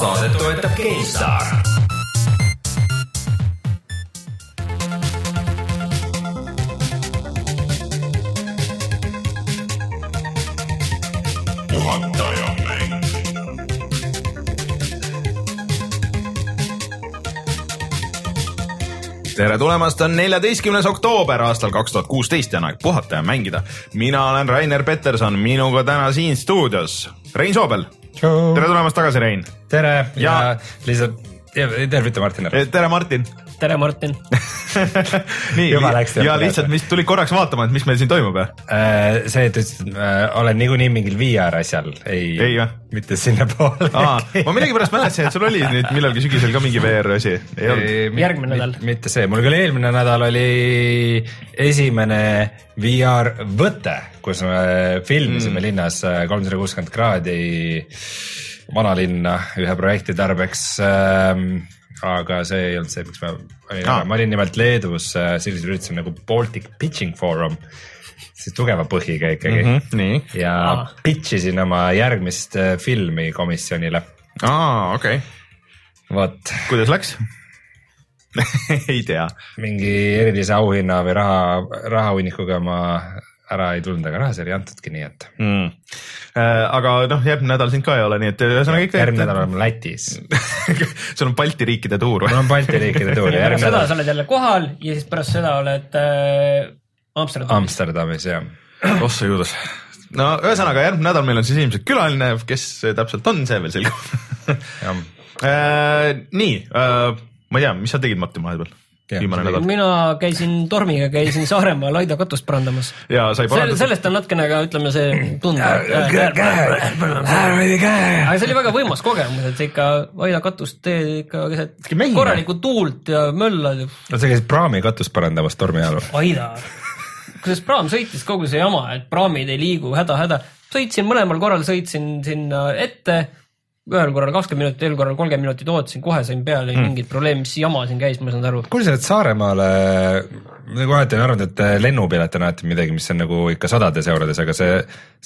saadet toetab GameStar tere tulemast, on neljateistkümnes oktoober aastal kaks tuhat kuusteist ja on aeg puhata ja mängida. mina olen Rainer Peterson, minuga täna siin stuudios Rein Soobel. Tere tulemast tagasi, Rein. tere ja, ja lihtsalt tervita Martin ära. tere, Martin tere, Martin nii, ja lihtsalt, mis tulid korraks vaatama, et mis meil siin toimub või? Äh, see, et ütlesid, äh, olen niikuinii mingil VR asjal, ei, ei, mitte sinnapoole. ma millegipärast mäletasin, et sul oli nüüd millalgi sügisel ka mingi VR asi. järgmine nädal. mitte see, mul küll eelmine nädal oli esimene VR võte, kus me filmisime mm. linnas äh, kolmsada kuuskümmend kraadi vanalinna ühe projekti tarbeks ähm, aga see ei olnud see, miks ma olin ah., ma olin nimelt Leedus äh, sellisel üritusel nagu Baltic Pitching Forum, siis tugeva põhiga ikkagi mm. -hmm, ja ah. pitch isin oma järgmist äh, filmi komisjonile. aa, okei okay.. vot. kuidas läks ei tea. mingi erilise auhinna või raha, rahahunnikuga ma ära ei tulnud, aga raha sai antudki, nii et mm.. Äh, aga noh, järgmine nädal sind ka ei ole, nii et ühesõnaga ikka. järgmine nädal oleme Lätis sul on Balti riikide tuur või? mul on Balti riikide tuur ja pärast seda sa oled jälle kohal ja siis pärast seda oled äh, Amsterdamis. Amsterdamis jah. ossa juudas. no ühesõnaga järgmine nädal meil on siis ilmselt külaline, kes täpselt on, see veel selgub äh, nii äh,, ma ei tea, mis sa tegid Martin vahepeal? Viimane nädal. mina käisin tormiga, käisin Saaremaal Aida katust parandamas. ja sai parandatud. sellest on natukene ka ütleme see tunda. aga see oli väga võimas kogemus, et sa ikka Aida katust teed ikka keset korralikku tuult ja möllad. no sa käisid praami katust parandamas tormi ajal või? Aida, kuidas praam sõitis kogu see jama, et praamid ei liigu häda-häda. sõitsin mõlemal korral, sõitsin sinna ette ühel korral kakskümmend minutit, teisel korral kolmkümmend minutit ootasin, kohe sain peale mm., mingit probleemi, mis jama siin käis, ma ei saanud aru. kuule, sa oled Saaremaale, nagu alati olen arvanud, et lennupilet on alati midagi, mis on nagu ikka sadades eurodes, aga see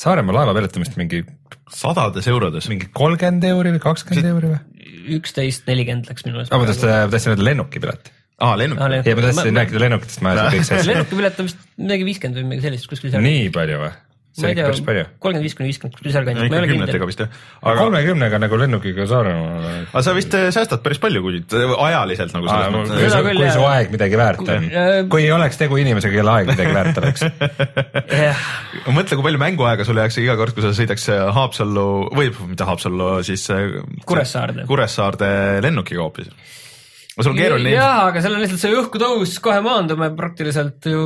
Saaremaa laevapilet on vist mingi sadades eurodes? mingi kolmkümmend euri või kakskümmend euri või? üksteist nelikümmend läks minu meelest. aa, ma tahtsin, tahtsin öelda lennukipilet aa, lennuk. ei, ma tahtsin rääkida lennukitest, ma ajasin kõik sassi. lennukipilet on vist midagi viiskümmend või midagi sellist kuskil seal. nii palju või? Ma ei tea, kolmkümmend viis kuni viiskümmend, kuskil sealkandis. ikka kümnetega vist jah. aga kolmekümnega nagu lennukiga Saaremaale. aga sa vist äh, säästad päris palju, kui äh, ajaliselt nagu selles mõttes. kui, su, aeg midagi väärt on. kui ei oleks tegu inimesega, kelle aeg midagi väärt oleks mõtle, kui palju mänguaega sul jääks iga kord, kui sa sõidaks äh, Haapsallu või mitte Haapsallu, siis Kuressaarde, Kuressaarde lennukiga hoopis sul on keeruline. jaa, aga seal on lihtsalt see õhkutõus, kohe maandume praktiliselt ju.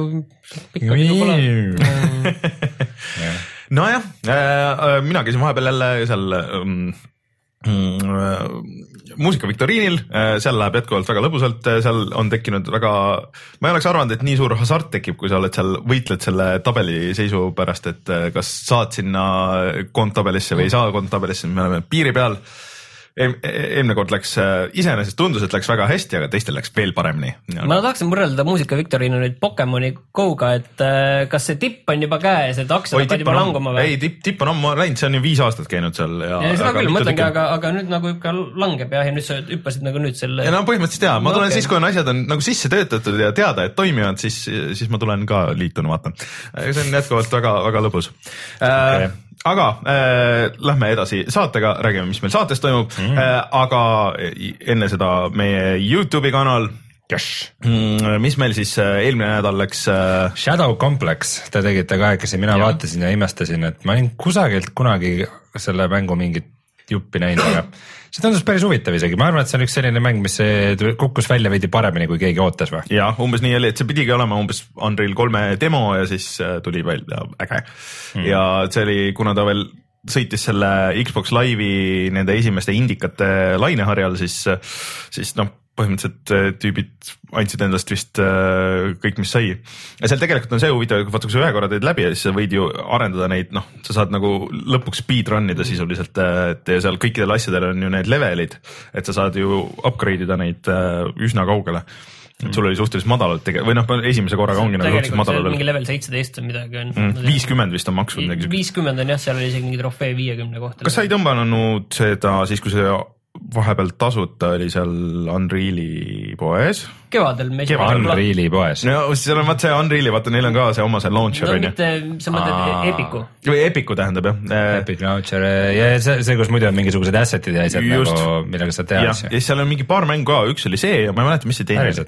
nojah äh,, mina käisin vahepeal jälle seal ähm, äh, muusikaviktoriinil äh,, seal läheb jätkuvalt väga lõbusalt, seal on tekkinud väga, ma ei oleks arvanud, et nii suur hasart tekib, kui sa oled seal, võitled selle tabeliseisu pärast, et kas saad sinna koondtabelisse või ei saa koondtabelisse, me oleme piiri peal eelmine kord läks, äh, iseenesest tundus, et läks väga hästi, aga teistel läks veel paremini. ma tahaksin võrrelda muusika Viktoriina nüüd Pokemoni Go-ga, et äh, kas see tipp on juba käes, et aktsiad hakkavad juba languma või? ei, tipp, tipp on ammu läinud, see on ju viis aastat käinud seal ja. seda küll, mõtlengi, aga, aga nüüd nagu ikka langeb jah, ja nüüd sa hüppasid nagu nüüd selle. ja no põhimõtteliselt jaa, ma tulen okay. siis, kui on asjad on nagu sisse töötatud ja teada, et toimivad, siis, siis ma tulen ka liitun, vaatan. see on jätkuvalt väga, väga lõbus okay. äh, aga äh, lähme edasi saatega, räägime, mis meil saates toimub mm., äh, aga enne seda meie Youtube'i kanal yes.. Mm, mis meil siis äh, eelmine nädal läks äh...? Shadow Complex, te tegite kahekesi, mina ja. vaatasin ja imestasin, et ma olin kusagilt kunagi selle mängu mingit juppi näinud, aga see tundus päris huvitav isegi, ma arvan, et see on üks selline mäng, mis kukkus välja veidi paremini, kui keegi ootas või? jah, umbes nii oli, et see pidigi olema umbes Unreal kolme demo ja siis äh, tuli välja äge mm. ja see oli, kuna ta veel sõitis selle Xbox Live'i nende esimeste indikate laineharjal, siis, siis noh põhimõtteliselt äh, tüübid andsid endast vist äh, kõik, mis sai. ja seal tegelikult on see huvitav, et vaata, kui sa ühe korra teed läbi ja siis sa võid ju arendada neid, noh, sa saad nagu lõpuks speedrun ida sisuliselt, äh, et ja seal kõikidel asjadel on ju need levelid, et sa saad ju upgrade ida neid üsna kaugele et sul oli suhteliselt madalalt tege- või noh, esimese korraga ongi nagu suhteliselt madalal. mingi level seitseteist või midagi on mm,. viiskümmend vist on maksnud viiskümmend on jah, seal oli isegi mingi trofee viiekümne kohta. kas sa ei tõmmanud seda siis, kui see vahepeal tasuta oli seal Unreal'i poes. kevadel Unreal'i poes. no seal on vaat see Unreal'i, vaata neil on ka see oma see launcher on ju. sa mõtled. Epiku. või Epicu tähendab jah. Epic Launcher ja see, see, kus muidu on mingisugused asset'id ja asjad nagu, millega saad teha asju ja. siis seal on mingi paar mängu ka, üks oli see ja ma ei mäleta, mis see teine oli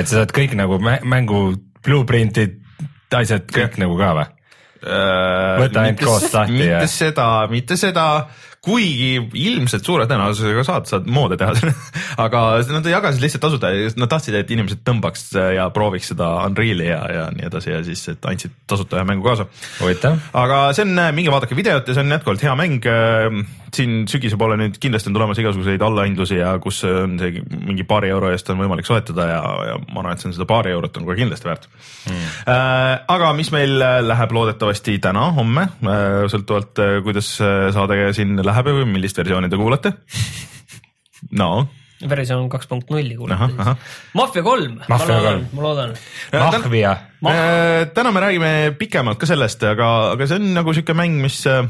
et sa saad kõik nagu mä- mängu blueprint'id, asjad kõik nagu ka või? Võta ainult koos lahti ja- mitte seda, mitte seda, kuigi ilmselt suure tõenäosusega saad, saad moode teha, aga nad jagasid lihtsalt tasuta nad tahtsid, et inimesed tõmbaks ja prooviks seda Unreal'i ja, ja nii edasi ja siis, andsid tasuta ühe mängu kaasa aga see on, minge vaadake videot ja see on jätkuvalt hea mäng. siin sügise poole nüüd kindlasti on tulemas igasuguseid allahindlusi ja kus on see mingi paari euro eest on võimalik soetada ja, ja ma arvan, et see on seda paari eurot on kohe kindlasti väärt mm.. aga mis meil läheb loodetavasti täna, homme, sõltuvalt äh, kuidas äh, saade siin läheb ja millist versiooni te kuulate. no versioon kaks punkt nulli kuulata. Mafia kolm, ma Mafia loodan ma loodan. Mahvia. Äh, täna me räägime pikemalt ka sellest, aga, aga see on nagu sihuke mäng, mis äh,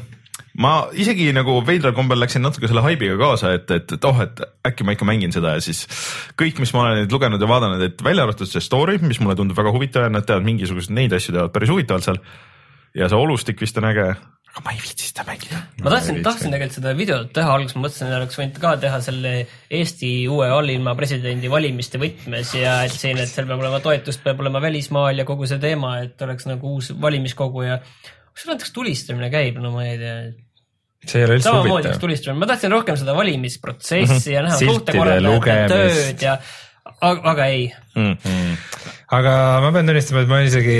ma isegi nagu veidral kombel läksin natuke selle haibiga kaasa, et, et, et oh, et äkki ma ikka mängin seda ja siis kõik, mis ma olen nüüd lugenud ja vaadanud, et välja arvatud see story, mis mulle tundub väga huvitav ja nad teevad mingisuguseid neid asju teevad päris huvitavalt seal. ja see olustik vist on äge, aga ma ei viitsi seda mängida. ma tahtsin, tahtsin tegelikult seda videot teha, alguses ma mõtlesin, et oleks võinud ka teha selle Eesti uue allilma presidendi valimiste võtmes ja et siin, et seal peab olema toetust, peab olema välismaal ja kogu see teema, et oleks nagu uus valimiskogu ja kas sul näiteks tulistamine käib, no ma ei tea. see ei ole üldse samamoodi üks huvitav. tulistamine, ma tahtsin rohkem seda valimisprotsessi ja näha suhtekorraldajate lugemist. tööd ja aga, aga ei, Mm. aga ma pean tunnistama, et ma olen isegi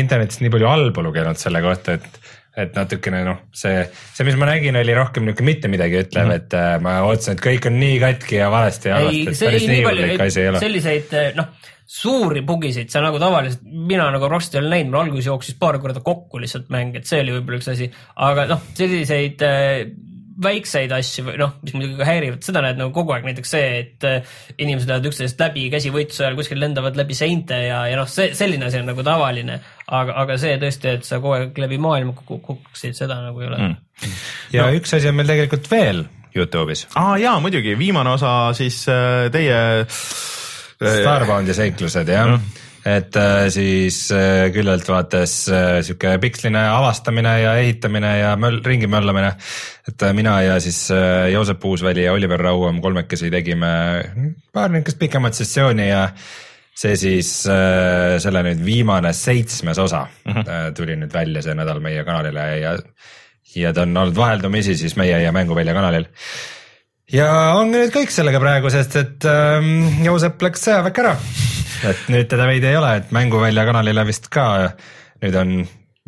internetist nii palju halbu lugenud selle kohta, et et natukene noh, see, see, mis ma nägin, oli rohkem niisugune mitte midagi ütlev mm, -hmm. et äh, ma ootasin, et kõik on nii katki ja valesti ja halvasti, et päris nii hull ikka asi ei ole. selliseid noh, suuri bugisid sa nagu tavaliselt, mina nagu Rosti ei ole näinud, mul alguses jooksis paar korda kokku lihtsalt mäng, et see oli võib-olla üks asi, aga noh, selliseid äh, väikseid asju või noh, mis muidugi ka häirivad, seda näed nagu kogu aeg, näiteks see, et äh, inimesed lähevad üksteisest läbi käsivõitluse ajal kuskil lendavad läbi seinte ja, ja noh, see selline asi on nagu tavaline, aga, aga see tõesti, et sa kogu aeg läbi maailma kuk- kukkusid, seda nagu ei ole mm.. ja no. üks asi on meil tegelikult veel Youtube'is, aa ah, jaa, muidugi viimane osa siis äh, teie Starboundi seiklused jah mm., et äh, siis äh, küllalt vaates äh, sihuke piksline avastamine ja ehitamine ja möll, ringi möllamine. et mina ja siis Joosep Uusväli ja Oliver Rauam kolmekesi tegime paar niisugust pikemat sessiooni ja see siis selle nüüd viimane seitsmes osa mm -hmm. tuli nüüd välja see nädal meie kanalile ja, ja ta on olnud vaheldumisi siis meie ja Mänguvälja kanalil ja on nüüd kõik sellega praegu, sest et ähm, Joosep läks sõjaväkke ära. et nüüd teda veidi ei ole, et Mänguvälja kanalile vist ka nüüd on,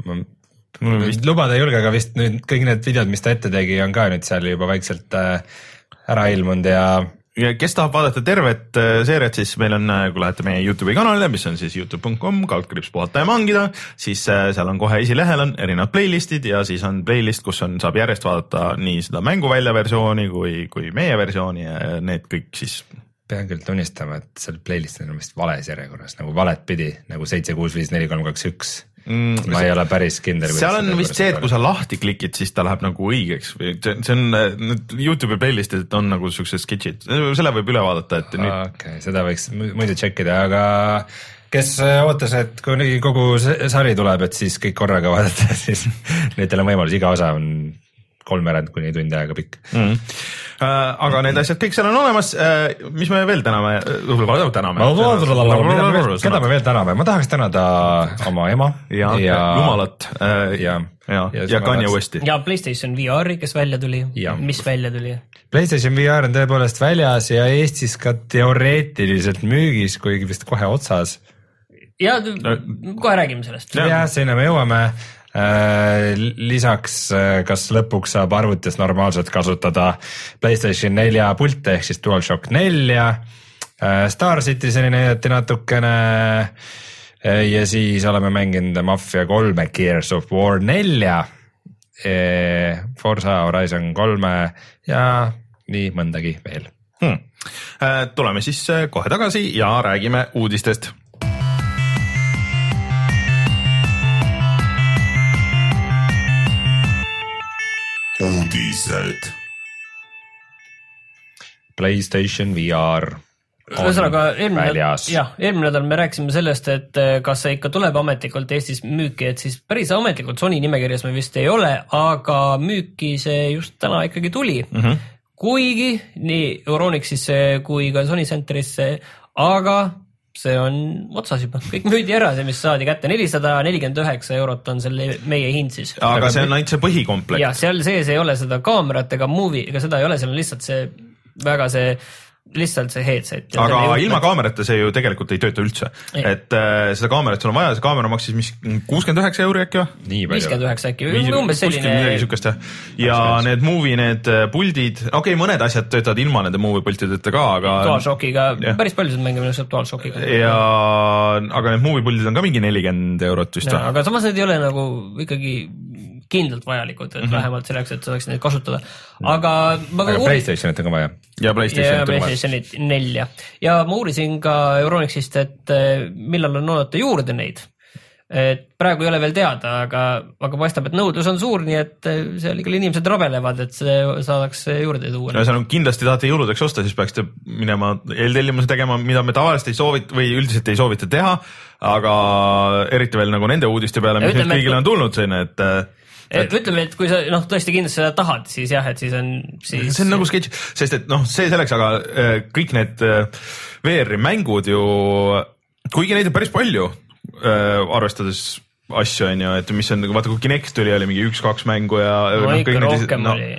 ma vist lubada ei julge, aga vist nüüd kõik need videod, mis ta ette tegi, on ka nüüd seal juba vaikselt äh, ära ilmunud ja ja kes tahab vaadata tervet äh, seeriat, siis meil on, kui lähete meie Youtube'i kanalile, mis on siis Youtube.com, kaldkriips puhata ja mangida, siis äh, seal on kohe esilehel on erinevad playlist'id ja siis on playlist, kus on, saab järjest vaadata nii seda mänguvälja versiooni kui, kui meie versiooni ja need kõik siis pean küll tunnistama, et seal playlist'id on vist vales järjekorras nagu valet pidi nagu seitse, kuus, viis, neli, kolm, kaks, üks. Mm, ma ei ole päris kindel. seal on vist see, et kui sa lahti klikid, siis ta läheb nagu õigeks või see, on, need Youtube'i playlist'id on nagu siuksed sketšid, selle võib üle vaadata, et nüüd okei okay,, seda võiks mu- muidu tšekkida, aga kes äh, ootas, et kuni kogu sari tuleb, et siis kõik korraga vaadata, siis nüüd teil on võimalus, iga osa on kolmveerand kuni tund aega pikk. mm.. aga need asjad kõik seal on olemas, mis me veel täname, täname. keda me veel täname, ma tahaks tänada oma ema ja, ja Jumalat äh, ja, ja, ja, ja Kanye Westi. ja Playstation VR-i, kes välja tuli mis välja tuli? Playstation VR on tõepoolest väljas ja Eestis ka teoreetiliselt müügis, kuigi vist kohe otsas ja kohe räägime sellest. Jah, sinna me jõuame. lisaks, kas lõpuks saab arvutis normaalselt kasutada Playstation nelja pilte ehk siis DualShock nelja. Star Citizen'i näidati natukene. ja siis oleme mänginud Mafia kolme, Gears of War nelja. Forza Horizon kolme ja nii mõndagi veel Hmm. tuleme siis äh, kohe tagasi ja räägime uudistest. uudised. Playstation VR on ühesõnaga eelmine jah, eelmine nädal me rääkisime sellest, et eh, kas see ikka tuleb ametlikult Eestis müüki, et siis päris ametlikult Sony nimekirjas me vist ei ole, aga müüki see just täna ikkagi tuli mm. Mhm. -hmm. kuigi nii Euronixisse kui ka Sony Centerisse, aga see on otsas juba, kõik müüdi ära, see, mis saadi kätte, nelisada nelikümmend üheksa eurot on selle meie hind siis. aga see on ainult see põhikomplekt ja. seal sees ei ole seda kaamerat ega movie ega seda ei ole, seal on lihtsalt see väga see, lihtsalt see headset. aga ilma kaamerata see ju tegelikult ei tööta üldse, et äh, seda kaamerat sul on vaja, see kaamera maksis mis kuuskümmend üheksa euri äkki või? nii viiskümmend üheksa äkki, umbes kuskil midagi selline. siukest jah. ja need movie need äh, puldid, okei okay,, mõned asjad töötavad ilma nende movie pultideta ka, aga DualShockiga päris paljusid mänge minu arust DualShockiga. ja aga need movie puldid on ka mingi nelikümmend eurot vist või? aga samas need ei ole nagu ikkagi kindlalt vajalikud, et mm Mhm. -hmm. vähemalt selleks, et sa saaksid neid kasutada. aga ma aga uurisin, Playstationit on ka vaja. ja Playstationit on vaja. PlayStationit nelja ja ma uurisin ka Euronixist, et eh, millal on oodata juurde neid. et praegu ei ole veel teada, aga, aga paistab, et nõudlus on suur, nii et eh, seal ikka inimesed rabelevad, et see saadaks juurde tuua. ühesõnaga kindlasti tahate jõuludeks osta, siis peaksite minema eeltellimuse tegema, mida me tavaliselt ei soovita või üldiselt ei soovita teha. aga eriti veel nagu nende uudiste peale, mis nüüd kõigile on tulnud siin, et et ütleme, et kui sa noh, tõesti kindlasti seda tahad, siis jah, et siis on siis. see on nagu sketš, sest et noh, see selleks, aga äh, kõik need äh, VR-i mängud ju, kuigi neid on päris palju, arvestades asju on ju, et mis on, vaata kui Kinect tuli, oli mingi üks-kaks mängu ja. no ikka rohkem no, oli.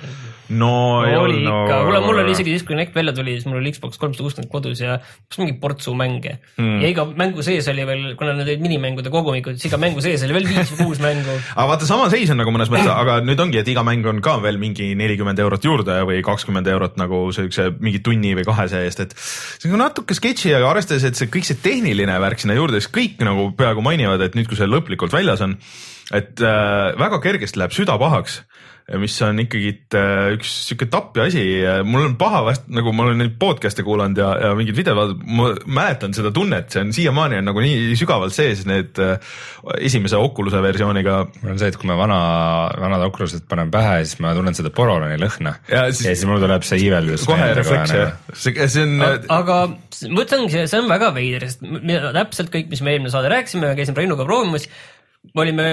No ei oli olnud no, ikka, mul oli isegi siis, kui Kinect välja tuli, siis mul oli Xbox kolmsada kuuskümmend kodus ja kas mingi portsu mänge mm.. ja iga mängu sees oli veel, kuna need olid minimängude kogumikud, siis iga mängu sees oli veel viis või kuus mängu. aga vaata, sama seis on nagu mõnes mõttes, aga nüüd ongi, et iga mäng on ka veel mingi nelikümmend eurot juurde või kakskümmend eurot nagu siukse mingi tunni või kahese eest, et see on natuke sketši, aga arvestades, et see kõik see tehniline värk sinna juurde, siis kõik nagu peaaegu mainivad, et nüüd, kui see lõplikult väljas on, et äh, väga kergesti läheb süda pahaks mis on ikkagi äh, üks sihuke tapja asi, mul on paha vast nagu ma olen neid podcast'e kuulanud ja, ja mingeid videod, ma mäletan seda tunnet, see on siiamaani on nagu nii sügavalt sees need äh, esimese Oculus'e versiooniga. mul on see, et kui ma vana, vanad okrulised panen pähe, siis ma tunnen seda poroloni lõhna. Ja ja siis- siis, mul tuleb see iiveldus. kohe refleks jah, see, see on aga ma ütlengi, see on väga veider, sest me- täpselt kõik, mis me eelmine saade rääkisime, käisin Reinuga proovimas, olime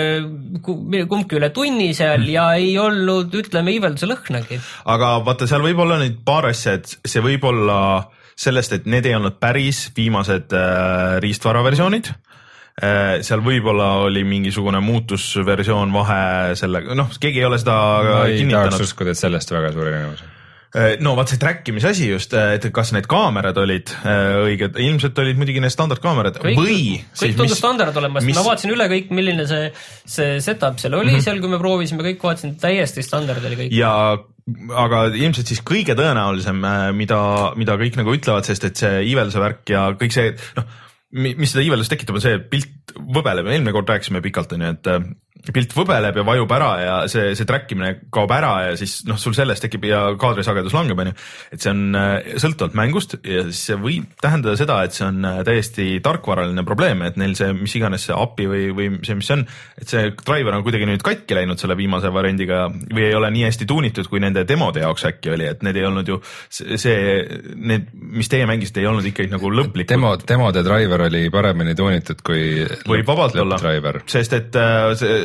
ku- kumbki üle tunni seal ja ei olnud, ütleme, iivelduse lõhnagi. aga vaata, seal võib olla nüüd paar asja, et see võib olla sellest, et need ei olnud päris viimased äh, riistvara versioonid äh,. seal võib-olla oli mingisugune muutusversioon vahe sellega, noh, keegi ei ole seda ma ei tahaks kinnitanud. uskuda, et sellest väga suur erinevus. No vaat see track imise asi just, et kas need kaamerad olid äh, õiged, ilmselt olid muidugi need standardkaamerad või kõik tundus standard olemas, mis- ma vaatasin üle kõik, milline see, see setup seal oli mm -hmm. seal, kui me proovisime, kõik vaatasin täiesti standard oli kõik. ja aga ilmselt siis kõige tõenäolisem, mida, mida kõik nagu ütlevad, sest et see iivelduse värk ja kõik see, noh, mis seda iiveldust tekitab, on see pilt võbeleb eelmine kord rääkisime pikalt, onju, et äh, pilt võbeleb ja vajub ära ja see, see track imine kaob ära ja siis noh, sul sellest tekib ja kaadrisagedus langeb, onju. et see on äh, sõltuvalt mängust ja siis see võib tähendada seda, et see on äh, täiesti tarkvaraline probleem, et neil see, mis iganes see API või, või see, mis see on, et see driver on kuidagi nüüd katki läinud selle viimase variandiga või ei ole nii hästi tuunitud, kui nende demode jaoks äkki oli, et need ei olnud ju see, need, mis teie mängisite, ei olnud ikkagi nagu lõplikud. Demo, demode driver oli paremini tuunitud kui võib vabalt olla. driver, sest et äh, see,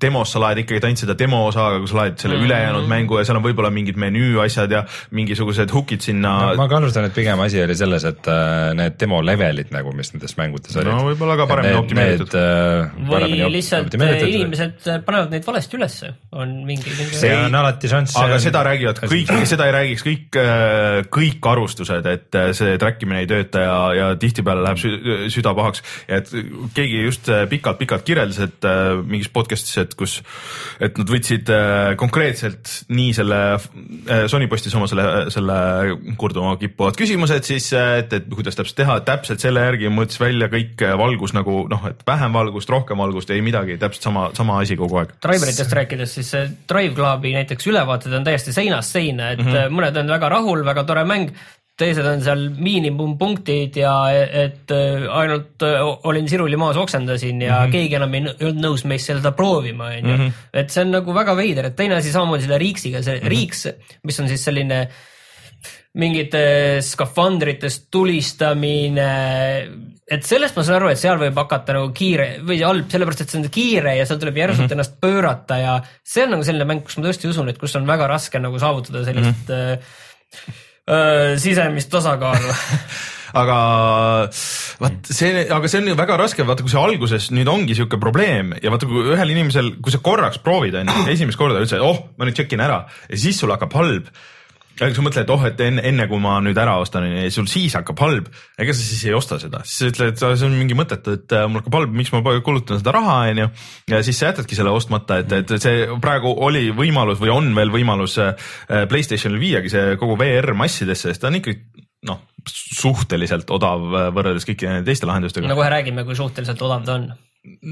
demos sa laed ikkagi ainult seda demo osa, aga kui sa laed selle mm -hmm. ülejäänud mängu ja seal on võib-olla mingid menüü asjad ja mingisugused hook'id sinna ma kahtlustan, et pigem asi oli selles, et äh, need demo levelid nagu, mis nendes mängutes olid. No võib-olla ka paremini optimeeritud. või lihtsalt inimesed panevad neid valesti ülesse, on mingi, mingi.... see on alati šanss. aga seda räägivad kõik, seda ei räägiks kõik, kõik arvustused, et äh, see track imine ei tööta ja, ja tihtipeale läheb sü süda pahaks et keegi just pikalt-pikalt kirjeldas, et äh, mingis podcast'is, et kus, et nad võtsid äh, konkreetselt nii selle, Sony postis oma selle, selle kurduma kippuvad küsimused siis, et, et kuidas täpselt teha, täpselt selle järgi mõõtis välja kõik valgus nagu noh, et vähem valgust, rohkem valgust, ei midagi, täpselt sama, sama asi kogu aeg. Driveritest rääkides, siis see Drive Clubi näiteks ülevaated on täiesti seinast seina, et mm -hmm. mõned on väga rahul, väga tore mäng, teised on seal miinimumpunktid ja et äh, ainult äh, olin siruli maas, oksendasin ja mm -hmm. keegi enam ei olnud nõus meist seda proovima, onju. et see on nagu väga veider, et teine asi samamoodi selle Riiksiga, see mm -hmm. Riiks, mis on siis selline mingites skafandrites tulistamine. et sellest ma saan aru, et seal võib hakata nagu kiire või halb, sellepärast et see on kiire ja seal tuleb järsult mm -hmm. ennast pöörata ja see on nagu selline mäng, kus ma tõesti usun, et kus on väga raske nagu saavutada sellist mm -hmm. Sisemist tasakaalu. Aga vaat see, aga see on ju väga raske, vaata kui see alguses nüüd ongi sihuke probleem ja vaata, kui ühel inimesel, kui sa korraks proovid onju, esimest korda üldse, oh, ma nüüd check in ära ja siis sul hakkab halb aga sa mõtled, oh, et enne, enne kui ma nüüd ära ostan, sul siis hakkab halb, ega sa siis ei osta seda, siis sa ütled, see on mingi mõttetu, et äh, mul hakkab halb, miks ma kulutan seda raha, onju. ja siis sa jätadki selle ostmata, et, et see praegu oli võimalus või on veel võimalus äh, Playstationil viiagi see kogu VR massidesse, sest ta on ikkagi noh, suhteliselt odav äh, võrreldes kõikide teiste lahendustega. no kohe räägime, kui suhteliselt odav ta on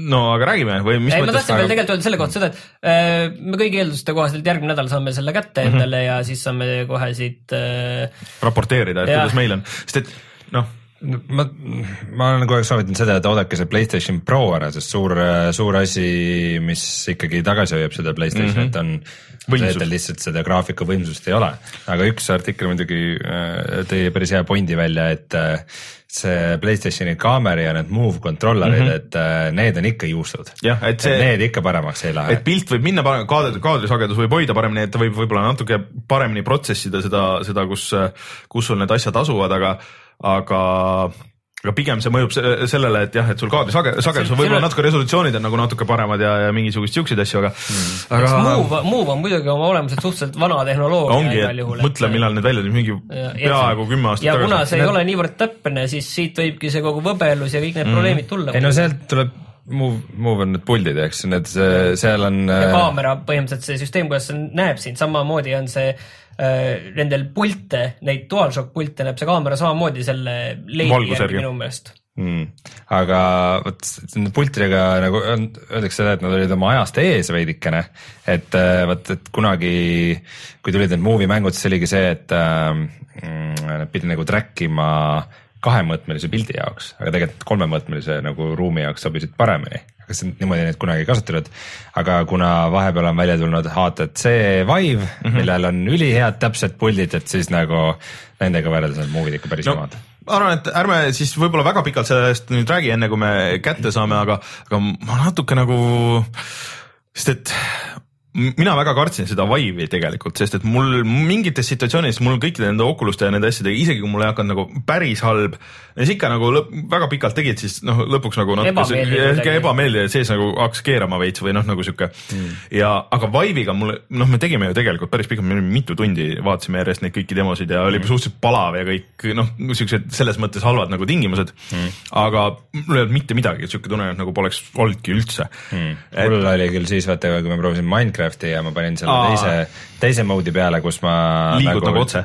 no aga räägime või mis ei, ma tahtsin veel tegelikult öelda selle kohta seda, et äh, me kõigi eelduste kohaselt järgmine nädal saame selle kätte mhm. endale mm -hmm. ja siis saame kohe siit äh, raporteerida, et ja. kuidas meil on, sest et noh ma, ma olen kogu aeg soovitanud seda, et oodake see Playstation Pro ära, sest suur, suur asi, mis ikkagi tagasi hoiab seda Playstationit mm, -hmm. on see, et tal lihtsalt seda graafika võimsust ei ole. aga üks artikkel muidugi äh, tõi päris hea pointi välja, et äh, see Playstationi kaamera ja need move controller'id mm, -hmm. et äh, need on ikka juustud. jah, et see. Need ikka paremaks ei lähe. et pilt võib minna parem, kaadri, kaadrisagedus võib hoida paremini, et ta võib võib-olla natuke paremini protsessida seda, seda, kus, kus sul need asjad asuvad, aga, aga aga pigem see mõjub sellele, et jah, et sul kaadri sage, sagedus on võib-olla natuke resolutsioonid on nagu natuke paremad ja, ja mingisuguseid siukseid asju, aga mm.. aga. Move, Move on muidugi oma olemuselt suhteliselt vana tehnoloogia. ongi, et mõtle, millal need välja tulid, mingi peaaegu kümme aastat ja tagasi. ja kuna see ei ole niivõrd täpne, siis siit võibki see kogu võbelus ja kõik need mm. probleemid tulla. ei no sealt tuleb Move, Move on need puldid, eks, need, seal on. ja äh, kaamera, põhimõtteliselt see süsteem, kuidas see näeb sind, samamoodi on see nendel pilte, neid DualShock pilte näeb see kaamera samamoodi selle leidi järgi minu meelest. Mm.. aga vot nende pultidega nagu öeldakse seda, et nad olid oma ajast ees veidikene, et äh, vot, et kunagi, kui tulid need movie mängud, siis oligi see, et äh, nad pidi nagu track ima kahemõõtmelise pildi jaoks, aga tegelikult kolmemõõtmelise nagu ruumi jaoks sobisid paremini kas niimoodi neid kunagi kasutatud, aga kuna vahepeal on välja tulnud HTC Vive mm, -hmm. millel on ülihead täpsed puldid, et siis nagu nendega võrreldes on movie'd ikka päris omad no ma arvan, et ärme siis võib-olla väga pikalt sellest nüüd räägi, enne kui me kätte saame, aga, aga ma natuke nagu, sest et mina väga kartsin seda Vive'i tegelikult, sest et mul mingites situatsioonides mul kõikide nende Oculuste ja nende asjadega, isegi kui mul ei hakanud nagu päris halb, siis ikka nagu lõp, väga pikalt tegid, siis noh, lõpuks nagu natuke sihuke ebameeldiv, et sees nagu hakkas keerama veits või noh, nagu sihuke. Mm. ja aga Vive'iga mul noh, me tegime ju tegelikult päris pikalt, me mitu tundi vaatasime järjest neid kõiki demosid ja oli mm. suhteliselt palav ja kõik noh, siuksed selles mõttes halvad nagu tingimused. Mm.. aga mul ei olnud mitte midagi, sihuke tunne, et nagu poleks olnudki üldse. Mm.. Et... mul oli küll siis vaata, kui me proovisime Minecrafti Minecrafti ja ma panin selle Aa. teise, teise mode'i peale, kus ma liigud nagu, otse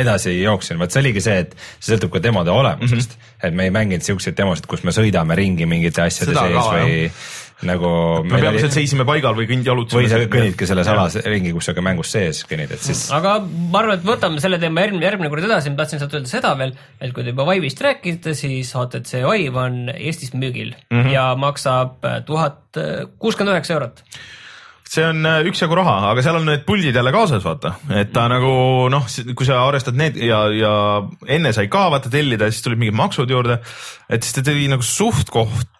edasi jooksin, vot see oligi see, et see sõltub ka demode olemusest mm, -hmm. et me ei mänginud siukseid demosid, kus me sõidame ringi mingite asjade Seda sees ka, või jah nagu. me peamiselt oli... seisime paigal või kõnd jalutasime. või sa kõnnidki selles alas ringi, kus sa ka mängus sees kõnnid, et siis. aga ma arvan, et võtame selle teema järgmine, järgmine kord edasi, ma tahtsin sealt öelda seda veel, et kui te juba Vive'ist rääkisite, siis HTC Vive on Eestis müügil mm -hmm. ja maksab tuhat kuuskümmend üheksa eurot see on äh, üksjagu raha, aga seal on need puldid jälle kaasas, vaata, et ta nagu noh, kui sa arvestad need ja, ja enne sai ka vaata tellida, siis tulid mingid maksud juurde, et siis ta tuli nagu suht-koht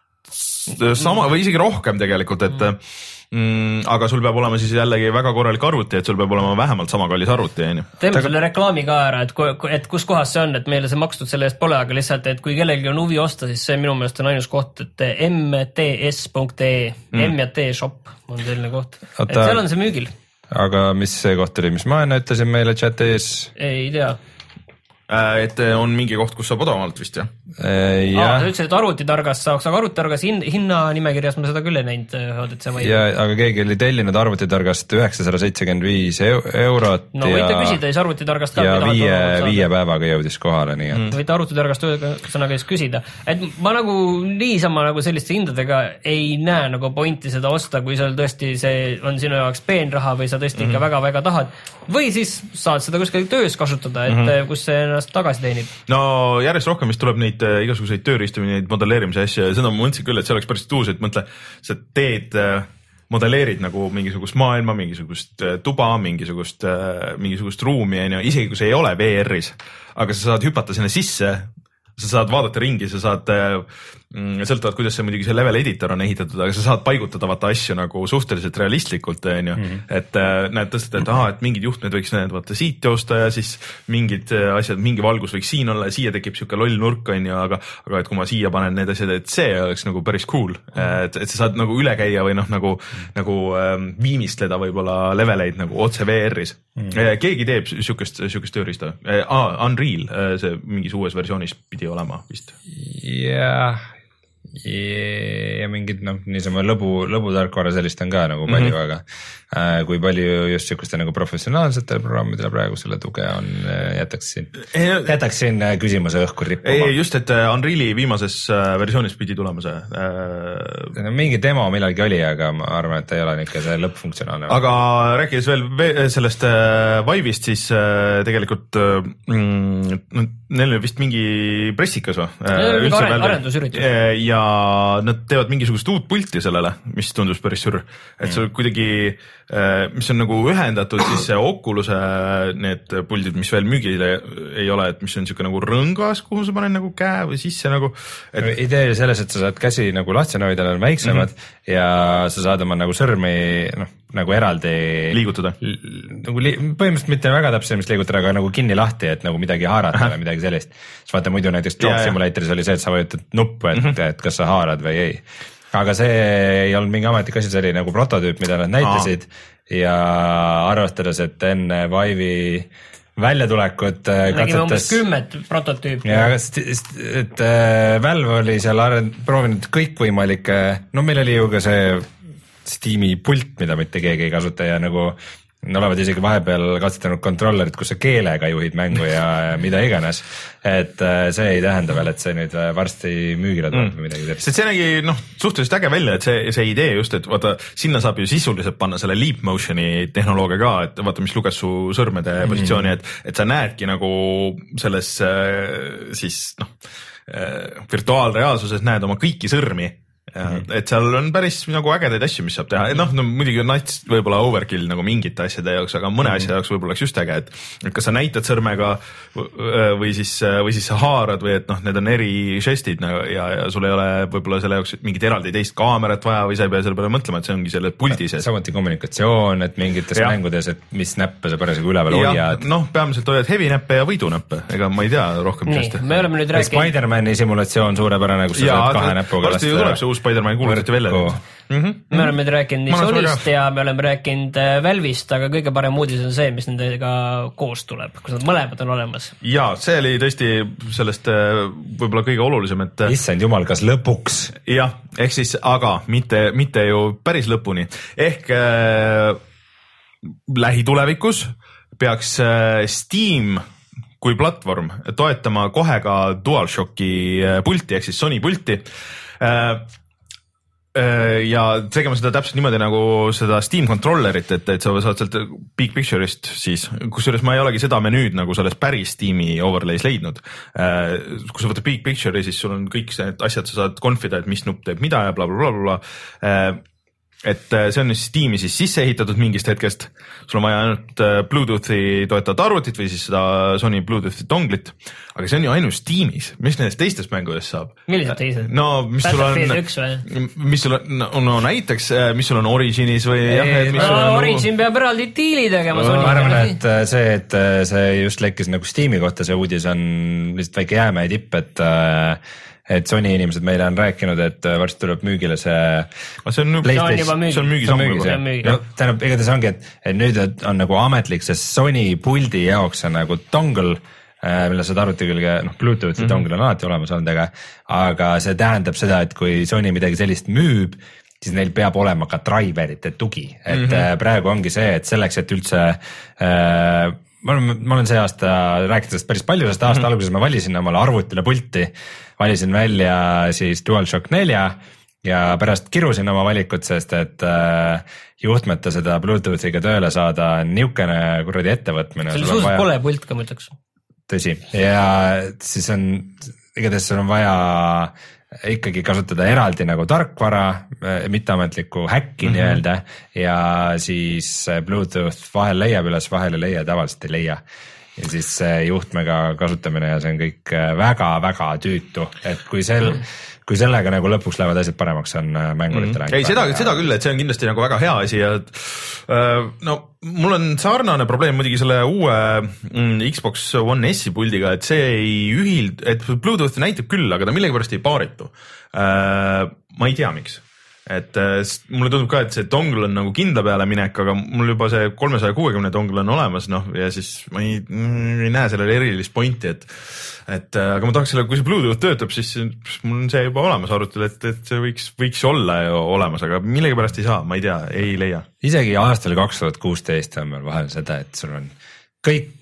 sama või isegi rohkem tegelikult, et mm mm,. aga sul peab olema siis jällegi väga korralik arvuti, et sul peab olema vähemalt sama kallis arvuti, on ju. teeme selle reklaami ka ära, et, et kus kohas see on, et meile see makstud selle eest pole, aga lihtsalt, et kui kellelgi on huvi osta, siis see minu meelest on ainus koht, et mts.ee mm., M ja T shop on selline koht, et seal on see müügil. aga mis see koht oli, mis ma enne ütlesin meile chat'is? ei tea et äh, on mingi koht, kus saab odavamalt vist jah? Äh, ja. sa ütlesid, et arvutitargast saaks, aga arvutitargas hin-, hinnanimekirjas ma seda küll ei näinud, HTC Vive. ja, aga keegi oli tellinud arvutitargast üheksasada seitsekümmend viis eurot. no ja, võite küsida siis arvutitargast ka. ja viie, viie päevaga jõudis kohale, nii et mm.. võite arvutitargast ühesõnaga siis küsida, et ma nagu niisama nagu selliste hindadega ei näe nagu pointi seda osta, kui seal tõesti see on sinu jaoks peenraha või sa tõesti mm -hmm. ikka väga-väga tahad. või siis saad seda kuskil töös kasutada, et mm -hmm. kus see ennast tagasi teenib. no järjest rohkem vist tuleb neid äh, igasuguseid tööriistu või neid modelleerimise asju ja seda ma mõtlesin küll, et see oleks päris uus, et mõtle, sa teed äh, modelleerid nagu mingisugust maailma, mingisugust äh, tuba, mingisugust, mingisugust ruumi on ju, isegi kui see ei ole VR-is, aga sa saad hüpata sinna sisse sa saad vaadata ringi, sa saad mm, sõltuvalt, kuidas see muidugi see level editor on ehitatud, aga sa saad paigutada vaata asju nagu suhteliselt realistlikult, on ju. Mhm. et äh, näed, tõstad, et ahah, et mingid juhtmed võiks need vaata siit joosta ja siis mingid äh, asjad, mingi valgus võiks siin olla ja siia tekib sihuke loll nurk, on ju, aga, aga et kui ma siia panen need asjad, et see oleks nagu päris cool. Mhm. et, et sa saad nagu üle käia või noh, nagu, nagu ähm, viimistleda võib-olla leveleid nagu otse VR-is mm. -hmm. keegi teeb sihukest, sihukest tööriista ah,, Unreal, see mingis uues versioonis pidi olema vist. jah, ja mingid noh, niisama lõbu, lõbutarkvara sellist on ka nagu palju mm, -hmm. aga äh, kui palju just sihukeste nagu professionaalsetele programmidele praegu selle tuge on, äh, jätaksin, jätaksin äh, küsimuse õhku rippuma. ei, just, et äh, Unreali viimases versioonis pidi tulema see äh.... no mingi demo millalgi oli, aga ma arvan, et ei ole niisugune see lõppfunktsionaalne. aga rääkides veel sellest Vive'ist, siis tegelikult mm, neil oli vist mingi pressikas või? arendusüritus. ja nad teevad mingisugust uut pulti sellele, mis tundus päris sürr, et see kuidagi, äh, mis on nagu ühendatud siis see Oculus'e need puldid, mis veel müügil ei ole, et mis on siuke nagu rõngas, kuhu sa paned nagu käe või sisse nagu et.... idee oli selles, et sa saad käsi nagu lahti hoida, nad on väiksemad mm -hmm. ja sa saad oma nagu sõrmi noh, nagu eraldi liigutada. nagu li põhimõtteliselt mitte väga täpselt liigutada, aga nagu kinni lahti, et nagu midagi haarata või midagi sellist. siis vaata muidu näiteks Job Simulatoris oli see, et sa vajutad nuppu, et mm, -hmm. et kas sa haarad või ei aga see ei olnud mingi ametlik asi, see oli nagu prototüüp, mida nad näitasid Aa. ja arvestades, et enne Vive'i väljatulekut äh, umbes kümmet prototüüpi. ja, et äh, Valve oli seal arend-, proovinud kõikvõimalikke, no meil oli ju ka see Steam'i pult, mida mitte keegi ei kasuta ja nagu olevat isegi vahepeal katsetanud kontrollerit, kus sa keelega juhid mängu ja mida iganes. et äh, see ei tähenda veel, et see nüüd äh, varsti müügile tuleb mm. või midagi sellist. see nägi noh, suhteliselt äge välja, et see, see idee just, et vaata sinna saab ju sisuliselt panna selle leap motion'i tehnoloogia ka, et vaata, mis luges su sõrmede mm. positsiooni, et, et sa näedki nagu selles äh, siis noh virtuaalreaalsuses näed oma kõiki sõrmi. Et seal on päris nagu ägedaid asju, mis saab teha, noh, no muidugi on nats võib-olla overkill nagu mingite asjade jaoks, aga mõne mm -hmm. asja jaoks võib-olla oleks just äge, et, et kas sa näitad sõrmega või siis, või siis sa haarad või et noh, need on eri žestid nagu, ja, ja sul ei ole võib-olla selle jaoks mingit eraldi teist kaamerat vaja või sa ei pea selle peale mõtlema, et see ongi selle puldi sees. samuti kommunikatsioon, et mingites ja. mängudes, et mis näppe sa parasjagu üleval hoiad. noh, peamiselt hoiad heavy näppe ja võidunäppe, ega ma ei tea rohkem. nii, me oleme nüüd rääkinud. Spider-man'i simulatsioon suurepärane, kus sa ja, saad kahe näpuga lasta. varsti ju tuleb see uus Spider-man kuulutati välja nüüd mm. -hmm. me oleme nüüd rääkinud nii Sonyst ja me oleme rääkinud äh, Valve'ist, aga kõige parem uudis on see, mis nendega koos tuleb, kus nad mõlemad on olemas. ja see oli tõesti sellest äh, võib-olla kõige olulisem, et. Äh, issand jumal, kas lõpuks? jah, ehk siis, aga mitte, mitte ju päris lõpuni ehk äh, lähitulevikus peaks äh, Steam kui platvorm toetama kohe ka DualShocki pulti ehk siis Sony pulti Äh, ja tegema seda täpselt niimoodi nagu seda Steam controller'it, et, et sa saad sealt big picture'ist siis, kusjuures ma ei olegi seda menüüd nagu selles päris Steam'i overlay's leidnud. Äh, kui sa võtad big picture'i, siis sul on kõik need asjad, sa saad confida, et mis nupp teeb mida ja blablabla bla, bla, bla. Äh, et äh, see on siis Steam'i siis sisse ehitatud mingist hetkest. sul on vaja ainult äh, Bluetoothi toetavat arvutit või siis seda Sony Bluetoothi donglit. aga see on ju ainult Steam'is, mis nendest teistest mängudest saab? millised teised? no mis sul on, mis sul on, no, no näiteks, äh, mis sul on Originis või? no on, Origin peab eraldi diili tegema. ma arvan, et see, et see just lekkis nagu Steam'i kohta, see uudis on lihtsalt väike jäämäe tipp, et et Sony inimesed meile on rääkinud, et äh, varsti tuleb müügile see. see on, see on juba müügis, see on müügis ammu juba. tähendab, igatahes ongi, et, et nüüd on nagu ametlik see Sony puldi jaoks on nagu dongle äh, mille saad arvuti külge, noh Bluetoothi mm -hmm. dongle on alati olemas olnud, aga, aga see tähendab seda, et kui Sony midagi sellist müüb, siis neil peab olema ka driverite tugi, et mm -hmm. praegu ongi see, et selleks, et üldse äh, ma olen, ma olen see aasta rääkinud sellest päris palju, sest aasta mm -hmm. alguses ma valisin omale arvutile pulti valisin välja siis DualShock nelja ja pärast kirusin oma valikut, sest et äh, juhtmeta seda Bluetoothiga tööle saada on niisugune kuradi ettevõtmine. see oli suhteliselt kole pult ka ma ütleks. tõsi ja siis on, igatahes sul on vaja ikkagi kasutada eraldi nagu tarkvara, mitteametlikku häkki mm -hmm. nii-öelda ja siis Bluetooth vahel leiab üles, vahel ei leia, tavaliselt ei leia. Ja siis see juhtmega kasutamine ja see on kõik väga-väga tüütu, et kui sel mm, -hmm kui sellega nagu lõpuks lähevad asjad paremaks, on mänguritel mm. -hmm. ei, seda, seda küll, et see on kindlasti nagu väga hea asi ja äh, no mul on sarnane probleem muidugi selle uue mm, Xbox One S-i puldiga, et see ei ühild-, et Bluetoothi näitab küll, aga ta millegipärast ei paaritu äh,. ma ei tea, miks et äh, mulle tundub ka, et see dongle on nagu kindla peale minek, aga mul juba see kolmesaja kuuekümne dongle on olemas, noh ja siis ma ei, ei näe sellele erilist pointi, et et äh, aga ma tahaks selle, kui see Bluetooth töötab, siis mul on see juba olemas arvutil, et, et see võiks, võiks olla ju olemas, aga millegipärast ei saa, ma ei tea, ei leia. isegi aastal kaks tuhat kuusteist on meil vahel seda, et sul on kõik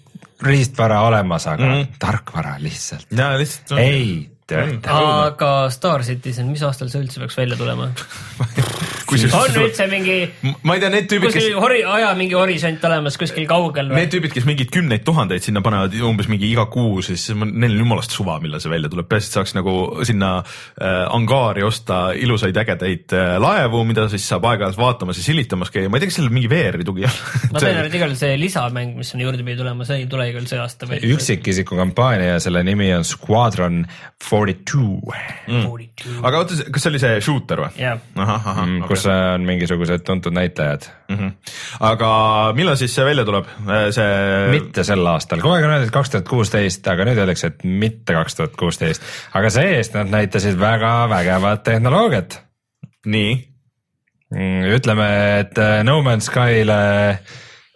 riistvara olemas, aga mm -hmm. tarkvara lihtsalt. ja lihtsalt. ei. Aga Star Citizen, mis aastal see üldse peaks välja tulema on üldse mingi. ma ei tea, need tüübid, kes. hori-, aja mingi horisont olemas kuskil kaugel või? Need tüübid, kes mingeid kümneid tuhandeid sinna panevad umbes mingi iga kuu, siis neil on jumalast suva, millal see välja tuleb, peaasi, et saaks nagu sinna äh, angaari osta ilusaid ägedaid äh, laevu, mida siis saab aeg-ajalt vaatamas ja silitamas käia, ma ei tea, kas sellel mingi VR-i tugi on ma tean, et igal see lisamäng, mis on juurde pidi tulema, see ei tule küll see aasta veel. üksikisiku kampaania ja selle nimi on Squadron Forty Two mm.. aga oota, kas see oli see shooter või? ahah mm,. kus okay. on mingisugused tuntud näitlejad mm. -hmm. aga millal siis see välja tuleb, äh, see? mitte sel aastal, kogu aeg on öeldud kaks tuhat kuusteist, aga nüüd öeldakse, et mitte kaks tuhat kuusteist, aga see-eest nad näitasid väga vägevat tehnoloogiat. nii? Mm, ütleme, et äh, No Man's Sky'le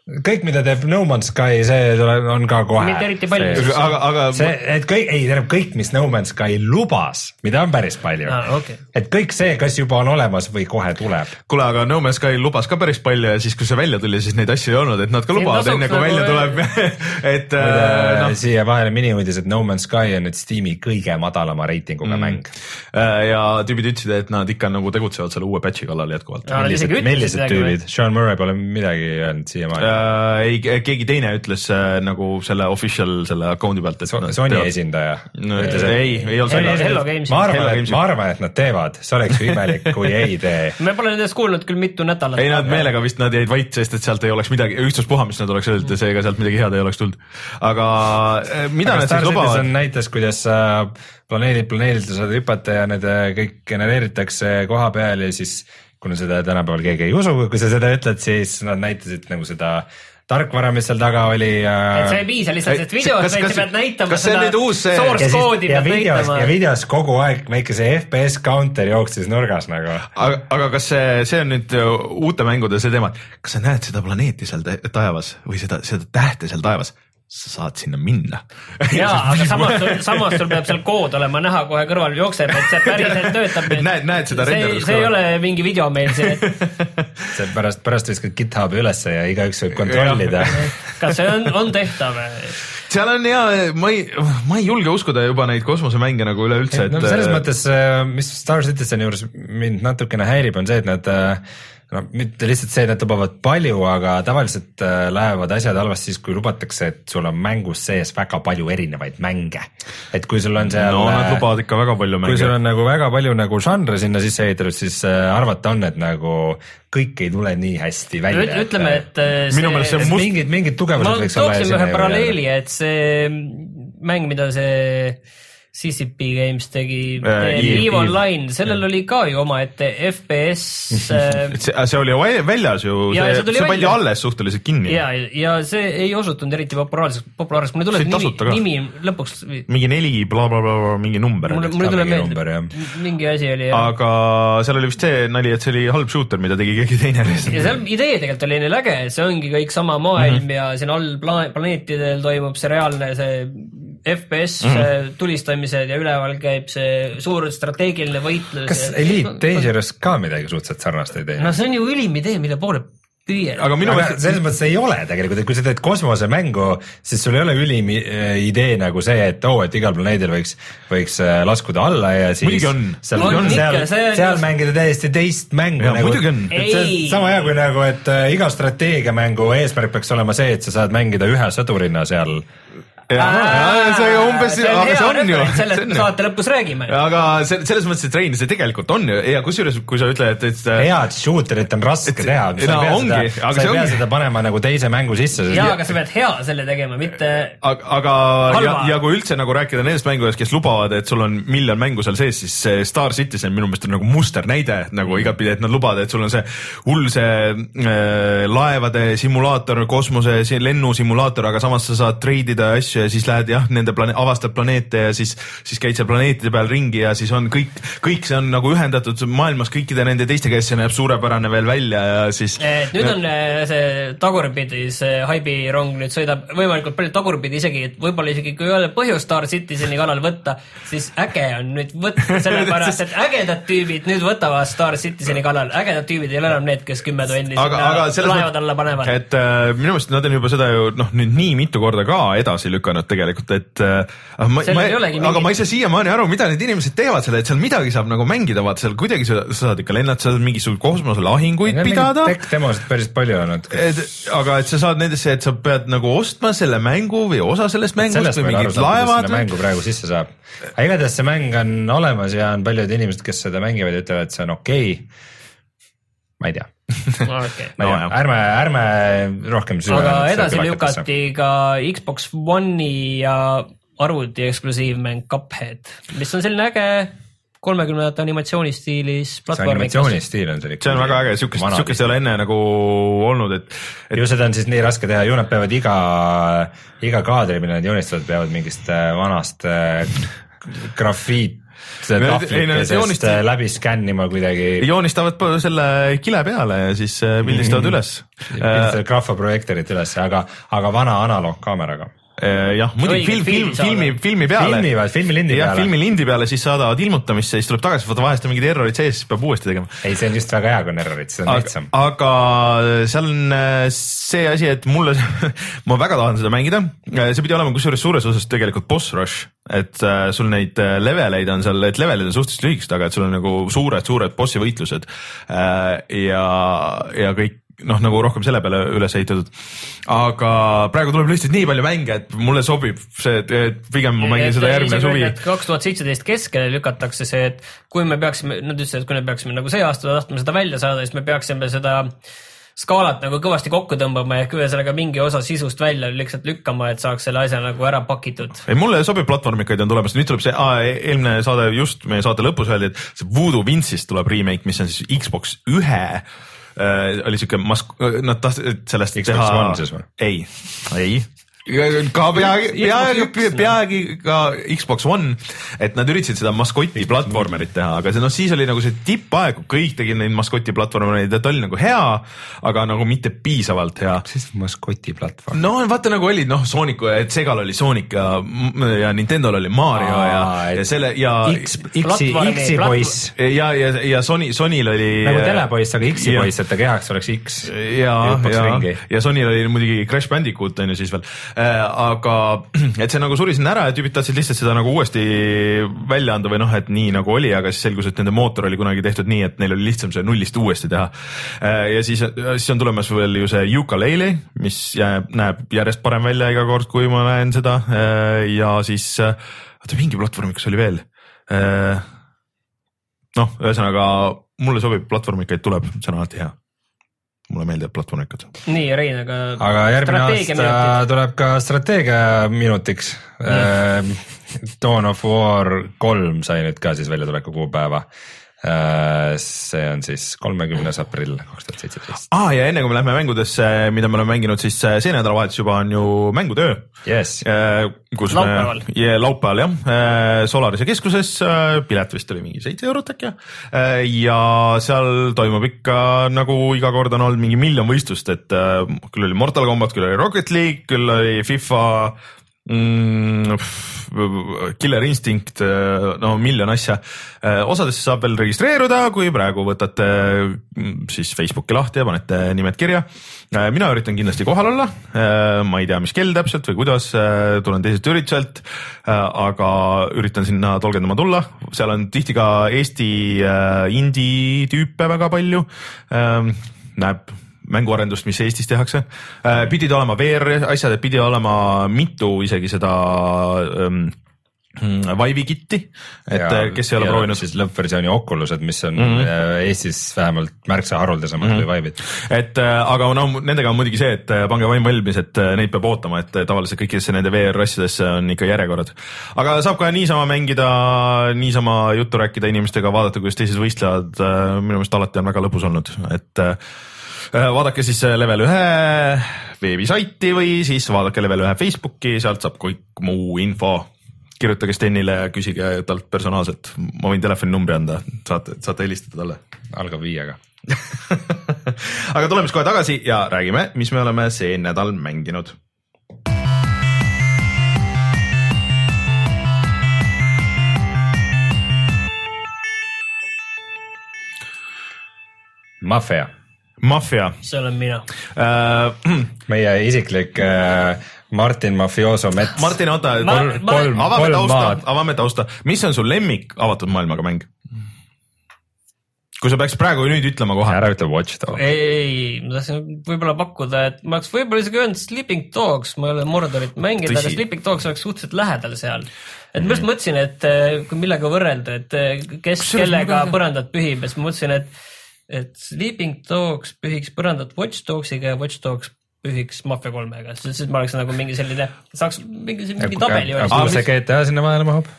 kõik, mida teeb No Man's Sky, see on ka kohe. mitte eriti palju. aga, aga. see, et kõik, ei tähendab kõik, mis No Man's Sky lubas, mida on päris palju ah,. Okay. et kõik see, kas juba on olemas või kohe tuleb. kuule, aga No Man's Sky lubas ka päris palju ja siis, kui see välja tuli, siis neid asju ei olnud, et nad ka lubavad enne kui välja nagu- tuleb et äh, no. siia vahele miniuudis, et No Man's Sky on nüüd Steam'i kõige madalama reitinguga mm. mäng. Äh, ja tüübid ütlesid, et nad ikka nagu tegutsevad selle uue patch'i kallal jätkuvalt. millised, millised tüübid, Sean Murray pole midagi öelnud siiamaani äh, ei, keegi teine ütles äh, nagu selle official selle account'i pealt, et so, Sony tead... esindaja no,. ei, ei olnud Sony. ma arvan, ma arvan, et nad teevad, see oleks ju imelik, kui ei tee. me pole nendest kuulnud küll mitu nädalat. ei, nad meelega vist nad jäid vait, sest et sealt ei oleks midagi, ükstaspuha, mis nad oleks öelnud ja seega sealt midagi head ei oleks tulnud. aga äh, mida aga nad siis lubavad? näitas, kuidas äh, planeedid planeedilt saad hüpata ja need kõik genereeritakse koha peal ja siis kuna seda tänapäeval keegi ei usu, kui sa seda ütled, siis nad näitasid nagu seda tarkvara, mis seal taga oli ja. et see ei piisa lihtsalt sellest videost, vaid sa pead näitama seda source code'i pead näitama. ja videos kogu aeg väike see FPS counter jooksis nurgas nagu. aga, aga kas see, see on nüüd uh, uute mängude see teema, kas sa näed seda planeeti seal taevas või seda, seda tähte seal taevas? Sa saad sinna minna. ja, aga samas, samas sul peab seal kood olema näha kohe kõrval jookseb, et see päriselt töötab. näed, näed seda renderdust. see ei ole mingi video meil see, et. see pärast, pärast viskad GitHubi ülesse ja igaüks võib kontrollida kas see on, on tehtav? seal on ja ma ei, ma ei julge uskuda juba neid kosmosemänge nagu üleüldse, et. no selles mõttes, mis Star Citizeni juures mind natukene häirib, on see, et nad äh, no mitte lihtsalt see, et nad lubavad palju, aga tavaliselt äh, lähevad asjad halvasti siis, kui lubatakse, et sul on mängus sees väga palju erinevaid mänge. et kui sul on seal. no nad äh, lubavad ikka väga palju mänge. kui sul on nagu väga palju nagu žanre sinna sisse ehitatud, siis äh, arvata on, et nagu kõik ei tule nii hästi välja. ütleme, et see. minu meelest see on must. mingid, mingid tugevused võiks olla. ma tooksin ühe paralleeli, et see mäng, mida see CCP Games tegi äh, EVE Online, sellel oli ka ju omaette FPS äh, see, see oli väljas ju, see, see, see pandi alles suhteliselt kinni. ja, ja see ei osutunud eriti populaarseks, populaarseks, mulle tuleb nimi, nimi lõpuks. mingi neli blablabla bla, bla, mingi number. mulle, mulle tuleb meelde, mingi asi oli. aga seal oli vist see nali, et see oli halb shooter, mida tegi keegi teine lihtsalt. ja seal idee tegelikult oli neil äge, see ongi kõik sama maailm mm -hmm. ja siin all planeetidel toimub see reaalne see FPS mm -hmm. tulistamised ja üleval käib see suur strateegiline võitlus. kas Elite Dangerous ka midagi suhteliselt sarnast ei tee? no see on ju ülim idee, mille poole püüelda. aga minu meelest selles mõttes ei ole tegelikult, et kui sa teed kosmosemängu, siis sul ei ole ülim äh, idee nagu see, et oo oh,, et igal planeedil võiks, võiks äh, laskuda alla ja siis. muidugi on. seal, on, seal, seal, seal mängida täiesti teist mängu. Nagu, muidugi on. sama hea kui nagu, et äh, iga strateegiamängu eesmärk peaks olema see, et sa saad mängida ühe sõdurina seal see umbes, aga see on ju. sellest me saate lõpus räägime. aga see, selles mõttes, et Rein, see tegelikult on ju ja kusjuures, kui sa ütled, et, et. head shooter'it on raske et, teha. no ongi, aga sa ei pea ongi. seda panema nagu teise mängu sisse. jaa, aga sa pead hea selle tegema, mitte. aga, aga ja, ja kui üldse nagu rääkida nendest mängudest, kes lubavad, et sul on miljon mängu seal sees, siis see Star Citizen minu meelest on nagu musternäide nagu igatpidi, et nad lubavad, et sul on see hull see äh, laevade simulaator, kosmose lennusimulaator, aga samas sa saad treidida asju ja siis lähed jah, nende plane-, avastad planeete ja siis, siis käid seal planeetide peal ringi ja siis on kõik, kõik see on nagu ühendatud maailmas kõikide nende teistega ja see näeb suurepärane veel välja ja siis. et nüüd on äh, see tagurpidi, see haibirong nüüd sõidab võimalikult palju tagurpidi isegi, et võib-olla isegi kui ei ole põhjust Star Citizeni kallal võtta, siis äge on nüüd võtta, sellepärast et ägedad tüübid nüüd võtavad Star Citizeni kallal, ägedad tüübid ei ole enam need, kes kümme tonni sinna laevad alla panevad. et äh, minu meelest nad on juba seda ju noh, nüüd nii mitu korda ka edasi lükanud tegelikult, et äh, ma, ma, aga ma ei saa siiamaani aru, mida need inimesed teevad selle, et seal midagi saab nagu mängida, vaata seal kuidagi sa, sa saad ikka lennata, sa saad mingisuguseid kosmoselahinguid pidada. demosid päris palju olnud. aga et sa saad nendesse, et sa pead nagu ostma selle mängu või osa sellest mängust või mingid laevad. mängu praegu sisse saab. aga igatahes see mäng on olemas ja on paljud inimesed, kes seda mängivad ja ütlevad, et see on okei okay ma ei tea okay. no, no, ärme, ärme rohkem süveneme. aga edasi lükati ka Xbox One'i ja arvuti eksklusiivmäng Cuphead, mis on selline äge kolmekümnendate animatsioonistiilis animatsioonistiil on see ikka. see on väga äge, siukest, siukest ei ole enne nagu olnud, et, et.... ju seda on siis nii raske teha, ju nad peavad iga, iga kaadri, mille nad joonistavad, peavad mingist äh, vanast äh, grafiit tahvlikesest joonist... Äh, läbi skännima kuidagi. joonistavad selle kile peale ja siis äh, pildistavad -hmm. üles. pildistavad graafaprojektorit üles, aga, aga vana analoogkaameraga Äh, jah, muidugi film, film, filmi, filmi peale. filmivad, filmilindi peale. jah, filmilindi peale, siis saadavad ilmutamisse, siis tuleb tagasi, vaata vahest on mingid errorid sees, siis peab uuesti tegema. ei, see on just väga hea, kui on errorid, siis on lihtsam. aga seal on äh, see asi, et mulle ma väga tahan seda mängida, äh, see pidi olema kusjuures suures osas tegelikult boss rush, et sul neid leveleid on seal, et levelid on suhteliselt lühikesed, aga et sul on nagu suured-suured bossi võitlused ja, ja kõik noh, nagu rohkem selle peale üles ehitatud. aga praegu tuleb lihtsalt nii palju mänge, et mulle sobib see, et pigem ma mängin et, seda järgmine suvi. kaks tuhat seitseteist keskele lükatakse see, et kui me peaksime, nad ütlesid, et kui me peaksime nagu see aasta tahtma seda välja saada, siis me peaksime seda skaalat nagu kõvasti kokku tõmbama ehk ühesõnaga mingi osa sisust välja lihtsalt lükkama, et saaks selle asja nagu ära pakitud. ei, mulle sobib platvormikaid on tulemas, nüüd tuleb see, eelmine saade just meie saate lõpus öeldi, et see Voodoo Vince'ist tuleb remake, mis on siis Xbox ühe oli siuke mask-, nad tahtsid sellest Xbox teha. ei, ei ka peagi, peagi, peagi ka Xbox One, et nad üritasid seda maskoti platvormerit teha, aga see noh, siis oli nagu see tippaeg, kui kõik tegid neid maskoti platvormereid, et oli nagu hea, aga nagu mitte piisavalt hea. mis siis maskoti platvorm? no vaata nagu oli noh, Sooniku ja Segal oli Sonic ja, ja Nintendo'l oli Mario Aa, ja, ja selle ja. X, X-i, X-i poiss. ja, ja, ja Sony, Sonyl oli. nagu telepoiss, aga X-i poiss, et ta kehaks oleks X. ja, ja, ja Sonyl oli muidugi Crash Bandicoot on ju siis veel Äh, aga et see nagu suri sinna ära ja tüübid tahtsid lihtsalt seda nagu uuesti välja anda või noh, et nii nagu oli, aga siis selgus, et nende mootor oli kunagi tehtud nii, et neil oli lihtsam see nullist uuesti teha. Äh, ja siis, siis on tulemas veel ju see Yooka-Laylee, mis jääb, näeb järjest parem välja iga kord, kui ma näen seda äh, ja siis oota, mingi platvormikas oli veel. noh, ühesõnaga mulle sobib, platvormikaid tuleb, see on alati hea mulle meeldivad platvormikad. nii, Rein, aga. aga järgmine aasta minutid. tuleb ka strateegiaminutiks mm.. Dawn of War kolm sai nüüd ka siis väljatuleku kuupäeva see on siis kolmekümnes aprill kaks tuhat seitseteist. aa ah, ja enne kui me lähme mängudesse, mida me oleme mänginud, siis äh, see nädalavahetus juba on ju mängutöö yes.. Äh, kus laupäeval. me, laupäeval jah, Solarise keskuses, pilet vist oli mingi seitse eurot äkki ja seal toimub ikka nagu iga kord on olnud mingi miljon võistlust, et küll oli Mortal Combat, küll oli Rocket League, küll oli FIFA mm,. Killer Instinct, äh, no miljon asja. Äh, osadesse saab veel registreeruda, kui praegu võtate mm, siis Facebooki lahti ja panete nimed kirja. Äh, mina üritan kindlasti kohal olla. ma ei tea, mis kell täpselt või kuidas, tulen teiselt ürituselt. aga üritan sinna tolgendama tulla, seal on tihti ka Eesti indie tüüpe väga palju. näeb mänguarendust, mis Eestis tehakse. pidid olema VR-asjad, et pidi olema mitu isegi seda ähm, mm, Vive'i kitti, et ja, kes ei ole proovinud. siis lõppversiooni Oculused, mis on mm. -hmm. Eestis vähemalt märksa haruldasemad mm -hmm. kui Vive'id. et äh, aga no nendega on muidugi see, et äh, pange vaim valmis, et äh, neid peab ootama, et äh, tavaliselt kõikidesse nende VR asjadesse on ikka järjekorrad. aga saab ka niisama mängida, niisama juttu rääkida inimestega, vaadata, kuidas teised võistlevad. minu meelest alati on väga lõbus olnud, et äh, vaadake siis äh, level ühe veebisaiti või siis vaadake level ühe Facebooki, sealt saab kõik muu info. Kirjutage Stenile ja küsige talt personaalselt, ma võin telefoninumbri anda, saate, saate helistada talle. Algab viiega. aga tuleme siis kohe tagasi ja räägime, mis me oleme see nädal mänginud. Mafia, Mafia see olen mina. äh. meie isiklik äh, Martin Mafioso mets. Martin, oota, Ma- kolm, kolm, avame tausta maad., avame tausta, mis on su lemmik avatud maailmaga mäng? kui sa peaks praegu nüüd ütlema kohe. ära ütle Watch Dogs. ei, ei, ma tahtsin võib-olla pakkuda, et ma oleks võib-olla isegi öelnud Sleeping Dogs, ma ei ole Mordorit mänginud, aga. Sleeping Dogs oleks suhteliselt lähedal seal. et ma just mõtlesin, et eh, kui millega võrrelda, et eh, kes kellega põrandat pühib ja siis ma mõtlesin, et, et Sleeping Dogs pühiks põrandat Watch Dogsiga ja Watch Dogs pühiks Mafia kolmega, siis ma oleks nagu mingi selline, saaks mingi, mingi tabeli aga kuhu see GTA sinna vahele mahub?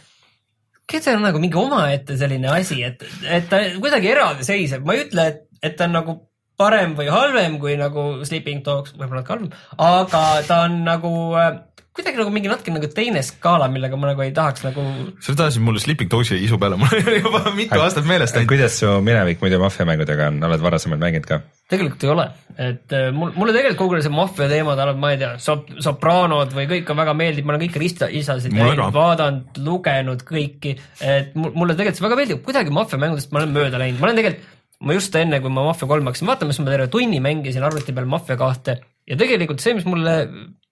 GTA on nagu mingi omaette selline asi, et, et ta kuidagi eraldiseisev, ma ei ütle, et, et ta on nagu parem või halvem kui nagu Sleeping Dogs, võib-olla natuke halvem, aga ta on nagu äh, kuidagi nagu mingi natuke nagu teine skaala, millega ma nagu ei tahaks nagu sa tahtsid mulle Sleeping Dogsi isu peale, mul oli juba mitu aastat meelest läinud. kuidas su minevik muidu maffiamängudega on, oled varasemalt mänginud ka? tegelikult ei ole, et äh, mul, mulle tegelikult kogu see maffia teema, ma ei tea, sop-, sopranod või kõik on väga meeldib, ma olen kõiki rista-isasid Mulle näinud, vaadanud, lugenud kõiki, et mul- mulle tegelikult see väga meeldib, kuidagi maffiamängudest ma olen mööda läinud, ma olen tegelikult, ma just enne, kui ma Mafia kolm hakkasin vaatama, siis ma terve tunni mängisin arvuti peal Mafia kahte. Ja tegelikult see, mis mulle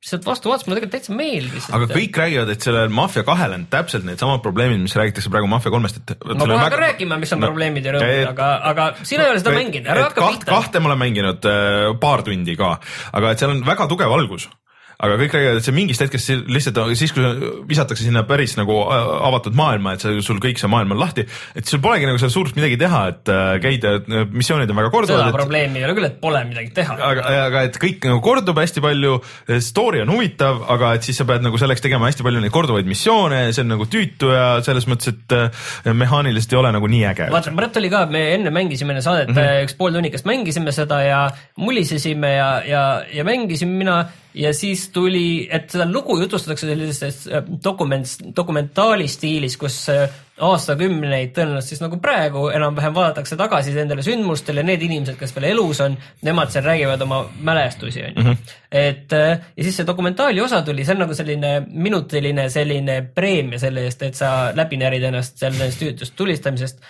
sealt vastu vaatas, mulle tegelikult täitsa meeldis. aga kõik räägivad, et sellel Mafia kahel on täpselt needsamad probleemid, mis räägitakse praegu Mafia kolmest, et. ma kohe hakkan rääkima, mis on no, probleemid ja rõõmud, aga, aga sina ei ole seda mänginud, ära hakka kaht, pihta. kahte ma olen mänginud äh, paar tundi ka, aga et seal on väga tugev algus aga kõik räägivad, et see mingist hetkest lihtsalt siis, kui visatakse sinna päris nagu äh, avatud maailma, et see, sul kõik see maailm on lahti, et sul polegi nagu seal suurt midagi teha, et äh, käida, missioonid on väga seda korduvad. probleemi ei ole küll, et pole midagi teha. aga, aga et kõik nagu kordub hästi palju, story on huvitav, aga et siis sa pead nagu selleks tegema hästi palju neid korduvaid missioone, see on nagu tüütu ja selles mõttes, et äh, mehaaniliselt ei ole nagu nii äge. vaata, Brett oli ka, me enne mängisime enne saadet mm -hmm. üks pool tunnikest mängisime seda ja mulisesime ja, ja, ja mängisin mina ja siis tuli, et seda lugu jutustatakse sellises äh, dokument, dokumentaali stiilis, kus äh, aastakümneid tõenäoliselt siis nagu praegu enam-vähem vaadatakse tagasi nendele sündmustele, need inimesed, kes veel elus on, nemad seal räägivad oma mälestusi, onju. et äh, ja siis see dokumentaali osa tuli, see on nagu selline minutiline selline preemia selle eest, et sa läbi närid ennast sellest tüütust tulistamisest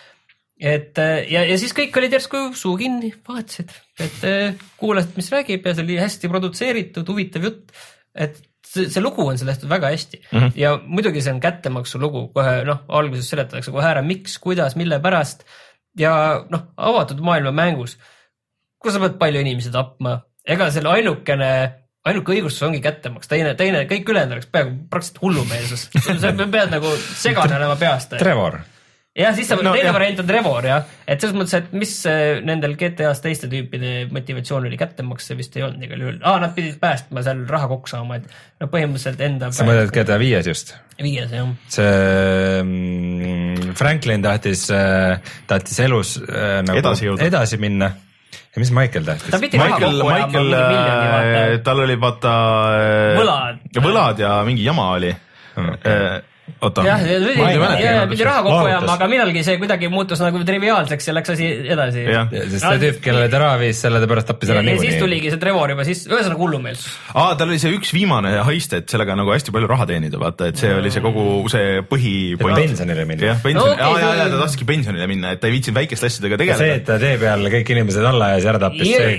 et äh, ja, ja siis kõik olid järsku suu kinni, vaatasid, et äh, kuulasid, mis räägib ja see oli hästi produtseeritud, huvitav jutt. et see, see lugu on sellest väga hästi mm -hmm. ja muidugi see on kättemaksu lugu, kohe noh, alguses seletatakse kohe ära, miks, kuidas, mille pärast ja noh, avatud maailma mängus, kus sa pead palju inimesi tapma, ega selle ainukene ainuke õigustus ongi kättemaks, teine, teine, kõik ülejäänud oleks peaaegu praktiliselt hullumeelsus. sa pead nagu segane olema peast. Trevor, jah, siis sa No teine jah. variant on Trevor jah, et selles mõttes, et mis äh, nendel GTA-s teiste tüüpide motivatsioon oli, kättemaks see vist ei olnud igal juhul ah,, nad pidid päästma seal raha kokku saama, et no põhimõtteliselt enda sa mõtled GTA viies just? viies jah, see mm, Franklin tahtis, tahtis elus äh, nagu Edasi jõuda. edasi minna. ja mis Michael tahtis ta? pidi raha Michael, kokku ajama Michael mingi miljoni, äh, vaata. tal oli vaata äh, Võlad. võlad ja mingi jama oli Okay.. oota, jah, pidi, raha see kokku ajama, aga millalgi see kuidagi muutus nagu triviaalseks ja läks asi edasi. jah. sest see tüüp, kellele ta raha viis, selle ta pärast tappis ära ja siis niikuinii. tuligi see Trevor juba siis, ühesõnaga hullumeelsus. aa, tal oli see üks viimane heist, et sellega nagu hästi palju raha teenida, vaata, et see oli see kogu see põhi. pensionile minna. jah, pension No no,, okei, okay, ja, see- ja ta tahtski pensionile minna, et ta ei viitsinud väikeste asjadega see, tegeleda. et ta tee peal kõik inimesed alla ajas ja ära tappis, see,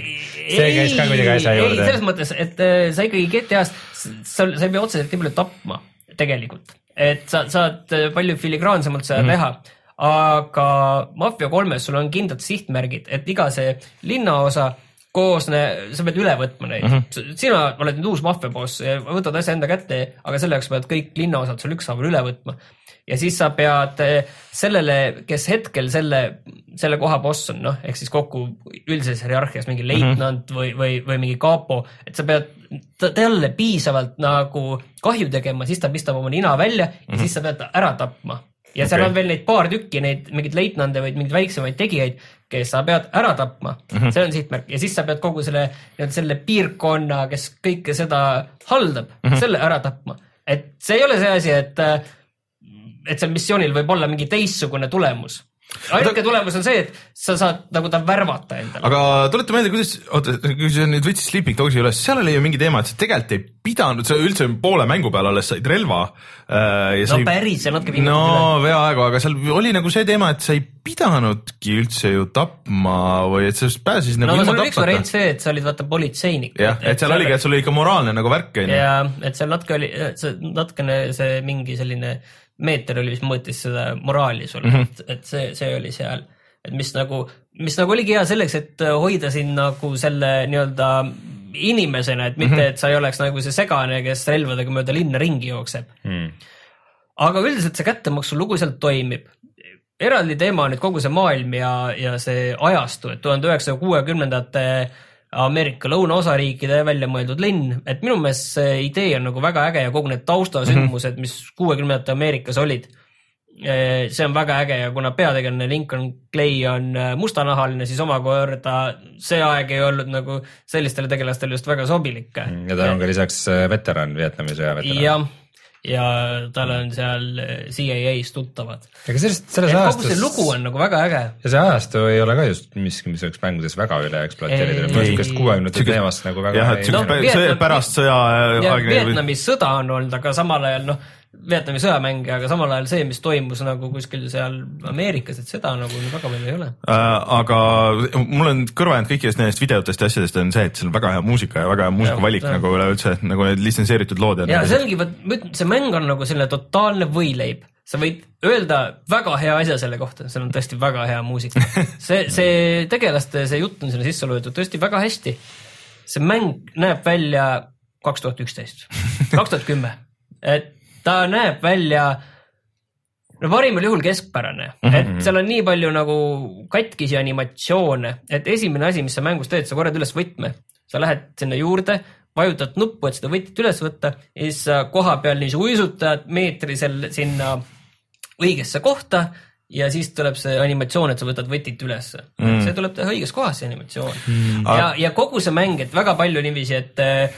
see käis ka kuidagi asja ei, selles juurde. mõttes, et äh, sa ikkagi GTA-s, sa, sa ei pea otseselt nii palju tapma tegelikult, et sa saad äh, palju filigraansemalt seda mm -hmm. teha. aga Mafia kolmes sul on kindlad sihtmärgid, et iga see linnaosa koosne, sa pead üle võtma neid mm. -hmm. sina oled nüüd uus maffiaboss ja võtad asja enda kätte, aga selle jaoks pead kõik linnaosad sul ükshaaval üle võtma. Ja siis sa pead eh, sellele, kes hetkel selle, selle koha boss on, noh, ehk siis kokku üldises hierarhias mingi leitnant mm -hmm. või, või, või mingi kapo, et sa pead ta- talle piisavalt nagu kahju tegema, siis ta pistab oma nina välja ja mm -hmm. siis sa pead ta ära tapma ja okay. seal on veel neid paar tükki, neid mingeid leitnante või mingeid väiksemaid tegijaid, kes sa pead ära tapma mm, -hmm. see on sihtmärk ja siis sa pead kogu selle, selle piirkonna, kes kõike seda haldab mm, -hmm. selle ära tapma. et see ei ole see asi, et, et seal missioonil võib olla mingi teistsugune tulemus. ainuke tulemus on see, et sa saad nagu ta värvata endale. aga tuleta meelde, kuidas, oota, kui sa nüüd võtsid Sleeping Dogsi üles, seal oli ju mingi teema, et sa tegelikult ei pidanud, sa üldse poole mängu peal alles said relva äh,. no päris, see natuke no üle. peaaegu, aga seal oli nagu see teema, et sa ei pidanudki üldse ju tapma või et sa just pääsesid no nagu sul ilma oli üks variant tapmata. see, et sa olid vaata politseinik. jah, et seal oligi, et sul oli ikka moraalne nagu värk onju. ja et seal natuke oli, natukene see mingi selline meeter oli, mis mõõtis seda moraali sul mm. -hmm. et, et see, see oli seal, et mis nagu, mis nagu oligi hea selleks, et hoida sind nagu selle nii-öelda inimesena, et mitte mm. -hmm. et sa ei oleks nagu see segane, kes relvadega mööda linna ringi jookseb. mm.. aga üldiselt see kättemaksu lugu seal toimib. eraldi teema on nüüd kogu see maailm ja, ja see ajastu, et tuhande üheksasaja kuuekümnendate Ameerika lõunaosariikide välja mõeldud linn, et minu meelest see idee on nagu väga äge ja kogu need taustasündmused mm, -hmm. mis kuuekümnendate Ameerikas olid. see on väga äge ja kuna peategelane Lincoln Clay on äh, mustanahaline, siis omakorda see aeg ei olnud nagu sellistele tegelastele just väga sobilik. ja ta on ka lisaks äh, veteran, Vietnami sõja veteran. jah, ja tal on seal eh, CIA-s tuttavad. ega sellest, selles et kogu ajastus see lugu on nagu väga äge. ja see ajastu ei ole ka just miski, mis oleks mängudes väga üle ekspluateeritud, Ei. niisugust kuuekümnendate teemast nagu väga jah, et No, pärast sõja ja aegne. Vietnami sõda on olnud, aga samal ajal noh, Vietnami sõjamäng, aga samal ajal see, mis toimus nagu kuskil seal Ameerikas, et seda nagu väga palju ei ole. Äh, aga mul on kõrva jäänud kõikidest nendest videotest ja asjadest on see, et seal on väga hea muusika ja väga hea muusikavalik nagu üleüldse nagu need litsenseeritud lood ja. ja see ongi, vot ma ütlen, see mäng on nagu selline totaalne võileib. sa võid öelda väga hea asja selle kohta, seal on tõesti väga hea muusika. see, see tegelaste, see jutt on sinna sisse loetud tõesti väga hästi. see mäng näeb välja kaks tuhat üksteist, kaks tuhat kümme, et ta näeb välja no parimal juhul keskpärane mm, -hmm. et seal on nii palju nagu katkisi animatsioone, et esimene asi, mis sa mängus teed, sa korjad üles võtme, sa lähed sinna juurde, vajutad nuppu, et seda võtit üles võtta ja siis sa koha peal niiviisi uisutad meetrisel sinna õigesse kohta ja siis tuleb see animatsioon, et sa võtad võtit ülesse mm.. see tuleb teha õiges kohas, see animatsioon mm.. ja, ja kogu see mäng, et väga palju niiviisi, et eh,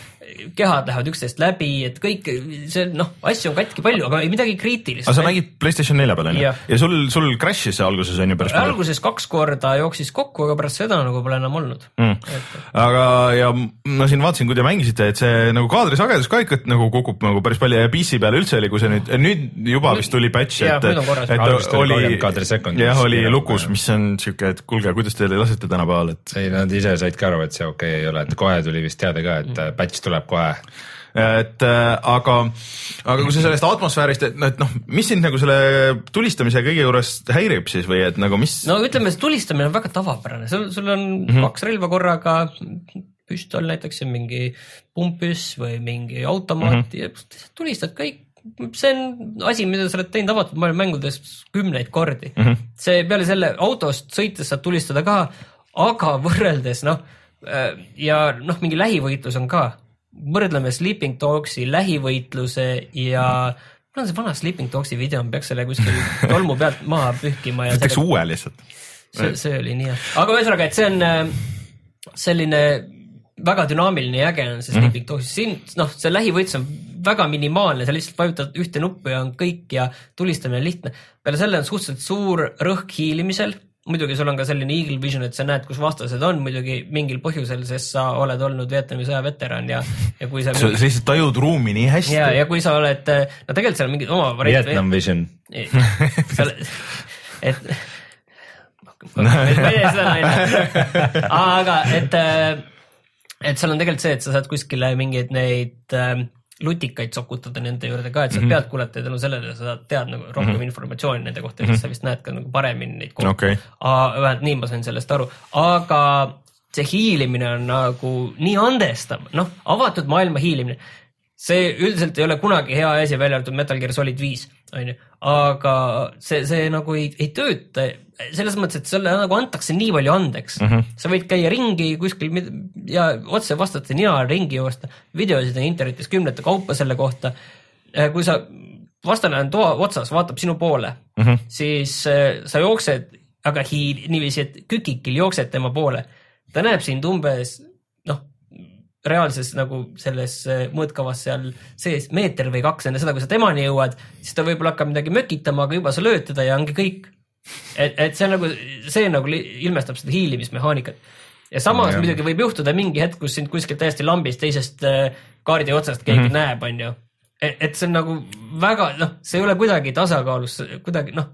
kehad lähevad üksteist läbi, et kõik see noh, asju on katki palju, aga ei midagi kriitilist aga sa. mängid Playstation nelja peal onju Jah. ja sul, sul crash'is see alguses onju päris palju. alguses kaks korda jooksis kokku, aga pärast seda nagu pole enam olnud mm.. aga, ja ma siin vaatasin, kui te mängisite, et see nagu kaadrisagedus ka ikka nagu kukub nagu päris palju ja PC peal üldse oli, kui see nüüd, nüüd juba vist tuli patch, et et tuli oli 30 kaadrisekundit. jah, oli lukus, nagu- mis on siuke, et kuulge, kuidas te lasete tänapäeval, et ei, nad ise said ka aru, et see okei okay ei ole, et kohe tuli vist teade ka, et äh, patch tuleb kohe. et äh, aga, aga kui sa sellest atmosfäärist, et noh, et noh, mis sind nagu selle tulistamise kõige juures häirib siis või et nagu mis no ütleme, see tulistamine on väga tavapärane, sul, sul on mm -hmm. kaks relva korraga, püstol näiteks ja mingi pumppüss või mingi automaat mm -hmm. ja tulistad kõik. See on asi, mida sa oled teinud avatud maailma mängudes kümneid kordi mm. -hmm. see peale selle autost sõites saad tulistada ka, aga võrreldes noh ja noh, mingi lähivõitlus on ka, võrdleme Sleeping Dogsi lähivõitluse ja mul on see vana Sleeping Dogsi video, ma peaks selle kuskil tolmu pealt maha pühkima selle- uue lihtsalt. see, see oli nii hea, aga ühesõnaga, et see on äh, selline väga dünaamiline ja äge on see Sleeping Dogs, siin noh, see lähivõitlus on väga minimaalne, sa lihtsalt vajutad ühte nuppu ja on kõik ja tulistamine on lihtne. peale selle on suhteliselt suur rõhk hiilimisel, muidugi sul on ka selline eagle vision, et sa näed, kus vastased on muidugi mingil põhjusel, sest sa oled olnud Vietnami sõja veteran ja, ja kui sa sa sa lihtsalt tajud ruumi nii hästi. ja, ja kui sa oled, no tegelikult seal on mingid oma variandid Vietnam Vision. Seal, et. ma ei tea seda naine, aga et, et seal on tegelikult see, et sa saad kuskile mingeid neid äh, lutikaid sokutada nende juurde ka, et sa mm -hmm. pealt kuulata ja tänu sellele sa tead nagu rohkem mm -hmm. informatsiooni nende kohta ja siis sa vist näed ka nagu paremini neid kohti okay.. vähemalt nii ma sain sellest aru, aga see hiilimine on nagu nii andestav, noh, avatud maailma hiilimine. see üldiselt ei ole kunagi hea asi, välja arvatud Metal Gear Solid viis, onju, aga see, see nagu ei, ei tööta selles mõttes, et sulle nagu antakse nii palju andeks mm. -hmm. sa võid käia ringi kuskil ja otse vastata nina ringi joosta, videosid on internetis kümnete kaupa selle kohta. kui sa, vastane on toa otsas, vaatab sinu poole mm, -hmm. siis äh, sa jooksed, aga hiil niiviisi, et kükikil jooksed tema poole. ta näeb sind umbes reaalses nagu selles äh, mõõtkavas seal sees meeter või kaks enne seda, kui sa temani jõuad, siis ta võib-olla hakkab midagi mökitama, aga juba sa lööd teda ja ongi kõik et, et see on nagu, see nagu ilmestab seda hiilimismehaanikat. ja samas Jah. muidugi võib juhtuda mingi hetk, kus sind kuskilt täiesti lambist teisest äh, kaardi otsast keegi mm -hmm. näeb, onju. et, et see on nagu väga, noh, see ei ole kuidagi tasakaalus, kuidagi noh,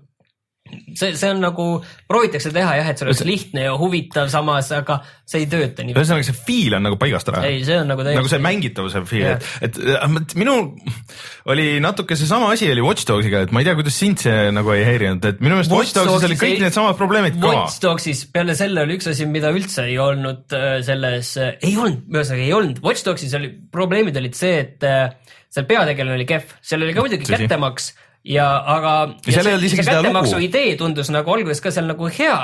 see, see on nagu, proovitakse teha jah, et see oleks lihtne ja huvitav samas, aga see ei tööta nii. ühesõnaga see feel on nagu paigast ära. ei, see on nagu nagu see täiesti, mängitavuse feel et, et et minul oli natuke seesama asi oli Watch Dogsiga, et ma ei tea, kuidas sind see nagu ei häirinud, et minu meelest Watch Watch Dogsis olid kõik ei- needsamad probleemid ka. Watch Dogsis peale selle oli üks asi, mida üldse ei olnud äh, selles, ei olnud, ühesõnaga ei olnud, Watch Dogsis oli, probleemid olid see, et äh, seal peategelane oli kehv, seal oli ka muidugi kättemaks ja aga. Ja seal ei olnud isegi seda kättemaksu lugu. idee tundus nagu alguses ka seal nagu hea,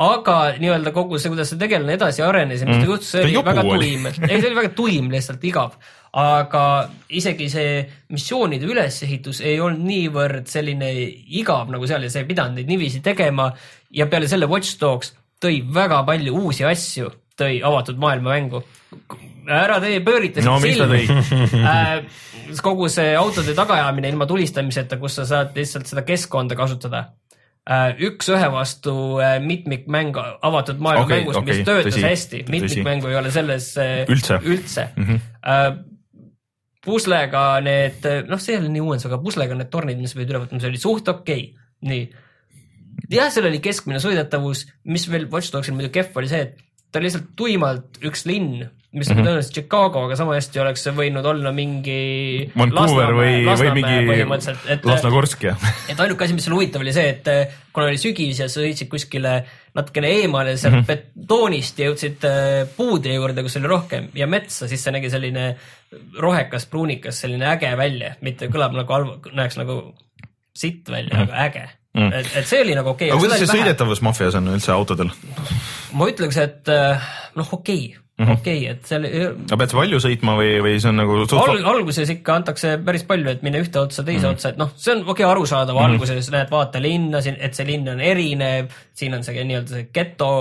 aga nii-öelda kogu see, kuidas see tegelane edasi arenes ja mis Mm. ta juhtus, see oli väga oli. tuim, ei see oli väga tuim lihtsalt igav. aga isegi see missioonide ülesehitus ei olnud niivõrd selline igav nagu seal ja sa ei pidanud neid niiviisi tegema ja peale selle Watch Dogs tõi väga palju uusi asju, tõi avatud maailma mängu. Ära tee, pöörita No tõi? äh, kogu see autode tagaajamine ilma tulistamiseta, kus sa saad lihtsalt seda keskkonda kasutada äh,. üks-ühe vastu äh, mitmikmäng avatud maailma okay, mängus okay,, mis töötas tõsi, hästi, mitmikmängu ei ole selles Üldse. üldse mm. -hmm. Puslega need, noh, see ei ole nii uuendus, aga puslega need tornid, mis pidid üle võtma, see oli suht okei okay., nii. jah, seal oli keskmine sõidetavus, mis veel Watch Dogsil muidu kehv oli see, et ta lihtsalt tuimalt üks linn, mis Mhm. on tõenäoliselt Chicago, aga sama hästi oleks see võinud olla mingi Vancouver või, või mingi Lasnagorsk ja et ainuke asi, mis seal huvitav oli see, et eh, kuna oli sügis ja sa sõitsid kuskile natukene eemale sealt mm -hmm. betoonist ja jõudsid eh, puude juurde, kus oli rohkem ja metsa, siis see nägi selline rohekas, pruunikas, selline äge välja, mitte kõlab nagu halb, näeks nagu sitt välja mm, -hmm. aga äge mm.. et, et see oli nagu okei aga okay,. kuidas see sõidetavus maffias on üldse autodel? ma ütleks, et eh, noh, okei okay., Mhm. okei okay,, et seal aga pead sa palju sõitma või, või see on nagu Al, alguses ikka antakse päris palju, et minna ühte otsa teise mm -hmm. otsa, et noh, see on okei okay, arusaadav mm, -hmm. alguses näed, vaata linna, et see linn on erinev, siin on see nii-öelda see geto,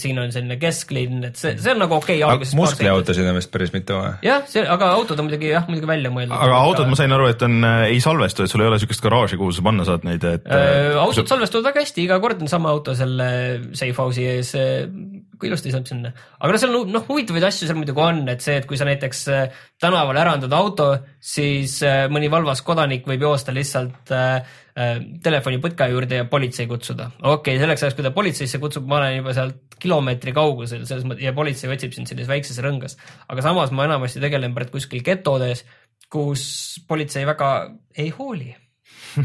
siin on selline kesklinn, et see, see on nagu okei okay, alguses. muskliautosid on vist päris mitu või? jah, see, aga autod on muidugi jah, muidugi välja mõeldud. aga autod, ma sain aru, et on, ei salvestu, et sul ei ole siukest garaaži, kuhu sa panna saad neid, et äh,. autod salvestuvad väga hästi, iga kord on sama auto selle safe house'i ees, kui ilusti saab sinna. aga no seal noh, huvitavaid asju seal muidugi on, et see, et kui sa näiteks äh, tänaval ärandad auto, siis äh, mõni valvas kodanik võib joosta lihtsalt äh, äh, telefoniputka juurde ja politsei kutsuda. okei okay,, selleks ajaks, kui ta politseisse kutsub, ma olen juba sealt kilomeetri kaugusel, selles mõttes ja politsei otsib sind sellises väikses rõngas. aga samas ma enamasti tegelen praegu kuskil getodes, kus politsei väga ei hooli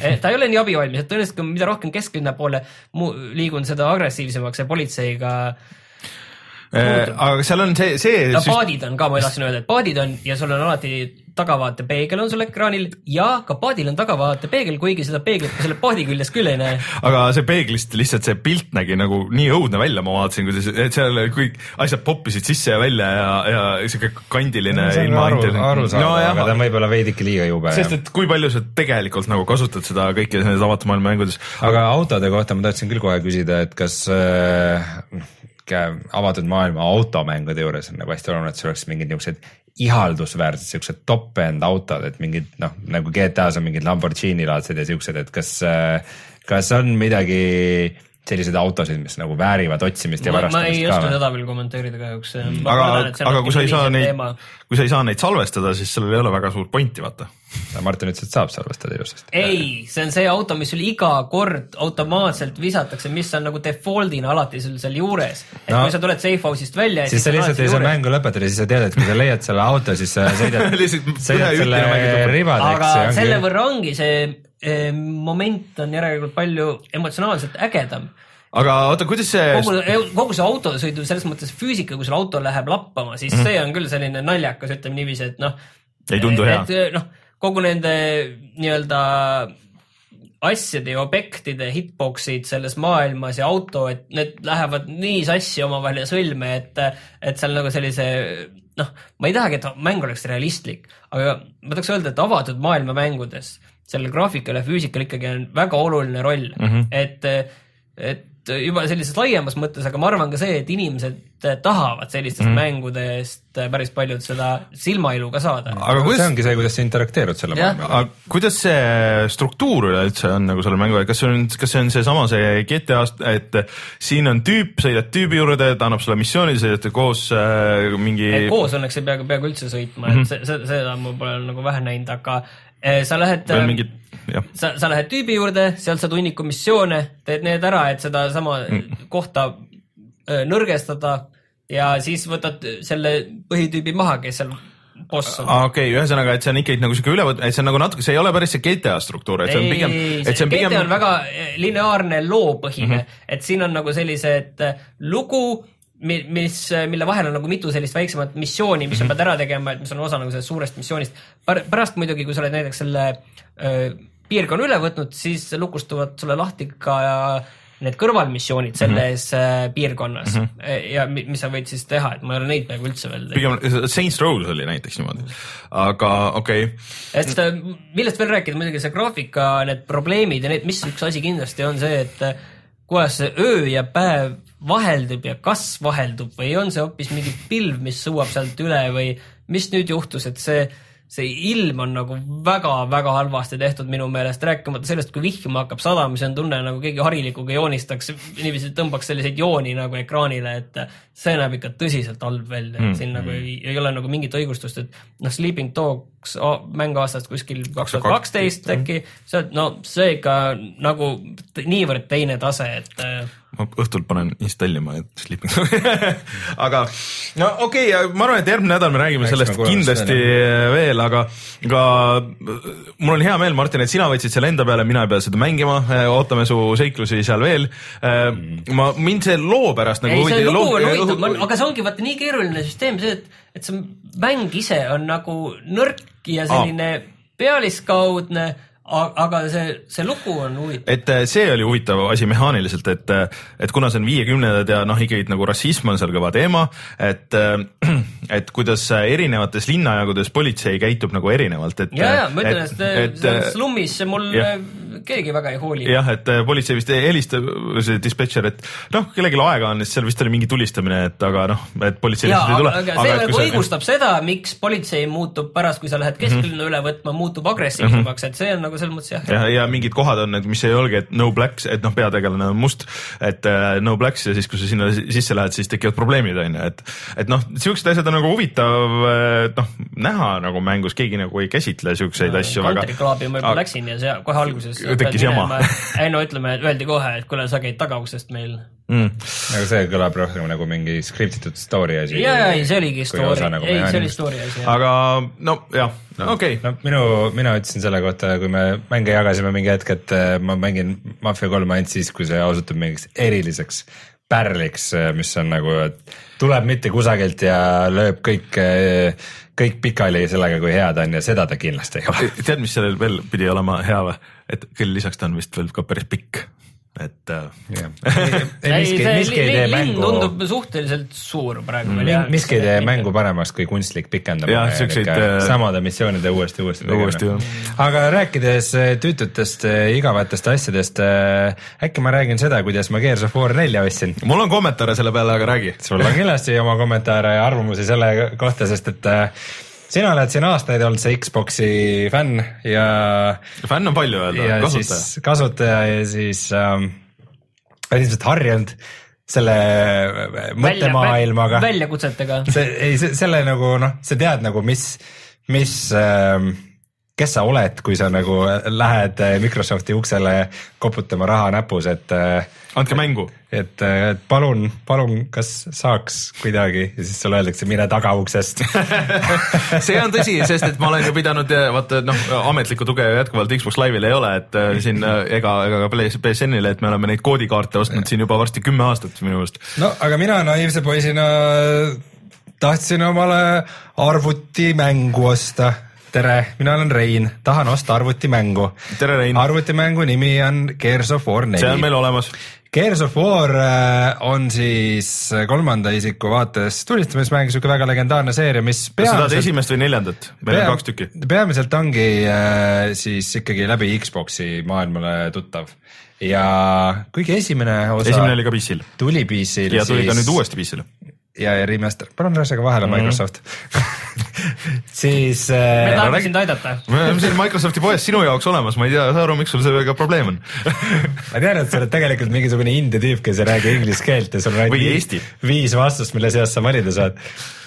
Eh, ta ei ole nii abivalmis, et tõenäoliselt mida rohkem kesklinna poole liigun, seda agressiivsemaks see politseiga. Äh, aga seal on see, see ja paadid on ka, ma tahtsin öelda, et paadid on ja sul on alati tahavaatepeegel on sul ekraanil ja ka paadil on tahavaatepeegel, kuigi seda peeglit ka selle paadi küljest küll ei näe. aga see peeglist lihtsalt see pilt nägi nagu nii õudne välja, ma vaatasin, kuidas, et seal kõik asjad poppisid sisse ja välja ja, ja siuke kandiline see on ilma aru, internet- arusaadav No no,, aga ta on võib-olla veidike liiga jube. sest et kui palju sa tegelikult nagu kasutad seda kõike nendes avatud maailma mängudes. aga autode kohta ma tahtsin küll kohe küsida, et kas äh, käe- avatud maailma automängude juures on nagu hästi oluline, et sul oleks mingid niisugused ihaldusväärsed siuksed top-end autod, et mingid noh, nagu GTA-s on mingid Lamborghini laadsed ja siuksed, et kas, kas on midagi selliseid autosid, mis nagu väärivad otsimist ja ma, ma ei varastamist ka oska seda veel kommenteerida kahjuks. aga, aga kui sa ei saa neid, kui sa ei saa neid salvestada, siis sellel ei ole väga suurt pointi, vaata. Martin ütles, et saab salvestada ilusasti. ei, see on see auto, mis sul iga kord automaatselt visatakse, mis on nagu default'ina alati sul seal juures. et No. kui sa tuled safe house'ist välja. siis sa lihtsalt ei saa mängu lõpetada, siis sa tead, et kui sa leiad selle auto, siis sa sõidad sõidad selle ribadeks aga selle ongi, võrra ongi see moment on järelikult palju emotsionaalselt ägedam. aga oota, kuidas see, kogu, kogu see autosõidu selles mõttes füüsika, kui sul auto läheb lappama, siis mm -hmm. see on küll selline naljakas, ütleme niiviisi, et noh. Ei tundu hea. et noh, kogu nende nii-öelda asjade ja objektide hitbox'id selles maailmas ja auto, et need lähevad nii sassi omavahel ja sõlme, et, et seal nagu sellise noh, ma ei tahagi, et mäng oleks realistlik, aga ma tahaks öelda, et avatud maailma mängudes sellel graafikal ja füüsikal ikkagi on väga oluline roll mm, Mhm. -hmm. et, et juba sellises laiemas mõttes, aga ma arvan ka see, et inimesed tahavad sellistest mm -hmm. mängudest päris palju seda silmailu ka saada. aga see kuidas, ongi see, kuidas sa interakteerud selle maailmaga. aga kuidas see struktuur üleüldse on nagu selle mängu, kas see on, kas see on seesama see GTA-st, et siin on tüüp, sõidad tüübi juurde, ta annab sulle missiooni, sõidate koos äh, mingi koos õnneks ei pea peaaegu üldse sõitma mm, Mhm. -hmm. et see, seda ma pole nagu vähe näinud, aga sa lähed jah, sa, sa lähed tüübi juurde, sealt saad hunniku missioone, teed need ära, et sedasama Mm. kohta öö, nõrgestada ja siis võtad selle põhitüübi maha, kes seal boss on. okei okay,, ühesõnaga, et see on ikkagi nagu siuke ülevõtt, et see on nagu natuke, see ei ole päris see GTA struktuur, et see on pigem, on pigem GTA on väga eh, lineaarne loopõhine mm, -hmm. et siin on nagu sellised lugu, mis, mille vahel on nagu mitu sellist väiksemat missiooni, mis sa pead ära tegema, et mis on osa nagu sellest suurest missioonist. pärast muidugi, kui sa oled näiteks selle öö, piirkonna üle võtnud, siis lukustuvad sulle lahti ka need kõrvalmissioonid selles mm -hmm. piirkonnas mm -hmm. ja mi- mis sa võid siis teha, et ma ei ole neid peaaegu üldse veel teinud. pigem Saints Row's oli näiteks niimoodi, aga okei okay., et millest veel rääkida, muidugi see graafika, need probleemid ja need, mis üks asi kindlasti on see, et äh, kuidas see öö ja päev vaheldub ja kas vaheldub või on see hoopis mingi pilv, mis sõuab sealt üle või mis nüüd juhtus, et see, see ilm on nagu väga-väga halvasti tehtud minu meelest, rääkimata sellest, kui vihma hakkab sadama, siis on tunne nagu keegi harilikuga joonistaks, niiviisi tõmbaks selliseid jooni nagu ekraanile, et see näeb ikka tõsiselt halb välja mm,, siin nagu ei, ei ole nagu mingit õigustust, et noh, Sleeping Dogs o- mäng aastast kuskil kaks tuhat kaksteist äkki, see, no see ikka nagu niivõrd teine tase, et ma õhtul panen installima, et Sleeping aga no okei okay,, ma arvan, et järgmine nädal me räägime Eks sellest me kuulame kindlasti veel, aga, aga mul on hea meel, Martin, et sina võtsid selle enda peale, mina ei pea seda mängima, ootame su seiklusi seal veel. ma, mind see loo pärast nagu ei, see lugu on loo- huvitav, aga see ongi vaata nii keeruline süsteem, see, et, et see mäng ise on nagu nõrk ja selline pealiskaudne, aga see, see lugu on huvitav. et äh, see oli huvitav asi mehaaniliselt, et, et kuna see on viiekümnendad ja noh, ikkagi nagu rassism on seal kõva teema, et, et kuidas erinevates linnajagudes politsei käitub nagu erinevalt, et. ja, ja ma ütlen, et, et seal slummis mul jah. Keegi väga ei hooli. jah, et äh, politsei vist helistab, see dispetšer, et noh, kellelgi aega on, seal vist oli mingi tulistamine, et aga noh, et politsei lihtsalt ei tule. see nagu õigustab seda, miks politsei muutub pärast, kui sa lähed kesklinna mm -hmm. üle võtma, muutub agressiivsemaks mm, -hmm. et see on nagu selles mõttes jah. ja, ja mingid kohad on, mis ei olegi, et no blacks, et noh, peategelane on must, et uh, no blacks ja siis, kui sa sinna sisse lähed, siis tekivad probleemid, on ju, et et noh, siuksed asjad on nagu huvitav et noh, näha nagu mängus, keegi nagu ei käsitle siukseid asju väga. Country Clubi ma juba läksin ja see kohe alguses. Tekkis jama. ei no ütleme, öeldi kohe, et kuule, sa käid tagauksest meil. mm.. aga see kõlab rohkem nagu mingi skriptitud story asi. ja, ja, ei see oligi story nagu ei see oli story asi. aga nojah, okei, no minu, mina ütlesin selle kohta, kui me mänge jagasime mingi hetk, et äh, ma mängin Mafia kolme ainult siis, kui see osutub mingiks eriliseks pärliks, mis on nagu, et tuleb mitte kusagilt ja lööb kõik, kõik pikali sellega, kui hea ta on ja seda ta kindlasti ei ole. tead, mis sellel veel pidi olema hea või? Et küll lisaks ta on vist veel ka päris pikk, et äh, ei tee linn mängu, tundub suhteliselt suur praegu veel jah. miski ei tee mängu paremaks kui kunstlik pikendamine Jah, siukseid, äh, samade missioonide uuesti, uuesti Uuesti, jah. aga rääkides äh, tüütutest äh, igavatest asjadest, äkki ma räägin seda, kuidas ma Gears of War nelja ostsin mul on kommentaare selle peale, aga räägi. sul on kindlasti oma kommentaare ja arvamusi selle kohta, sest et äh, sina oled siin aastaid olnud see Xbox'i fänn ja, fänn on palju öelda ja, kasutaja. kasutaja ja siis ähm, ilmselt harjunud selle mõttemaailmaga. väljakutsetega. see ei, selle nagu noh, sa tead nagu, mis, mis ähm, kes sa oled, kui sa nagu lähed äh, Microsofti uksele koputama raha näpus, et äh, andke mängu. Et et palun, palun, kas saaks kuidagi ja siis sulle öeldakse, mine tagauksest. See on tõsi, sest et ma olen ju pidanud, vaata noh, ametlikku tuge jätkuvalt Xbox Live'il ei ole, et äh, siin äh, ega, ega ka PSN-ile, et me oleme neid koodikaarte ostnud siin juba varsti kümme aastat minu meelest. no aga mina naiivse poisina tahtsin omale arvutimängu osta tere, mina olen Rein, tahan osta arvutimängu. tere, Rein. arvutimängu nimi on Gears of War neli. see on meil olemas. Gears of War äh, on siis kolmanda isiku vaates tulistamismäng, sihuke väga legendaarne seeria, mis kas sa tahad esimest või neljandat? meil on kaks tükki. peamiselt ongi äh, siis ikkagi läbi Xbox'i maailmale tuttav ja kuigi esimene osa esimene oli ka PC-l. tuli PC-l. ja tuli siis... ka nüüd uuesti PC-le ja, ja remaster, palun ühesõnaga vahele mm -hmm. Microsoft siis äh,. me tahame sind aidata. me oleme siin Microsofti poes sinu jaoks olemas, ma ei tea, saa aru, miks sul sellega probleem on ma tean, et sa oled tegelikult mingisugune indie tüüp, kes ei räägi inglise keelt ja sul on ainult viis, vastust, mille seast sa valida saad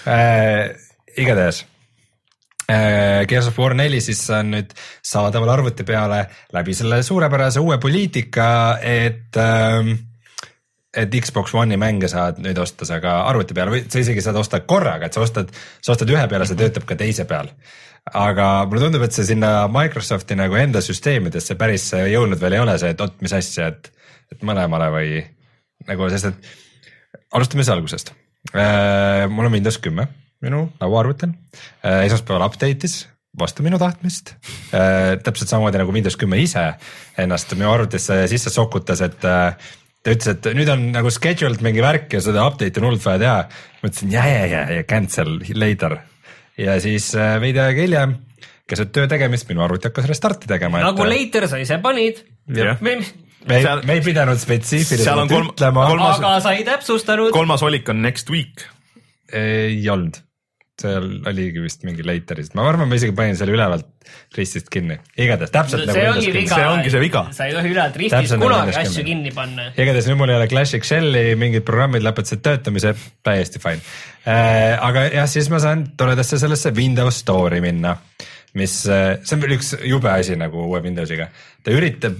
äh,. igatahes äh, Gears of War neli siis on nüüd saadaval arvuti peale läbi selle suurepärase uue poliitika, et äh, et Xbox One'i mänge saad nüüd osta sa ka arvuti peale või sa isegi saad osta korraga, et sa ostad, sa ostad ühe peale, see töötab ka teise peal. aga mulle tundub, et see sinna Microsofti nagu enda süsteemidesse päris jõudnud veel ei ole see, et oot, mis asja, et, et mõlemale või nagu, sest et alustame siis algusest. Äh, mul on Windows kümme minu lauaarvutil, äh, esmaspäeval update'is vastu minu tahtmist äh,. täpselt samamoodi nagu Windows kümme ise ennast minu arvutisse sisse sokutas, et äh, ta ütles, et nüüd on nagu scheduled mingi värk ja seda update'i on hullult vaja teha. ma ütlesin ja, ja, ja, ja cancel later ja siis äh, veidi aega hiljem keset töö tegemist minu arvuti hakkas restarti tegema. nagu et, later sa ise panid. me, me, seal, me ei pidanud spetsiifiliselt kolm, ütlema. aga sa ei täpsustanud. kolmas valik on next week. ei olnud seal oligi vist mingi later'ist, ma arvan, ma isegi panin selle ülevalt ristist kinni, igatahes täpselt see nagu ongi viga, see ongi see viga. sa ei tohi ülevalt ristist nagu kunagi asju kinni panna. igatahes nüüd mul ei ole Classic Shell'i, mingid programmid lõpetasid töötamise, täiesti fine äh,. aga jah, siis ma saan toredasse sellesse Windows Store'i minna, mis, äh, see on veel üks jube asi nagu uue Windowsiga, ta üritab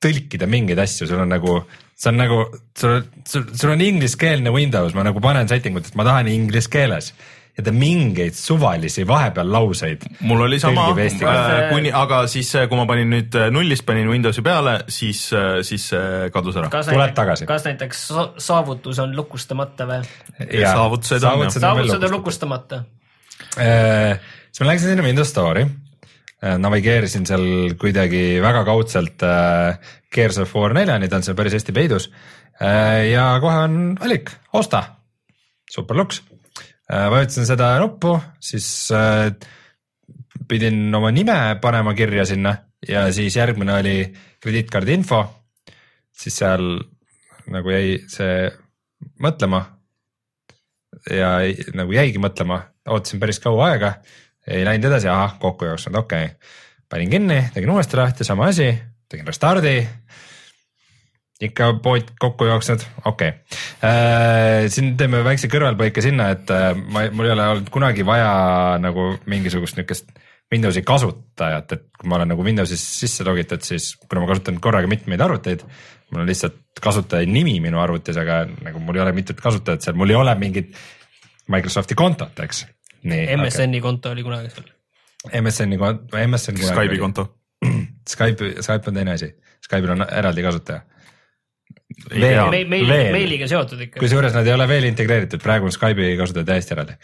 tõlkida mingeid asju, sul on nagu see on nagu, sul, sul, sul on ingliskeelne Windows, ma nagu panen setting ut, et ma tahan inglise keeles ja ta mingeid suvalisi vahepeal lauseid. mul oli sama, äh, kuni, aga siis, äh, kui ma panin nüüd äh, nullist, panin Windowsi peale, siis, siis see kadus ära. tuleb tagasi. kas näiteks saavutus on lukustamata või? saavutused on, saavutused on lukustamata. siis ma läksin sinna Windows Store'i navigeerisin seal kuidagi väga kaudselt äh, Gears of War neljani, ta on seal päris hästi peidus äh,. ja kohe on valik, osta, super luks Äh, vajutasin seda nuppu, siis äh, pidin oma nime panema kirja sinna ja siis järgmine oli krediitkaardi info. siis seal nagu jäi see mõtlema. ja nagu jäigi mõtlema, ootasin päris kaua aega, ei läinud edasi, ahah, kokku jooksnud, okei. Okay.. panin kinni, tegin uuesti lahti, sama asi, tegin restardi ikka pood kokku jooksnud, okei okay. äh,. siin teeme väikse kõrvalpõike sinna, et äh, ma, mul ei ole olnud kunagi vaja nagu mingisugust niukest Windowsi kasutajat, et kui ma olen nagu Windowsis sisse logitud, siis kuna ma kasutan korraga mitmeid arvuteid, mul on lihtsalt kasutaja nimi minu arvutis, aga nagu mul ei ole mitut kasutajat seal, mul ei ole mingit Microsofti kontot, eks. MSN-i okay. konto oli kunagi seal. MSN-i konto, MSN. Skype'i konto. Skype, Skype on teine asi, Skype'il on eraldi kasutaja meil, meil, meiliga seotud ikka. kusjuures nad ei ole veel integreeritud, praegu on Skype'i kasutada täiesti eraldi.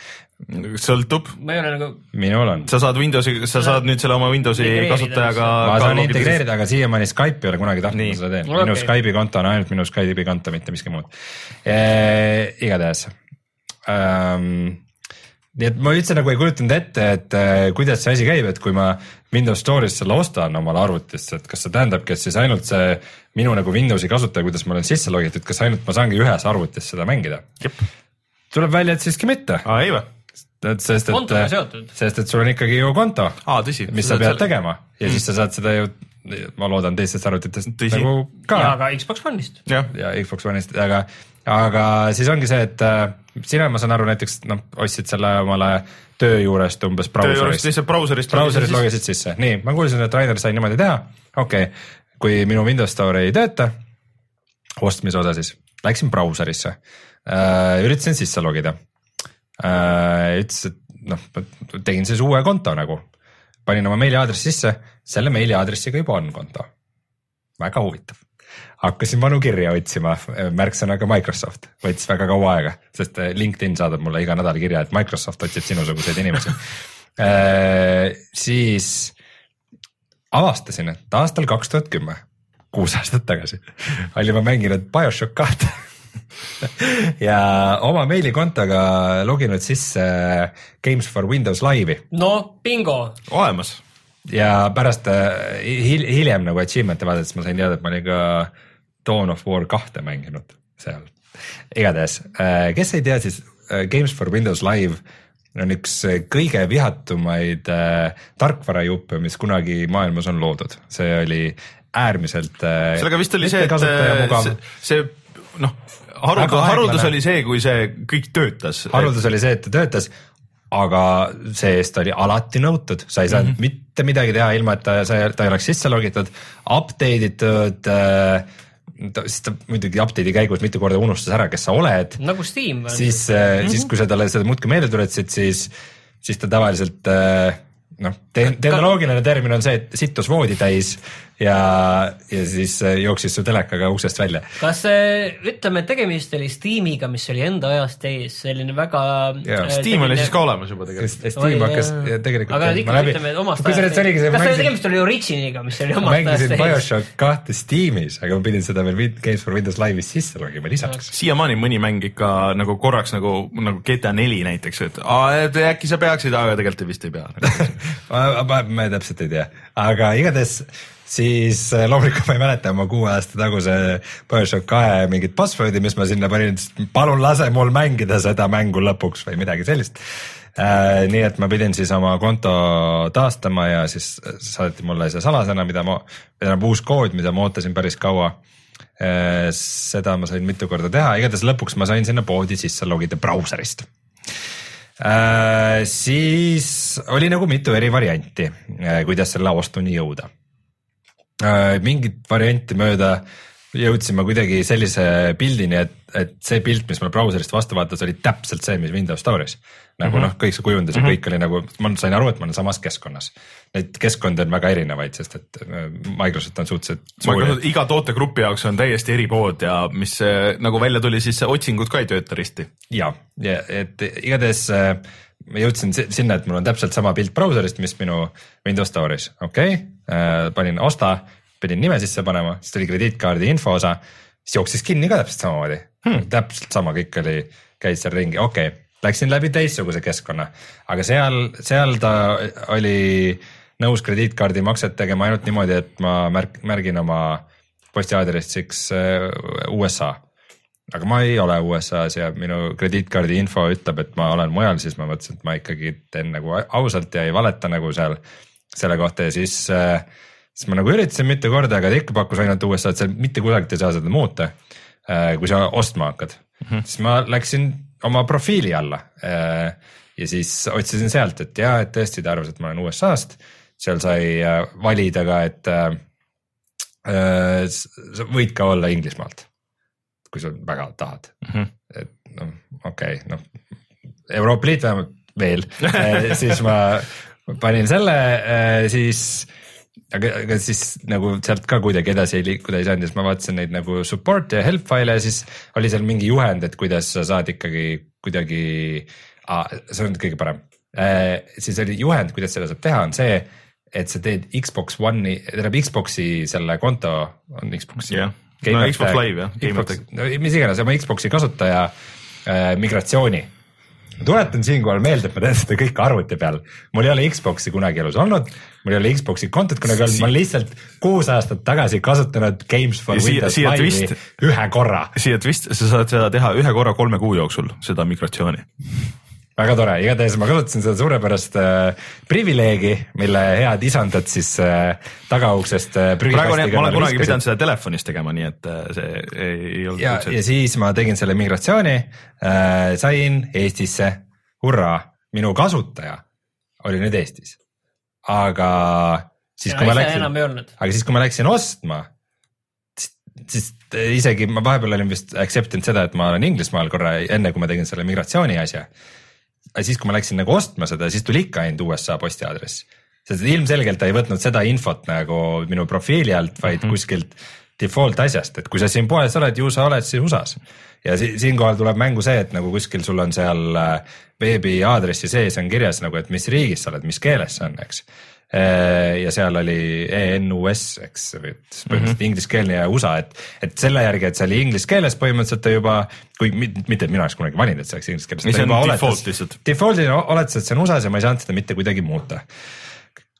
sõltub. ma ei ole nagu. minul on. sa saad Windowsi, sa saad nüüd selle oma Windowsi kasutajaga. ma saan integreerida, aga siiamaani Skype ei ole kunagi tahtnud, ma seda teen okay., minu Skype'i konto on ainult minu Skype'i konto, mitte miski muud e,. igatahes ähm, nii et ma üldse nagu ei kujutanud ette, et äh, kuidas see asi käib, et kui ma Windows Store'is selle ostan omale arvutisse, et kas see tähendabki, et siis ainult see minu nagu Windowsi kasutaja, kuidas ma olen sisse logitud, kas ainult ma saangi ühes arvutis seda mängida? tuleb välja, et siiski mitte. aa, ei või? et sest, et, sest et sul on ikkagi ju konto, mis sa pead seal... tegema ja mm. siis sa saad seda ju ma loodan teistest arvutitest Tõsi. nagu ka. ja ka Xbox One'ist. ja Xbox One'ist, aga, aga siis ongi see, et äh, sina, ma saan aru, näiteks noh, ostsid selle omale töö juurest umbes brauserist. töö juurest lihtsalt brauserist. brauserist logisid sisse, nii, ma kuulsin, et Rainer sai niimoodi teha, okei okay., kui minu Windows Store ei tööta, ostmise osa siis, läksin brauserisse äh,, üritasin sisse logida äh,. ütles, et noh, tegin siis uue konto nagu, panin oma meiliaadressi sisse, selle meiliaadressiga juba on konto. väga huvitav hakkasin vanu kirja otsima märksõnaga Microsoft, võttis väga kaua aega, sest äh, LinkedIn saadab mulle iga nädal kirja, et Microsoft otsib sinusuguseid inimesi äh,. siis avastasin, et aastal kaks tuhat kümme, kuus aastat tagasi, olin ma mänginud BioShock kahte ja oma meilikontoga loginud sisse Games for Windows Live'i. no bingo. olemas. ja pärast äh, hil hiljem nagu achievement'e vaadates ma sain teada, et ma olin ka Dawn of War kahte mänginud seal. igatahes, äh, kes ei tea, siis äh, Games for Windows Live on üks kõige vihatumaid äh, tarkvarajuppe, mis kunagi maailmas on loodud, see oli äärmiselt äh,. sellega vist oli see, et see, see noh, haruldus, haruldus oli see, kui see kõik töötas. haruldus oli see, et ta töötas, aga see-eest oli alati nõutud, sa ei saanud mm -hmm. mitte midagi teha, ilma et ta, sa, ta ei oleks sisse logitud, update itud äh, ta, siis ta muidugi update'i käigus mitu korda unustas ära, kes sa oled. nagu Steam. siis mm, -hmm. siis kui sa talle seda muudkui meelde tuletasid, siis, siis ta tavaliselt äh, noh te, tehnoloogiline termin on see, et sittus voodi täis ja, ja siis äh, jooksis su telekaga uksest välja. kas ütleme, et tegemist oli Steamiga, mis oli enda ajast ees, selline väga. Steam selline... oli siis ka olemas juba tegelikult. Steam hakkas tegelikult. aga ikka läbi... ütleme omast ajast. kas mängisin... tegemist oli Originiga, mis oli omast ajast ees? mängisin BioShock kahte Steamis, aga ma pidin seda veel Games for Windows Live'is sisse logima lisaks. siiamaani mõni mäng ikka nagu korraks nagu, nagu GTA neli näiteks, et aa, äkki sa peaksid, aga tegelikult vist ei pea ma, ma, ma täpselt ei tea, aga igatahes siis äh, loomulikult ma ei mäleta oma kuue aasta taguse BioShock kahe mingit password'i, mis ma sinna panin, palun lase mul mängida seda mängu lõpuks või midagi sellist äh,. nii et ma pidin siis oma konto taastama ja siis saadeti mulle see salasõna, mida ma, tähendab uus kood, mida ma ootasin päris kaua äh,. seda ma sain mitu korda teha, igatahes lõpuks ma sain sinna poodi sisse logida brauserist Äh, siis oli nagu mitu eri varianti, äh, kuidas selle ostuni jõuda äh,. mingit varianti mööda jõudsime kuidagi sellise pildini, et, et see pilt, mis mul brauserist vastu vaatas, oli täpselt see, mis Windows Store'is. nagu mm -hmm. noh, kõik see kujundus ja mm -hmm. kõik oli nagu, ma sain aru, et ma olen samas keskkonnas. Neid keskkondi on väga erinevaid, sest et äh, Microsoft on suhteliselt suur. iga tootegrupi jaoks on täiesti eri pood ja mis nagu välja tuli, siis otsingud ka ei tööta risti. ja, ja et igatahes äh, ma jõudsin sinna, et mul on täpselt sama pilt brauserist, mis minu Windows Store'is, okei okay., äh, panin osta pidin nime sisse panema, siis tuli krediitkaardi info osa, siis jooksis kinni ka täpselt samamoodi hmm.. täpselt sama, kõik oli, käis seal ringi, okei okay., läksin läbi teistsuguse keskkonna, aga seal, seal ta oli nõus krediitkaardimakset tegema ainult niimoodi, et ma märk-, märgin oma postiaadressiks äh, USA. aga ma ei ole USA-s ja minu krediitkaardi info ütleb, et ma olen mujal, siis ma mõtlesin, et ma ikkagi teen nagu ausalt ja ei valeta nagu seal selle kohta ja siis äh, siis ma nagu üritasin mitu korda, aga ta ikka pakkus ainult USA-d, seal mitte kusagilt ei saa seda muuta. Äh, kui sa ostma hakkad mm, -hmm. siis ma läksin oma profiili alla äh, ja siis otsisin sealt, et jaa, et tõesti ta arvas, et ma olen USA-st. seal sai äh, valida ka, et sa võid ka olla Inglismaalt, kui sa väga tahad mm. -hmm. et noh, okei okay,, noh Euroopa Liit vähemalt veel siis ma panin selle, siis aga, aga siis nagu sealt ka kuidagi edasi liikuda ei saanud ja siis ma vaatasin neid nagu support ja help faile ja siis oli seal mingi juhend, et kuidas sa saad ikkagi kuidagi ah,, see on kõige parem. Äh,. siis oli juhend, kuidas seda saab teha, on see, et sa teed Xbox One'i, tähendab Xbox'i selle konto on Xbox'i. Yeah.. no Xbox Live jah. No mis iganes, oma Xbox'i kasutaja äh, migratsiooni tuletan siinkohal meelde, et ma teen seda kõike arvuti peal. mul ei ole Xbox'i kunagi elus olnud, mul ei ole Xbox'i kontot kunagi olnud, ma olen lihtsalt kuus aastat tagasi kasutanud Games for ja Windows Live'i ühe korra. siia twist, sa saad seda teha ühe korra kolme kuu jooksul, seda migratsiooni väga tore, igatahes ma kasutasin seda suurepärast äh, privileegi, mille head isandad siis äh, tagauksest äh, praegu on, ma olen kunagi pidanud seda telefonis tegema, nii et äh, see ei, ei olnud ja, ja siis ma tegin selle migratsiooni äh,, sain Eestisse, hurraa, minu kasutaja oli nüüd Eestis. aga siis, kui ma läksin, aga siis, kui ma läksin ostma, siis isegi ma vahepeal olin vist accept inud seda, et ma olen Inglismaal korra, enne kui ma tegin selle migratsiooni asja. Siis, kui ma läksin nagu ostma seda, siis tuli ikka ainult USA postiaadress. sest ilmselgelt ta ei võtnud seda infot nagu minu profiili alt, vaid mm -hmm. kuskilt default asjast, et kui sa siin poes oled, ju sa oled siis USA-s. ja si siinkohal tuleb mängu see, et nagu kuskil sul on seal äh, veebi aadressi sees on kirjas nagu, et mis riigis sa oled, mis keeles see on, eks ja seal oli ENUS, eks, põhimõtteliselt mm -hmm. ingliskeelne ja USA, et, et selle järgi, et see oli inglise keeles põhimõtteliselt ta juba, kui mitte, et mina oleks kunagi valinud, et see oleks inglise keeles. see on default lihtsalt. Default'ina oletas, et see on USA-s ja ma ei saanud seda mitte kuidagi muuta.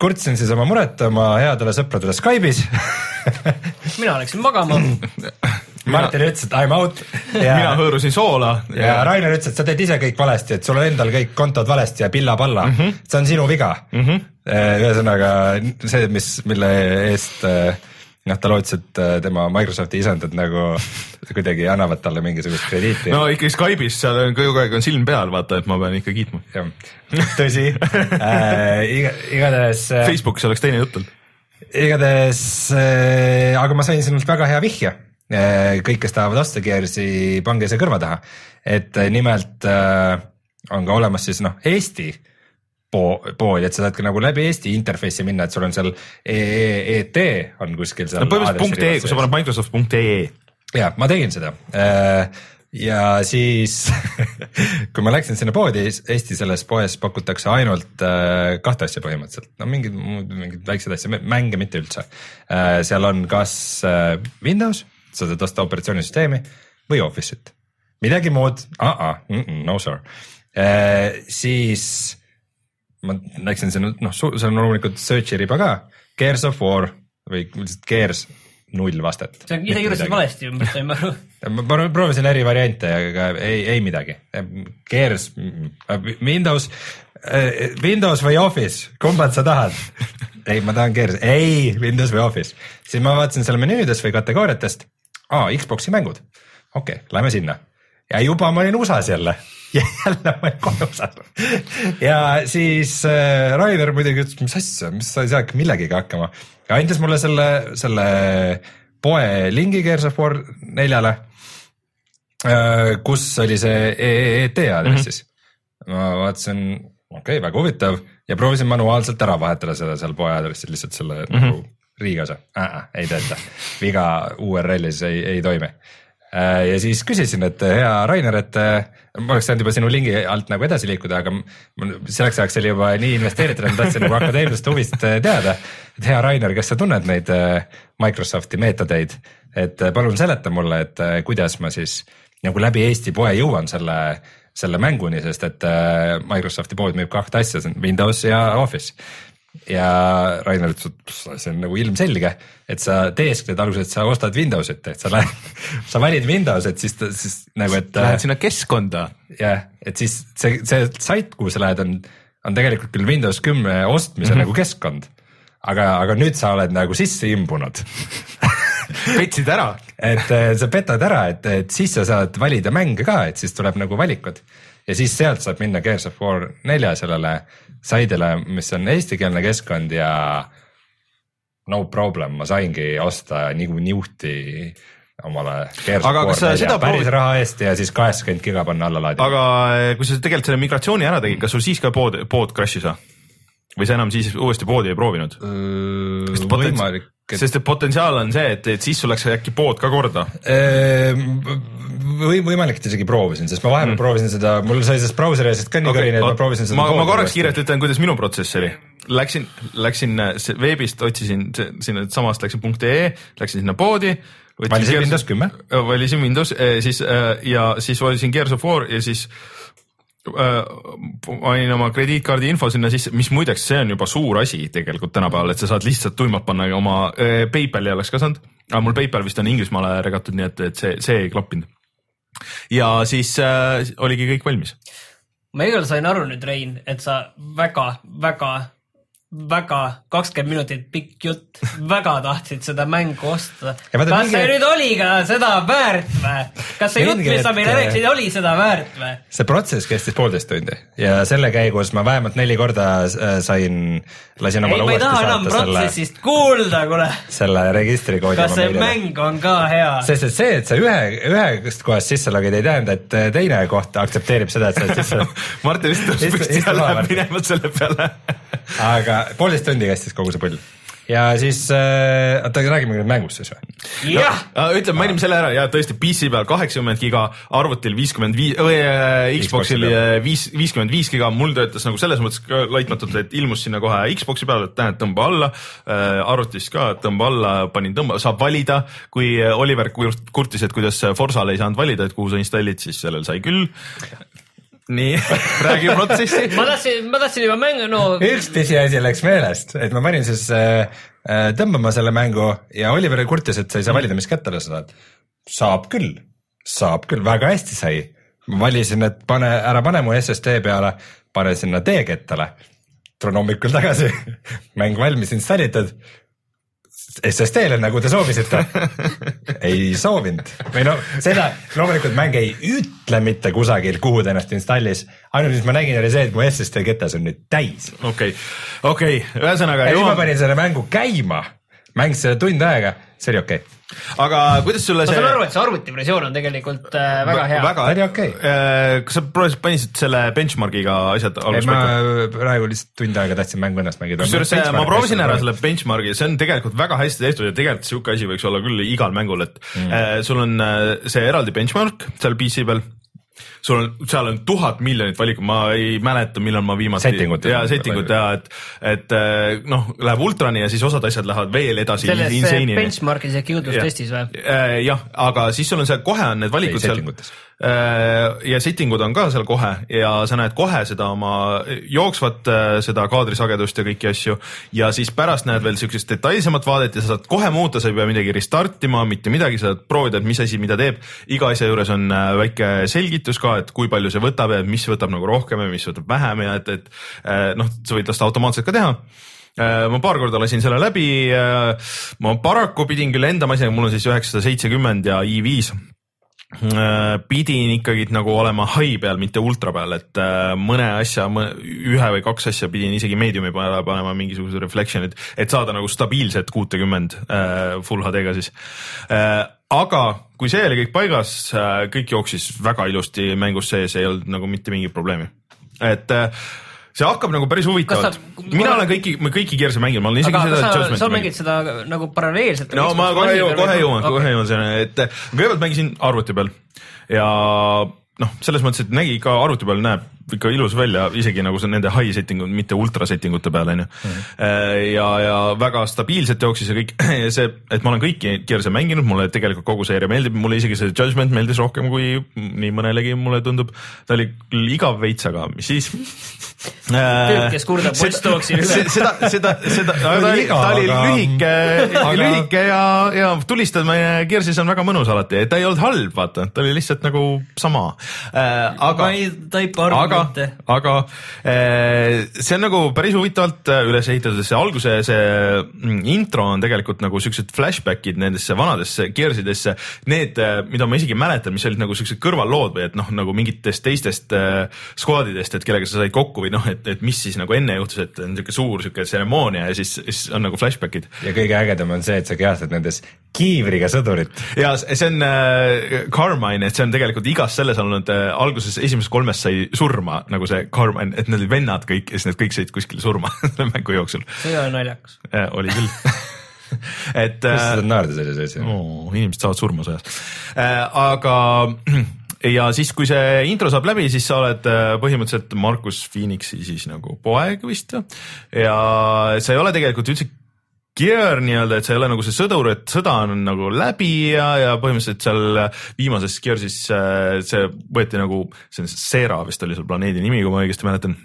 kurtsin siis oma muret oma headele sõpradele Skype'is mina läksin magama Martin ütles, et I m out. mina hõõrusin soola. ja, ja Rainer ütles, et sa teed ise kõik valesti, et sul on endal kõik kontod valesti ja pilla-palla mm, -hmm. see on sinu viga mm. -hmm. Ühesõnaga see, mis, mille eest eh, noh, ta lootis, et eh, tema Microsofti isandad nagu kuidagi annavad talle mingisugust krediiti. no ikkagi Skype'is seal on kogu aeg on silm peal, vaata, et ma pean ikka kiitma. tõsi äh, iga, igatahes. Facebookis oleks teine jutt olnud. igatahes äh,, aga ma sain sinult väga hea vihje Äh, kõik, kes tahavad osta Gears'i, pange see kõrva taha. et äh, nimelt äh, on ka olemas siis noh, Eesti pood, et sa saad ka nagu läbi Eesti interface'i minna, et sul on seal EET on kuskil seal. no põhimõtteliselt .ee, kui sa paned Microsoft.ee. ja ma tegin seda ja siis kui ma läksin sinna poodi, Eesti selles poes pakutakse ainult kahte asja põhimõtteliselt, no mingid muud, mingid väiksed asja, mänge mitte üldse. seal on kas Windows sa saad osta operatsioonisüsteemi või Office'it, midagi muud no sir e,. siis ma läksin sinna, noh, seal on loomulikult search'i riba ka, Gears of War või lihtsalt Gears null vastet. see on, ise kirjutasid valesti umbes, sain ma aru. ma proovisin eri variante, aga ei, ei midagi. Gears, Windows, Windows või Office, kumbat sa tahad ei, ma tahan Gears, ei, Windows või Office. siis ma vaatasin seal menüüdes või kategooriatest aa, Xbox'i mängud, okei okay,, lähme sinna ja juba ma olin USA-s jälle ja jälle ma olin kohe USA-s ja siis äh, Rainer muidugi ütles, mis asja, mis sa ei saa ikka millegagi hakkama andis mulle selle, selle poe lingi Gears of War neljale äh,, kus oli see EET aadressis mm. -hmm. ma vaatasin, okei okay,, väga huvitav ja proovisin manuaalselt ära vahetada seda seal poe aadressil lihtsalt selle mm -hmm. nagu riigiosa äh,, ei tööta, viga URL-is ei, ei toimi. Äh, ja siis küsisin, et hea Rainer, et äh, ma oleks saanud juba sinu lingi alt nagu edasi liikuda, aga selleks ajaks oli juba nii investeeritud, et ma tahtsin nagu akadeemilisest huvist äh, teada. et hea Rainer, kas sa tunned neid Microsofti meetodeid, et palun seleta mulle, et kuidas ma siis nagu läbi Eesti poe jõuan selle selle mänguni, sest et Microsofti pood müüb kahte asja, see on Windows ja Office ja Rainer ütles, et see on nagu ilmselge, et sa teeskled alusel, et sa ostad Windowsit, et sa lähed, sa valid Windowsit, siis, siis nagu, et. Lähed sinna keskkonda. jah, et siis see, see sait, kuhu sa lähed, on, on tegelikult küll Windows kümme ostmise mm -hmm. nagu keskkond. aga, aga nüüd sa oled nagu sisse imbunud petsid ära et sa petad ära, et, et siis sa saad valida mänge ka, et siis tuleb nagu valikud ja siis sealt saab minna Gears of War nelja sellele saidele, mis on eestikeelne keskkond ja no problem, ma saingi osta nagu niuhti omale aga of War nelja päris raha eest ja siis kaheksakümmend giga panna alla laadima. aga eh, kui sa tegelikult selle migratsiooni ära tegid, kas sul siis ka pood, pood crash'is või? või sa enam siis uuesti poodi ei proovinud? võimalik, et.... sest et potentsiaal on see, et, et siis sul läks äkki pood ka korda. Ehm, või võimalik, et isegi proovisin, sest ma vahepeal mm. proovisin seda, mul sai sellest brauseri asjast ka nii okay, kõrini, et ma proovisin seda. ma, ma korraks kiirelt ütlen, kuidas minu protsess oli. Läksin, läksin veebist, otsisin sinna samast läksin .ee, läksin sinna poodi. valisin Windows kümme. valisin Windows, siis eh, ja siis valisin Gears of War ja siis panin oma krediitkaardi info sinna sisse, mis muideks, see on juba suur asi tegelikult tänapäeval, et sa saad lihtsalt tuimalt panna oma äh, PayPali oleks ka saanud, aga mul PayPal vist on Inglismaale regatud, nii et, et see, see ei klappinud. ja siis äh, oligi kõik valmis. ma igal sain aru nüüd, Rein, et sa väga-väga väga kakskümmend minutit pikk jutt, väga tahtsid seda mängu osta. Kas see mingi- nüüd oli ka seda väärt või? kas see jutt, mis sa meile rääkisid, oli seda väärt või? see protsess kestis poolteist tundi ja selle käigus ma vähemalt neli korda äh, sain, lasin omale uuesti saata selle, protsessist kuulda, kuule. selle registrikoodi. kas see mäng on ka hea? sest et see, et sa ühe, ühest kohast sisse logid, ei tähenda, et äh, teine koht aktsepteerib seda, et sa oled sisse Martin lihtsalt Istu- tõstis istu ja läheb minema selle peale. aga poolteist tundi kestis kogu see pull. ja siis äh,, oota, räägime nüüd mängust siis või? jah, ütleme, mainime selle ära ja tõesti PC peal kaheksakümmend giga, arvutil viiskümmend viis, Xboxil Xboxi peal. viis, viiskümmend viis giga, mul töötas nagu selles mõttes ka laitmatult, et ilmus sinna kohe Xbox'i peale, et tähendab tõmba alla äh,, arvutis ka tõmba alla, panin tõmba, saab valida, kui Oliver kurt- kurtis, et kuidas Forsale ei saanud valida, et kuhu sa installid, siis sellel sai küll. Nii, räägi protsessi. ma tahtsin, ma tahtsin juba mängu, no üks pisiasi läks meelest, et ma panin siis äh, äh, tõmbama selle mängu ja Oliver kurtis, et sa ei saa valida, mis kätte sa saad. saab küll, saab küll, väga hästi sai. ma valisin, et pane, ära pane mu SSD peale, pane sinna teekettale. tulen hommikul tagasi, mäng valmis installitud. SSD-le, nagu te soovisite. ei soovinud või no seda loomulikult mäng ei ütle mitte kusagil, kuhu ta ennast installis. ainult mis ma nägin, oli see, et mu SSD ketas on nüüd täis okei, okei, ühesõnaga ja siis ma panin selle mängu käima, mängisin selle tund aega, see oli okei okay.. aga kuidas sulle ma see saan aru, et see arvutiversioon on tegelikult äh, väga hea. väga Oli okei. Äh, kas sa proovisid, panisid selle benchmark'iga asjad alguses ma paika? praegu lihtsalt tund aega tahtsin mängu ennast mängida. kusjuures ma proovisin ära selle benchmark'i, see on tegelikult väga hästi tehtud ja tegelikult sihuke asi võiks olla küll igal mängul, et mm. äh, sul on äh, see eraldi benchmark seal PC peal sul on, seal on tuhat miljonit valikut, ma ei mäleta, millal ma viimati. Settingutes ja on settingud ja et, et äh, noh, läheb ultrani ja siis osad asjad lähevad veel edasi. selles äh, benchmark'is ehk jõudlustestis või? Äh, jah, aga siis sul on seal kohe on need valikud Ei, seal ja setting ud on ka seal kohe ja sa näed kohe seda oma jooksvat seda kaadrisagedust ja kõiki asju ja siis pärast näed veel siukest detailsemat vaadet ja sa saad kohe muuta, sa ei pea midagi restart ima, mitte midagi, sa saad proovida, et mis asi mida teeb. iga asja juures on väike selgitus ka, et kui palju see võtab ja mis võtab nagu rohkem ja mis võtab vähem ja et, et äh, noh, sa võid lasta automaatselt ka teha Äh, ma paar korda lasin selle läbi. ma paraku pidin küll enda masinaga, mul on siis üheksasada seitsekümmend ja i5 Äh, pidin ikkagi nagu olema high peal, mitte ultra peal, et äh, mõne asja, ühe või kaks asja pidin isegi medium'i peale panema mingisuguse reflection'id, et saada nagu stabiilset kuutekümmend äh, full HD-ga siis. Aga kui see oli kõik paigas, kõik jooksis väga ilusti mängus sees, ei olnud nagu mitte mingit probleemi, et äh, see hakkab nagu päris huvitavalt sa-. mina olen kõiki, ma kõiki Gears'i mänginud, ma olen isegi aga seda sa, Judgment'i sa mänginud mängid seda nagu paralleelselt? no ma kohe jõuan, kohe jõuan, kohe jõuan selleni, et kõigepealt mängisin arvuti peal ja noh, selles mõttes, et nägi ikka arvuti peal näeb ikka ilus välja, isegi nagu see nende high setting ud, mitte ultra setting ute peal onju. ja, ja väga stabiilselt jooksis ja kõik see, et ma olen kõiki Gears'e mänginud, mulle tegelikult kogu seeria meeldib, mulle isegi see Judgment meeldis rohkem kui nii mõnelegi mulle tundub. ta oli küll igav veits, aga mis siis. Tüüp, kes kurdab Watch Dogsi üle. seda, seda, seda, ta oli, ta oli aga- lühike, aga- lühike ja, ja tulistamine Gears'is on väga mõnus alati, et ta ei olnud halb, vaata, ta oli lihtsalt nagu sama äh,. aga ma ei taipa aga aga eh, see on nagu päris huvitavalt eh, üles ehitatud, see alguse see mm, intro on tegelikult nagu siuksed flashback'id nendesse vanadesse Gearsidesse, need, mida ma isegi mäletan, mis olid nagu siuksed kõrvallood või et noh, nagu mingitest teistest squadidest, et kellega sa said kokku või noh, et, et mis siis nagu enne juhtus, et on siuke suur siuke tseremoonia ja siis, siis on nagu flashback'id. Ja kõige ägedam on see, et sa kehastad nendes kiivriga sõdurit. ja see on äh, Carmine, et see on tegelikult igas selles olnud äh, alguses esimesest kolmest sai surma nagu see Carmine, et need olid vennad kõik ja siis need kõik said kuskile surma selle mängu jooksul see ei ole naljakas. oli küll et kuidas sa äh, saad naerda sellise asja? oh, inimesed saavad surma sõjas äh,. aga ja siis, kui see intro saab läbi, siis sa oled äh, põhimõtteliselt Markus Phoenixi siis nagu poeg vist ja see ei ole tegelikult üldse Gear nii-öelda, et see ei ole nagu see sõdur, et sõda on nagu läbi ja, ja põhimõtteliselt seal viimases Gearsis äh, see võeti nagu, see on Sera vist oli seal planeedi nimi, kui ma õigesti mäletan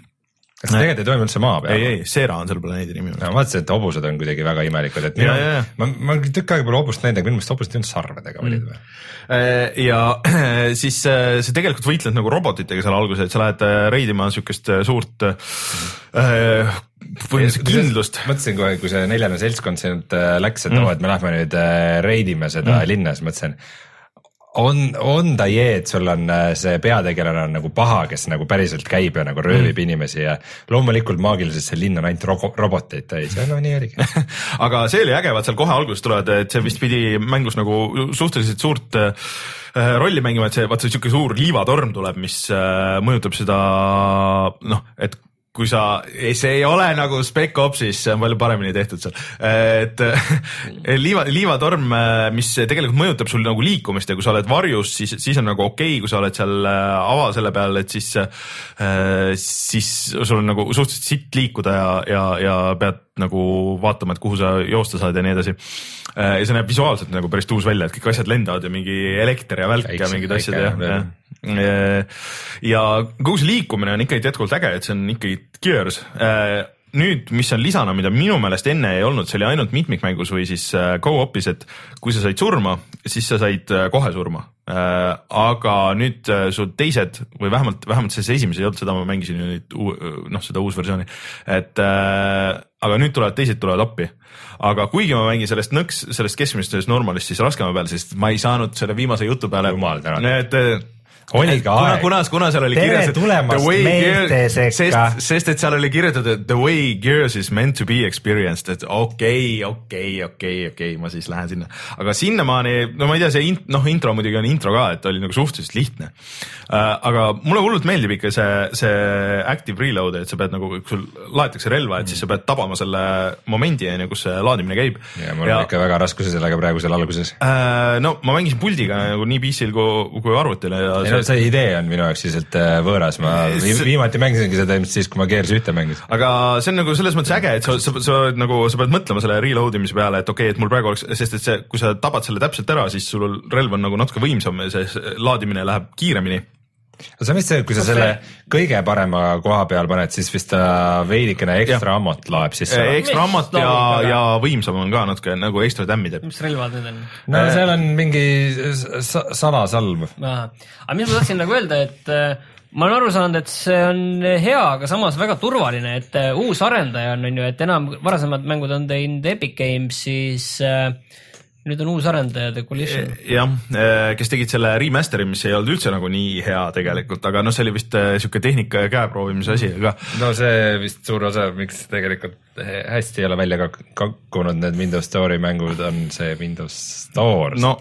kas see tegelikult ei toimu üldse maa peal? ei, ei, Sera on selle planeedi nimi. ma vaatasin, et hobused on kuidagi väga imelikud, et Ja, minu, ma, ma tükk aega pole hobust näinud, aga minu meelest hobused ei olnud sarvedega olid või? Äh, ja siis äh, sa tegelikult võitled nagu robotitega seal alguses, et sa lähed äh, reidima siukest äh, suurt äh, põhimõtteliselt kindlust. mõtlesin kohe, kui see neljane seltskond äh, läks, et mm. oo, et me lähme nüüd reidime seda mm. linna, siis mõtlesin, on, on ta jee, et sul on äh, see peategelane on nagu paha, kes nagu päriselt käib ja nagu röövib mm. inimesi ja loomulikult maagiliselt see linn on ainult robo- roboteid täis ja no nii oligi. aga see oli äge, vaat seal kohe alguses tulevad, et see vist pidi mängus nagu suhteliselt suurt äh, rolli mängima, et see vaat see siuke suur liivatorm tuleb, mis äh, mõjutab seda noh, et kui sa, see ei ole nagu Spec Opsis, see on palju paremini tehtud seal, et äh, liiva, liivatorm, mis tegelikult mõjutab sul nagu liikumist ja kui sa oled varjus, siis, siis on nagu okei okay,, kui sa oled seal äh, ava selle peal, et siis, siis sul on nagu suhteliselt sitt liikuda ja, ja, ja pead nagu vaatama, et kuhu sa joosta saad ja nii edasi. ja see näeb visuaalselt nagu päris tuus välja, et kõik asjad lendavad ja mingi elekter ja välk ja mingid asjad ja, ja ja kogu see liikumine on ikkagi jätkuvalt äge, et see on ikkagi Gears. nüüd, mis on lisana, mida minu meelest enne ei olnud, see oli ainult mitmikmängus või siis äh, go-op'is, et kui sa said surma, siis sa said äh, kohe surma. aga nüüd äh, su teised või vähemalt, vähemalt selles esimeses ei olnud, seda ma mängisin ju nüüd noh, seda uusversiooni, et äh, aga nüüd tulevad teised tulevad appi. aga kuigi ma mängin sellest nõks, sellest keskmisest normalist siis raskema peal, sest ma ei saanud selle viimase jutu peale. Jumal tänatud. et Oli ka kuna, aeg. kuna, kuna seal oli Tere kirjas, et tulemast the way meeste sekka. sest, sest et seal oli kirjutatud the way Gears is meant to be experienced, et okei okay,, okei okay,, okei okay,, okei okay,, ma siis lähen sinna. aga sinnamaani, no ma ei tea, see int-, noh, intro muidugi on intro ka, et oli nagu suhteliselt lihtne uh,. aga mulle hullult meeldib ikka see, see active reload, et sa pead nagu, kui sul laetakse relva, et siis sa pead tabama selle momendi, on ju, kus see laadimine käib. ja mul on ikka väga raskuse sellega praegu seal alguses. Uh, no ma mängisin puldiga nagu nii PC-l kui, kui arvutil ja no see idee on minu jaoks lihtsalt äh, võõras, ma viimati mängisingi seda ilmselt siis, kui ma Gears ühte mängisin. aga see on nagu selles mõttes äge, et sa, sa, sa oled nagu, sa pead mõtlema selle reload imise peale, et okei okay,, et mul praegu oleks, sest et see, kui sa tabad selle täpselt ära, siis sul relv on nagu natuke võimsam ja see laadimine läheb kiiremini. Aga see on vist see, kui sa selle kõige parema koha peal paned, siis vist ta veidikene ekstra ammut laeb sisse. ekstra ammut ja ja võimsam on ka natuke nagu ekstra tämmi teeb. mis relvad need on? no seal on mingi sa- salasalv. aga mis ma tahtsin nagu öelda, et äh, ma olen aru saanud, et see on hea, aga samas väga turvaline, et äh, uus arendaja on, on ju, et enam varasemad mängud on teinud Epic Games, siis äh, nüüd on uus arendaja, The Collision. jah, kes tegid selle remaster'i, mis ei olnud üldse nagu nii hea tegelikult, aga noh, see oli vist äh, sihuke tehnika ja käeproovimise asi, aga no see vist suur osa, miks tegelikult hästi ei ole välja kak- kakkunud need Windows Store'i mängud, on see Windows Store no,,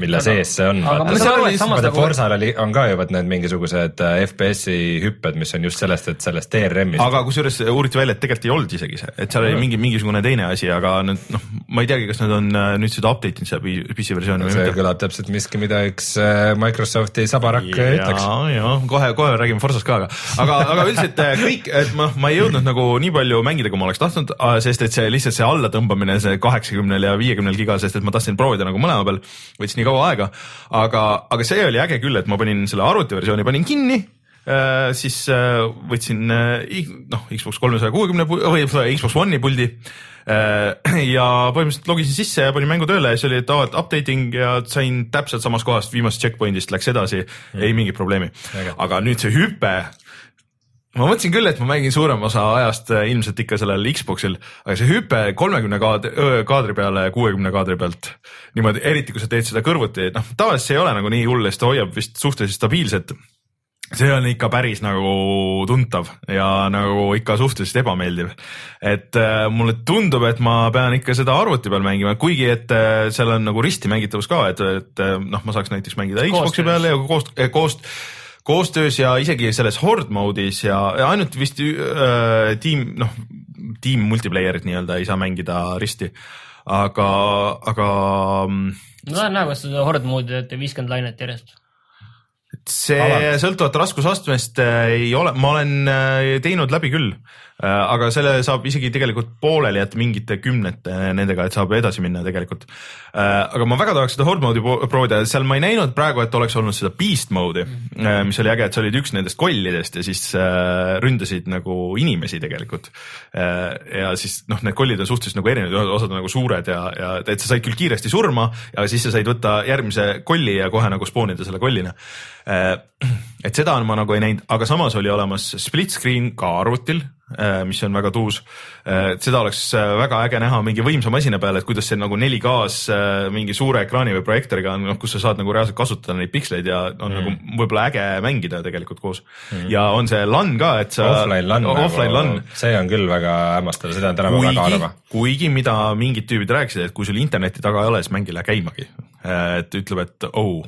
mille sees see on. aga vaata nagu Forsal oli, on ka ju vot need mingisugused äh, FPS-i hüpped, mis on just sellest, et sellest DRM-ist. aga kusjuures uuriti välja, et tegelikult ei olnud isegi see, et seal oli mingi mingisugune teine asi, aga nüüd noh, ma ei teagi, kas nad on äh, nüüd seda update inud seda PC versiooni või see kõlab täpselt miski, mida üks äh, Microsofti sabarakk ütleks. ja, ja kohe, kohe räägime Forsast ka, aga, aga, aga üldiselt kõik, et ma, ma ei jõudnud nagu nii palju mängida, kui ma oleks tahtnud, sest et see lihtsalt see allatõmbamine, see kaheksakümnel ja viiekümnel gigal, sest et ma tahtsin proovida nagu mõlema peal, võttis nii kaua aega, aga, aga see oli äge küll, et ma panin selle arvutiversiooni panin kinni Äh, siis äh, võtsin äh, noh, Xbox kolmesaja kuuekümne või Xbox One'i puldi äh, ja põhimõtteliselt logisin sisse ja panin mängu tööle ja siis oli, et aa, et updating ja sain täpselt samast kohast viimasest checkpoint'ist läks edasi. Mm., ei mingit probleemi. Aga nüüd see hüpe, ma mõtlesin küll, et ma mängin suurema osa ajast äh, ilmselt ikka sellel Xbox'il, aga see hüpe kolmekümne kaadri, kaadri peale kuuekümne kaadri pealt niimoodi, eriti kui sa teed seda kõrvuti, noh tavaliselt see ei ole nagu nii hull, sest ta hoiab vist suhteliselt stabiilselt see on ikka päris nagu tuntav ja nagu ikka suhteliselt ebameeldiv. et äh, mulle tundub, et ma pean ikka seda arvuti peal mängima, kuigi et äh, seal on nagu risti mängitavus ka, et, et noh, ma saaks näiteks mängida Xbox'i peal ja koos, koos, koostöös ja isegi selles horde mode'is ja, ainult vist äh, tiim, noh, tiim multiplayer'it nii-öelda ei saa mängida risti. aga, aga mm, ma tahan näha, kas seda horde moodi teete viiskümmend lainet järjest. see sõltuvalt raskusastmest äh, ei ole, ma olen äh, teinud läbi küll, aga selle saab isegi tegelikult pooleli jätta mingite kümnete nendega, et saab edasi minna tegelikult. aga ma väga tahaks seda horde mode'i proovida, seal ma ei näinud praegu, et oleks olnud seda beast mode'i, mis oli äge, et sa olid üks nendest kollidest ja siis äh, ründasid nagu inimesi tegelikult. ja siis noh, need kollid on suhteliselt nagu erinevad, osad on nagu suured ja, ja et sa said küll kiiresti surma ja siis sa said võtta järgmise kolli ja kohe nagu spoonida selle kollina. et seda on ma nagu ei näinud, aga samas oli olemas split screen ka arvutil, mis on väga tuus. seda oleks äh, väga äge näha mingi võimsa masina peal, et kuidas see nagu 4K-s äh, mingi suure ekraani või projektooriga on, noh, kus sa saad nagu reaalselt kasutada neid piksleid ja on mm. nagu võib-olla äge mängida tegelikult koos mm.. ja on see LAN ka, et sa. offline LAN offline LAN nagu, see on küll väga hämmastav, seda on tänapäeval väga kuigi harva., kuigi mida mingid tüübid rääkisid, et kui sul internetti taga ei ole, siis mäng ei lähe käimagi. et ütleb, et oh,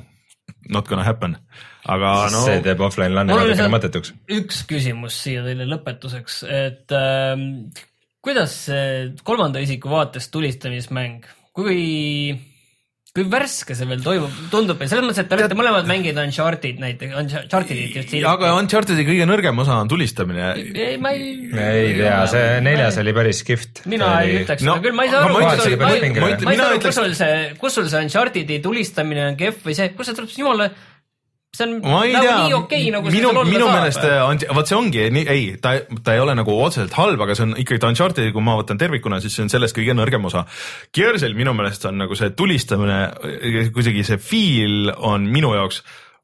not gonna happen, aga no see teeb offline LAN-i natukene mõttetuks. üks küsimus siia teile lõpetuseks, et ähm, kuidas see kolmanda isiku vaates tulistamismäng, kui, kui värske see veel toimub, tundub selles mõttes, et te olete mõlemad mänginud Uncharted näiteks, Unchartedit just siin. aga Uncharted'i kõige nõrgem osa on tulistamine. ei, ma ei. ei tea, see neljas oli päris kihvt. mina ei ütleks No, seda küll, ma ei saa aga aru, ma kus sul, ma ei saa aru, mina kus sul see, kus sul see Uncharted'i tulistamine on kehv või see, kus see tuleb siis jumala, see on ma ei nagu tea nii okei okay,, nagu minu minu saab. meelest äh,, vot see ongi ei, ta, ta ei ole nagu otseselt halb, aga see on ikkagi Uncharted, kui ma võtan tervikuna, siis see on sellest kõige nõrgem osa. Gearsil minu meelest on nagu see tulistamine, kuidagi see feel on minu jaoks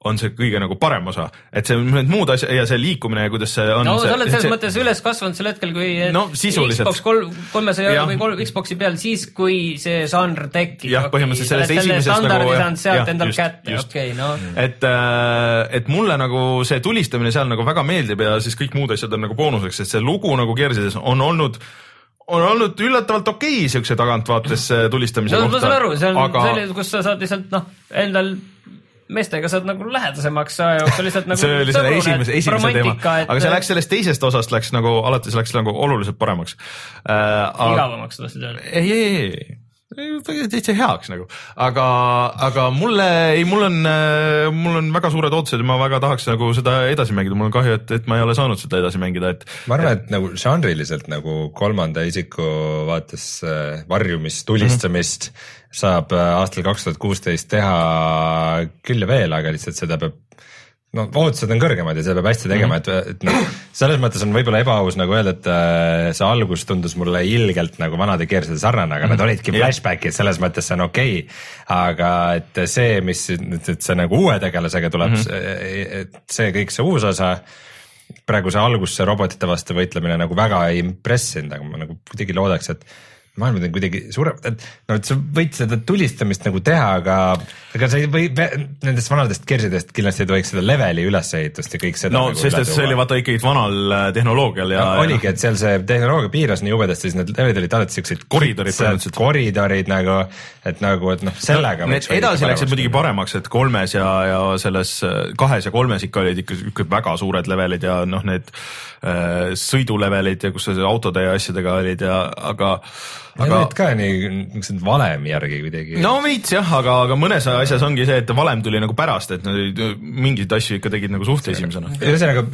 on see kõige nagu parem osa, et see need muud asjad ja see liikumine ja kuidas see on. no sa oled selles mõttes üles kasvanud sel hetkel, kui No sisuliselt. Xbox kolm, kolmesaja Jah. või kolm Xbox'i peal siis, kui see žanr tekkis. Jah, põhimõtteliselt sellest esimesest standardi nagu, saanud sealt jah, endale just, kätte, okei, noh. et, et mulle nagu see tulistamine seal nagu väga meeldib ja siis kõik muud asjad on nagu boonuseks, et see lugu nagu Gearsides on olnud on olnud üllatavalt okei okay, siukse tagantvaates äh, tulistamise no ma kohta. saan aru, see on aga... selline, kus sa saad lihtsalt noh, endal meestega saad nagu lähedasemaks aja jooksul lihtsalt nagu. see oli selle esimese, esimese teema, aga see läks sellest teisest osast läks nagu alates läks nagu oluliselt paremaks äh,. igavamaks tahtsid öelda. ei, ei, ei, ei, täitsa heaks nagu, aga, aga mulle, ei, mul on, mul on väga suured ootused. Ja ma väga tahaks nagu seda edasi mängida, mul on kahju, et, et ma ei ole saanud seda edasi mängida, et ma arvan, et nagu žanriliselt nagu kolmanda isiku vaates äh, varjumist, tulistamist mm -hmm. saab äh, aastal kaks tuhat kuusteist teha küll ja veel, aga lihtsalt seda peab no ootused on kõrgemad ja seda peab hästi tegema, et, et noh, selles mõttes on võib-olla ebaaus nagu öelda, et äh, see algus tundus mulle ilgelt nagu vanade Gearside sarnane, aga need olidki Jah. flashback'id, selles mõttes see on okei okay.. aga et see, mis, et see nagu uue tegelasega tuleb mm, -hmm. et see kõik see uus osa praegu see algus, see robotite vastu võitlemine nagu väga ei impressinud, aga ma nagu kuidagi loodaks, et maailmad on kuidagi suurem, et no et sa võid seda tulistamist nagu teha, aga, aga sa ei või, nendest vanadest Gearsidest kindlasti ei tohiks seda leveli ülesehitust ja kõik seda. no sest, et see oli vaata ikkagi vanal äh, tehnoloogial ja, ja, oligi, et seal see tehnoloogia piiras nii jubedasti, siis need levelid olid alati siuksed Koridorid põhimõtteliselt. koridorid nagu, et nagu, et noh, sellega Need edasi läksid muidugi paremaks, et kolmes ja, ja selles äh, kahes ja kolmes ikka olid ikka, ikka väga suured levelid ja noh, need äh, sõidulevelid ja kus sa autode ja asjadega olid ja aga, aga need ka nii niisugused valemi järgi kuidagi. no veits jah, aga, aga mõnes asjas ongi see, et valem tuli nagu pärast, et nad mingeid asju ikka tegid nagu suht esimesena. ühesõnaga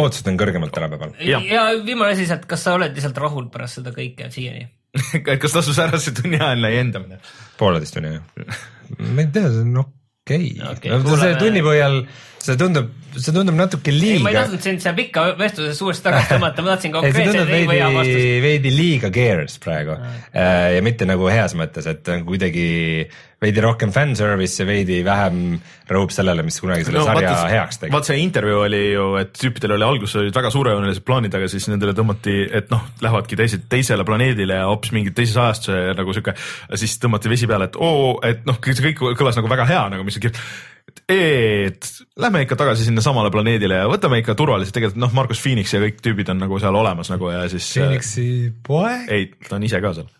ootused on kõrgemad tänapäeval. Jah. ja viimane asi lihtsalt, kas sa oled lihtsalt rahul pärast seda kõike siiani? et kas tasus ära see tunniajaline jendamine? pooleteist tunni jah? ma ei tea, see on okei Okei, okay. no,. see tunni põhjal, see tundub, see tundub natuke ei, ma ei liiga. tahtnud sind seal pikka vestluses suuresti tagasi tõmmata, ma tahtsin konkreetselt ei või jaa vastust. veidi, liiga Gears praegu äh, ja mitte nagu heas mõttes, et on kuidagi veidi rohkem fanservice ja veidi vähem rõhub sellele, mis kunagi selle no, sarja vaata, heaks tegi. vaat see intervjuu oli ju, et tüüpidel oli alguses olid väga suurejoonelised plaanid, aga siis nendele tõmmati, et noh, lähevadki teised, teisele planeedile ja hoopis mingi teises ajastuse nagu sihuke, siis tõmmati vesi peale, et oo, et noh, see kõik kõlas nagu väga hea nagu, mis see kirj- et lähme ikka tagasi sinnasamale planeedile ja võtame ikka turvaliselt, tegelikult noh, Markus Phoenix ja kõik tüübid on nagu seal olemas nagu ja siis. Phoenixi poeg, ei, ta on ise ka seal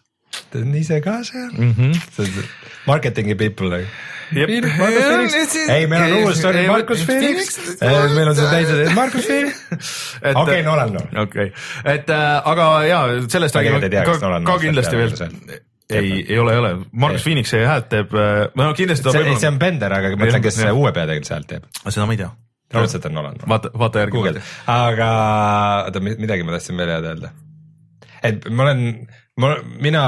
ta on ise ka seal mm. -hmm. mm. marketingi people. Phoenix, ei, meil on uus story, Markus Phoenix, meil on seal teised, Markus Phoenix. Okei, Nolan no.. okei, et äh, aga ja sellest räägime ka, ka kindlasti veel. ei, ei ole, ei ole, Markus Phoenixi häält teeb, no kindlasti see, see võib-olla, on Bender, aga ma mõtlen, kes Jah. uue peategelase häält teeb. seda ma ei tea. raudselt on Nolan. vaata, vaata järgi. Google, aga oota, midagi ma tahtsin veel head öelda. et ma olen, ma, mina,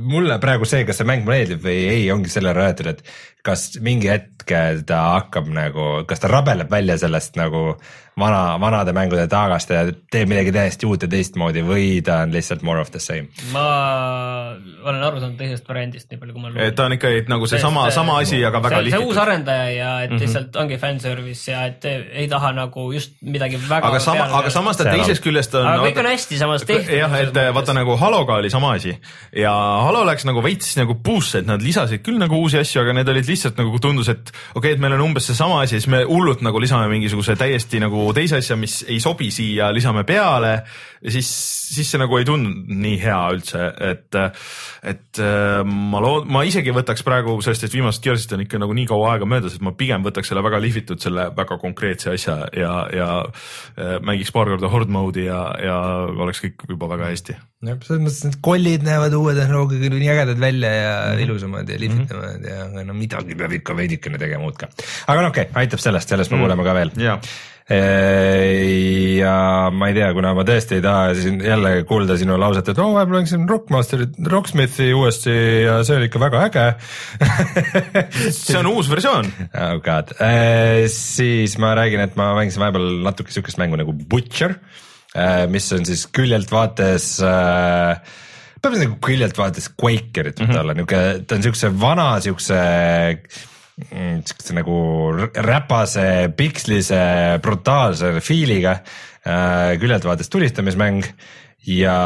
mulle praegu see, kas see mäng mulle meeldib või ei, ongi sellele rajatud, et kas mingi hetk ta hakkab nagu, kas ta rabeleb välja sellest nagu vana, vanade mängude taagast ja teeb midagi täiesti uut ja teistmoodi või ta on lihtsalt more of the same. ma olen aru saanud teisest variandist, nii palju kui ma et ta on ikka nagu seesama, sama asi, aga väga see, see uus lihtsalt. arendaja ja et Mhm. mm -hmm. lihtsalt ongi fanservice ja et ei taha nagu just midagi väga aga sama, aga samas ta teisest küljest on. aga kõik on hästi samas tehtud. jah, et vaata nagu Haloga oli sama asi ja Halo läks nagu veits nagu puusse, et nad lisasid küll nagu uusi asju, aga need olid lihtsalt nagu tundus, et okei okay,, et meil on umbes seesama asi, siis me hullult nagu lisame mingisuguse täiesti nagu teise asja, mis ei sobi siia, lisame peale siis, siis see nagu ei tundunud nii hea üldse, et, et äh, ma lood-, ma isegi võtaks praegu sellest, et viimasest Gearsist on ikka nagu nii kaua aega möödas, et ma pigem võtaks selle väga lihvitud, selle väga konkreetse asja ja, ja äh, mängiks paar korda horde mode'i ja, ja oleks kõik juba väga hästi jah, selles mõttes need kollid näevad uue tehnoloogiaga nii ägedad välja ja mm -hmm. ilusamad ja lihvitamad mm -hmm. ja aga no midagi peab ikka veidikene tegema uut ka. aga no okei okay,, aitab sellest, sellest me mm. kuuleme ka veel. ja ja ma ei tea, kuna ma tõesti ei taha siin jälle kuulda sinu lauset, et oo oh,, ma mängisin Rockmasterit, Rocksmithi uuesti ja see oli ikka väga äge see on uus versioon. oh god, siis ma räägin, et ma mängisin vahepeal natuke siukest mängu nagu Butcher, mis on siis küljelt vaates äh, põhimõtteliselt nagu küljelt vaadates Quakerit võtta olla mm -hmm., niuke, ta on siukse vana siukse mm, siukse nagu r- räpase, pikslise, brutaalse feel'iga äh, küljelt vaadates tulistamismäng. Ja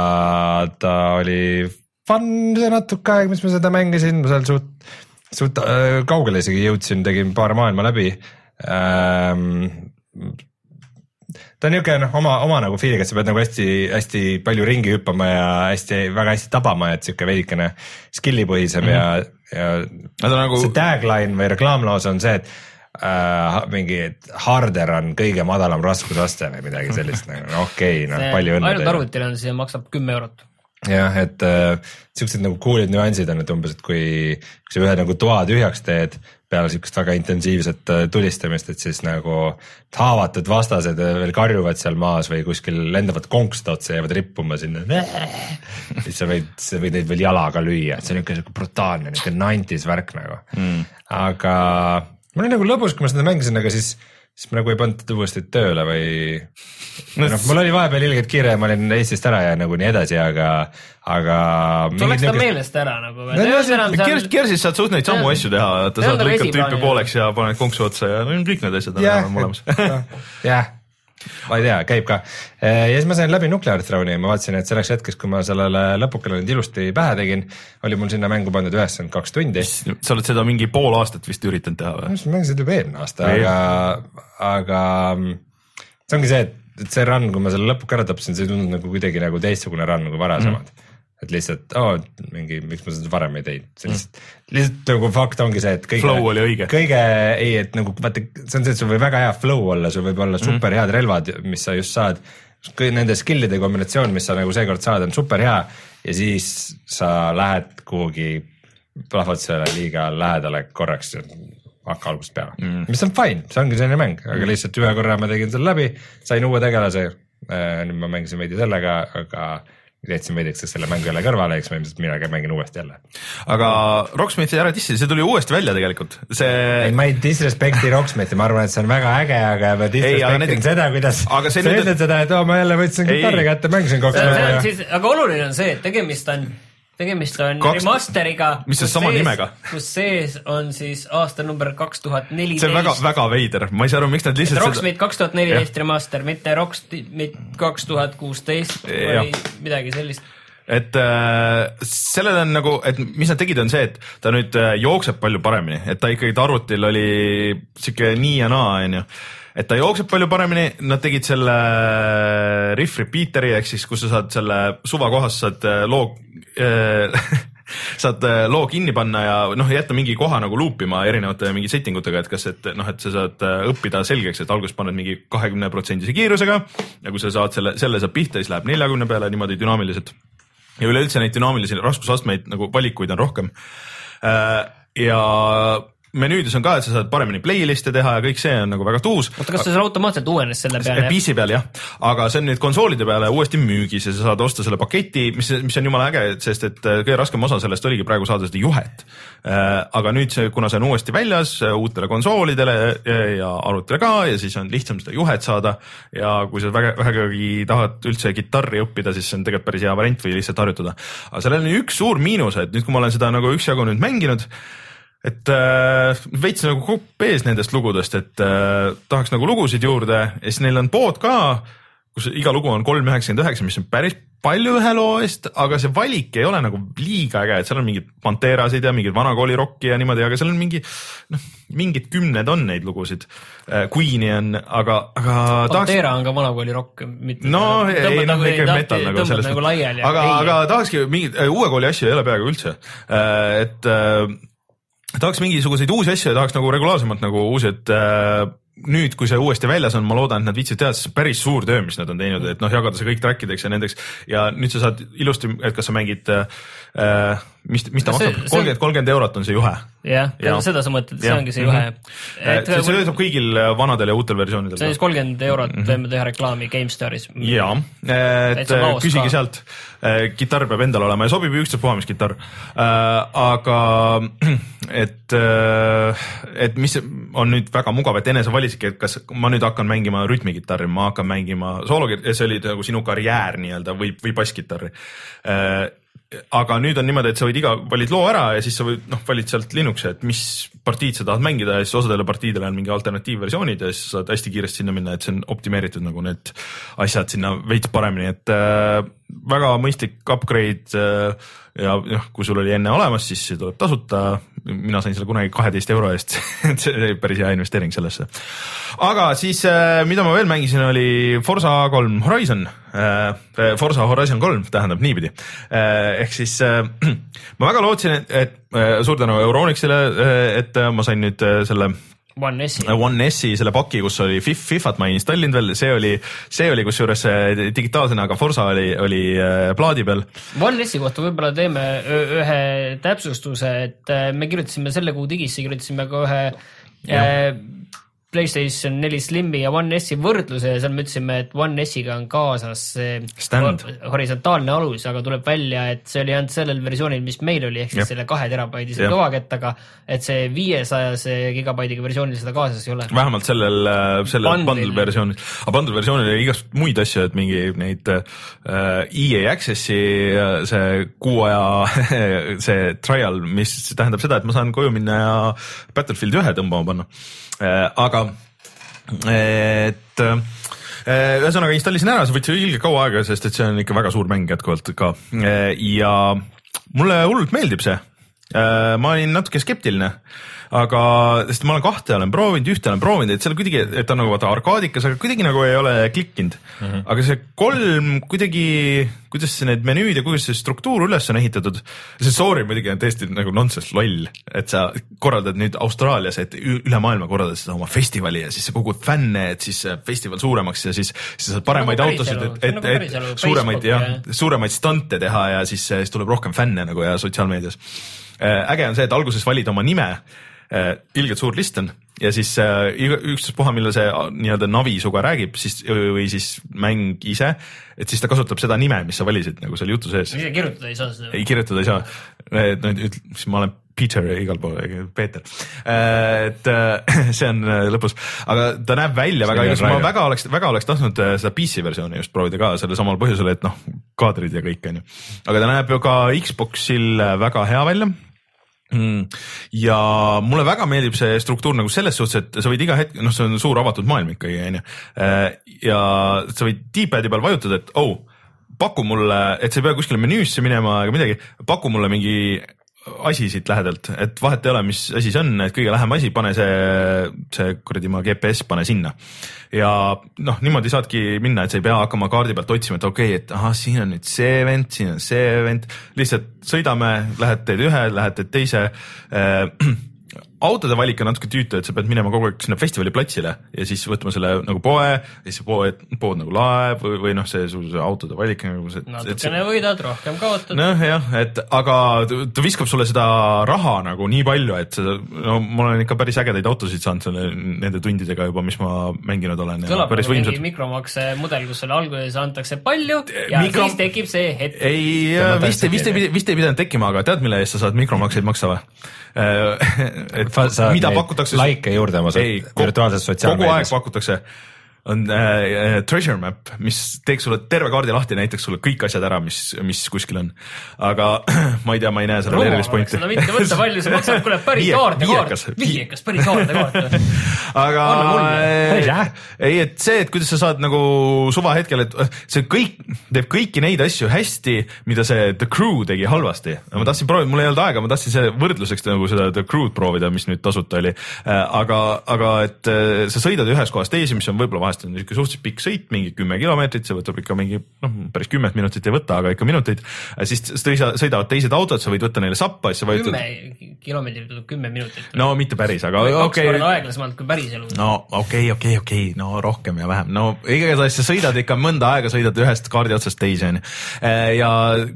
ta oli fun see natuke aeg, mis ma seda mängisin, ma seal suht, suht äh, kaugele isegi jõudsin, tegin paar maailma läbi. Ähm, ta on niisugune noh, oma, oma nagu feel'iga, et sa pead nagu hästi-hästi palju ringi hüppama ja hästi, väga hästi tabama, et sihuke veidikene skill'i põhisem mm -hmm. ja, ja Nad on nagu see tagline või reklaamlaus on see, et äh, mingi et harder on kõige madalam raskusaste või midagi sellist nagu, no okei okay,, noh palju õnne ainult arvutil on see, maksab kümme eurot. jah, et äh, siuksed nagu cool'id nüansid on, et umbes, et kui, kui sa ühe nagu toa tühjaks teed peale siukest väga intensiivset äh, tulistamist, et siis nagu haavatud vastased veel karjuvad seal maas või kuskil lendavad konksud otsa, jäävad rippuma sinna. siis sa võid, sa võid neid veel jalaga lüüa, et see on niuke siuke brutaalne, niuke nineties värk nagu mm.. aga mul oli nagu lõbus, kui ma seda mängisin, aga siis, siis ma nagu ei pannud teda uuesti tööle või või noh, mul oli vahepeal ilgelt kiire ja ma olin Eestist ära ja nagu nii edasi, aga, aga. sul läks ta meelest ära nagu. no see- Kers-, Kersis saad suht neid samu on- asju teha, et sa saad lõikad tüüpi pooleks ja paned konksu otsa ja no kõik need asjad on olemas. jah, ma ei tea, käib ka. ja siis ma sain läbi Nuclear Throne'i ja ma vaatasin, et selleks hetkeks, kui ma sellele lõpukele nüüd ilusti pähe tegin, oli mul sinna mängu pandud üheksakümmend kaks tundi. sa oled seda mingi pool aastat vist üritanud teha või? ma mängisin seda juba eelmine aasta, aga, aga mm, see ongi see, et, et see run, kui ma selle lõpuks ära tapsin, see ei tundunud nagu kuidagi nagu teistsugune run kui varasemad mm.. Et lihtsalt, oo, mingi, miks ma seda varem ei teinud, see lihtsalt, lihtsalt nagu fakt ongi see, et kõige. Flow oli õige. kõige, ei, et nagu vaata, see on see, et sul võib väga hea flow olla, sul võib olla super head relvad, mis sa just saad. Nende skill'ide kombinatsioon, mis sa nagu seekord saad, on super hea ja siis sa lähed kuhugi plahvatusele liiga lähedale korraks hakka algusest peale mm., mis on fine, see ongi selline mäng, aga lihtsalt ühe korra ma tegin selle läbi, sain uue tegelase. nüüd ma mängisin veidi sellega, aga jätsin veidikeseks selle mängu jälle kõrvale, eks ma ilmselt millalgi mängin uuesti jälle. aga Rocksmithi ära dissi, see tuli uuesti välja tegelikult, ei, see. ma ei disrespekti Rocksmithi, ma arvan, et see on väga äge, aga ma Ei, aga disrespektin näiteks- seda, kuidas aga sa nüüd- ütled seda, et oo, ma jälle võtsin Ei. kitarri kätte, mängisin kaks päeva on ja siis, aga oluline on see, et tegemist on, tegemist on Kaks- remasteriga. mis on sama nimega. kus sees on siis aastanumber kaks tuhat see on väga, neliteist. väga veider, ma ei saa aru, miks nad lihtsalt Rocksmith kaks tuhat neliteist remaster, mitte Rocksmith kaks tuhat kuusteist või midagi sellist. et äh, sellel on nagu, et mis nad tegid, on see, et ta nüüd äh, jookseb palju paremini, et ta ikkagi ta arvutil oli sihuke nii ja naa, onju et ta jookseb palju paremini, nad tegid selle riff repeater'i ehk siis, kus sa saad selle suvakohas saad äh, loo äh, saad äh, loo kinni panna ja noh, jätta mingi koha nagu luupima erinevate mingi setting utega, et kas, et noh, et sa saad äh, õppida selgeks, et alguses paned mingi kahekümne protsendise kiirusega ja kui sa saad selle, selle saab pihta, siis läheb neljakümne peale niimoodi dünaamiliselt ja üleüldse neid dünaamilisi raskusastmeid nagu valikuid on rohkem. ja menüüdes on ka, et sa saad paremini playlist'e teha ja kõik see on nagu väga tuus. oota, kas see seal automaatselt uuenes selle peale? PC peal jah, aga see on nüüd konsoolide peale uuesti müügis ja sa saad osta selle paketi, mis, mis on jumala äge, sest et äh, kõige raskem osa sellest oligi praegu saada seda juhet. Äh, aga nüüd see, kuna see on uuesti väljas äh, uutele konsoolidele ja arvutile ka ja siis on lihtsam seda juhet saada ja kui sa väga, vägagi tahad üldse kitarri õppida, siis see on tegelikult päris hea variant või lihtsalt harjutada. aga sellel on üks suur miinus, et nüüd, kui ma olen seda nagu üksjagu nüüd mänginud et äh, veits nagu grupp ees nendest lugudest, et äh, tahaks nagu lugusid juurde ja siis neil on pood ka, kus iga lugu on kolm üheksakümmend üheksa, mis on päris palju ühe loo eest, aga see valik ei ole nagu liiga äge, et seal on mingid Panterasid ja mingid vanakooli rokki ja niimoodi, aga seal on mingi noh, mingid kümned on neid lugusid. Queen'i on, aga, aga tahaks. Pantera on ka vanakooli rokk, mitte. no ei, noh ikka metal nagu selles nagu mõttes, aga, aga tahakski mingit uue kooli asju ei ole peaaegu üldse, et tahaks mingisuguseid uusi asju ja tahaks nagu regulaarsemalt nagu uusi, et äh, nüüd, kui see uuesti väljas on, ma loodan, et nad viitsivad teha, sest päris suur töö, mis nad on teinud, et noh, jagada see kõik track ideks ja nendeks. Ja nüüd sa saad ilusti, et kas sa mängid äh, mis, mis ta maksab, kolmkümmend, kolmkümmend eurot on see juhe. jah ja., seda sa mõtled, see ongi see juhe mm. -hmm. see, see töötab kõigil äh, vanadel ja uutel versioonidel. see on siis kolmkümmend eurot mm, -hmm. võime teha reklaami GameStaris. ja, et küsige sealt, äh, kitarr peab endal olema ja sobib ükstaspuha, mis kitarr äh,. aga et, et mis on nüüd väga mugav, et enese valisidki, et kas ma nüüd hakkan mängima rütmikitarri, ma hakkan mängima soolokitarri, see oli nagu sinu karjäär nii-öelda või, või basskitarri aga nüüd on niimoodi, et sa võid iga, valid loo ära ja siis sa võid, noh, valid sealt Linuxi, et mis partiid sa tahad mängida ja siis osadele partiidele on mingi alternatiivversioonid ja siis saad hästi kiiresti sinna minna, et see on optimeeritud nagu need asjad sinna veits paremini, et äh, väga mõistlik upgrade äh, ja noh, kui sul oli enne olemas, siis see tuleb tasuta. mina sain selle kunagi kaheteist euro eest et see oli päris hea investeering sellesse. aga siis, äh, mida ma veel mängisin, oli Forsa kolm Horizon. Äh, Forsa Horizon kolm tähendab niipidi. ehk siis ma väga lootsin, et, et suur tänu Euronixile, et ma sain nüüd selle One S-i. One S-i selle paki, kus oli FIF, FIFat ma ei installinud veel, see oli, see oli kusjuures digitaalsena, aga Forsa oli, oli äh, plaadi peal. One S-i kohta võib-olla teeme ühe täpsustuse, et äh, me kirjutasime selle kuu digisse, kirjutasime ka ühe ja. Playstation neli Slimi ja One S-i võrdluse ja seal me ütlesime, et One S-iga on kaasas horisontaalne alus, aga tuleb välja, et see oli ainult sellel versioonil, mis meil oli, ehk siis selle kahe terabaidise kõvakettaga, et see viiesajase gigabaidiga versioonil seda kaasas ei ole. vähemalt sellel, äh, sellel bundle versioonil, aga bundle versioonil oli igast muid asju, et mingi neid äh, EA Access'i äh, see kuu aja see trial, mis tähendab seda, et ma saan koju minna ja Battlefield ühe tõmbama panna. Äh, aga et äh, ühesõnaga installisin ära, see võttis ilgelt kaua aega, sest et see on ikka väga suur mäng jätkuvalt ka äh, ja mulle hullult meeldib see. ma olin natuke skeptiline aga, sest ma olen kahte olen proovinud, ühte olen proovinud, et seal kuidagi, et ta on nagu vaata arkaadikas, aga kuidagi nagu ei ole klikkinud mm. -hmm. aga see kolm kuidagi, kuidas see need menüüd ja kuidas see struktuur üles on ehitatud, see story muidugi on tõesti nagu nonsense loll, et sa korraldad nüüd Austraalias, et üle maailma korraldad seda oma festivali ja siis sa kogud fänne, et siis festival suuremaks ja siis, siis sa saad paremaid nagu autosid, et, et, et, et suuremaid jah, suuremaid stante teha ja siis, siis tuleb rohkem fänne nagu ja sotsiaalmeedias äge on see, et alguses valid oma nime Äh, ilgelt suur list on ja siis äh, ükstaspuha, millal see äh, nii-öelda navi sinuga räägib, siis või siis mäng ise, et siis ta kasutab seda nime, mis sa valisid nagu seal jutu sees. ise kirjutada ei saa seda? ei, kirjutada ei saa. et no ütle, siis ma olen Peter igal pool, Peeter. et see on lõpus, aga ta näeb välja see väga ilus, ma väga oleks, väga oleks tahtnud seda PC versiooni just proovida ka sellel samal põhjusel, et noh, kaadrid ja kõik on ju. aga ta näeb ju ka Xboxil väga hea välja. Ja mulle väga meeldib see struktuur nagu selles suhtes, et sa võid iga hetk, noh, see on suur avatud maailm ikkagi onju. Äh, ja sa võid D-pad'i peal vajutada, et oh, paku mulle, et sa ei pea kuskile menüüsse minema ega midagi, paku mulle mingi asi siit lähedalt, et vahet ei ole, mis asi see on, et kõige lähem asi, pane see, see kuradi ma GPS, pane sinna. ja noh, niimoodi saadki minna, et sa ei pea hakkama kaardi pealt otsima, et okei okay,, et ahah, siin on nüüd see event, siin on see event, lihtsalt sõidame, lähed teed ühe, lähed teed teise äh, autode valik on natuke tüütu, et sa pead minema kogu aeg sinna festivaliplatsile ja siis võtma selle nagu poe ja siis see pood, nagu laeb või, või noh, see su see autode valik nagu see. natukene võidad, rohkem kaotad. noh jah, et aga ta viskab sulle seda raha nagu nii palju, et no ma olen ikka päris ägedaid autosid saanud selle, nende tundidega juba, mis ma mänginud olen. kõlab nagu mingi mikromakse mudel, kus sulle alguses antakse palju ja Mikro... siis tekib see hetk. ei, vist, vist ei, vist ei pidanud tekkima, aga tead, mille eest sa saad mikromakseid maksta või? et mida pakutakse. likee juurde oma virtuaalses sotsiaalmeedias. kogu aeg pakutakse on äh, treasure map, mis teeks sulle terve kaardi lahti, näitaks sulle kõik asjad ära, mis, mis kuskil on. aga ma ei tea, ma ei näe sellel erilist pointi. seda mitte võtta, palju see maksab, kuule päris kaart ja kaart, viiekas, päris kaart ja kaart. aga ei, et see, et kuidas sa saad nagu suvahetkel, et see kõik teeb kõiki neid asju hästi, mida see The Crew tegi halvasti. ma tahtsin proovida, mul ei olnud aega, ma tahtsin selle võrdluseks nagu seda The Crew'd proovida, mis nüüd tasuta oli. Äh, aga, aga et äh, sa sõidad ühest kohast teise, mis on võib-olla vahest vahest on niisugune suhteliselt pikk sõit, mingi kümme kilomeetrit, see võtab ikka mingi noh, päris kümmet minutit ei võta, aga ikka minuteid. siis sõidavad teised autod, sa võid võtta neile sappa, siis sa vajutad. kümme kilomeetrit võtab kümme minutit. no mitte päris, aga okei okay.. kaks korda aeglasemalt kui päriselus. no okei okay,, okei okay,, okei okay., no rohkem ja vähem, no igatahes sa sõidad ikka mõnda aega, sõidad ühest kaardi otsast teise onju. ja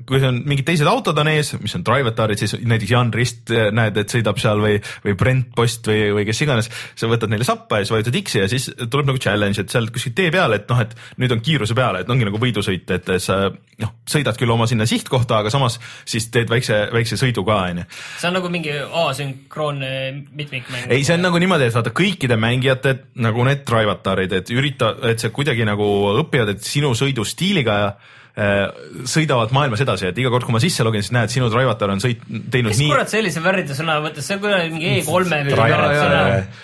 kui on mingid teised autod on ees, mis on drive-atarid, siis näiteks Jaan Rist näed, et sõidab seal või, või Brent Post või, või kes iganes, sa võtad neile sappa ja siis vajutad X-i ja siis tuleb nagu challenge, et sealt kuskil tee peal, et noh, et nüüd on kiiruse peale, et ongi nagu võidusõit, et sa noh, sõidad küll oma sinna sihtkohta, aga samas siis teed väikse, väikse sõidu ka onju. see on nagu mingi asünkroonne mitmikmäng. ei, see on nagu niimoodi, et vaata kõikide mängijate nagu need drive-atarid, et ürita, et sa kuidagi nagu õpivad, et sinu sõidustiiliga ja sõidavad maailmas edasi, et iga kord, kui ma sisse login, siis näed, sinu Drivatar on sõit, teinud kes nii. kurat sellise värvide sõna mõtles, see on kuidagi mingi E3-e või mingi sõna.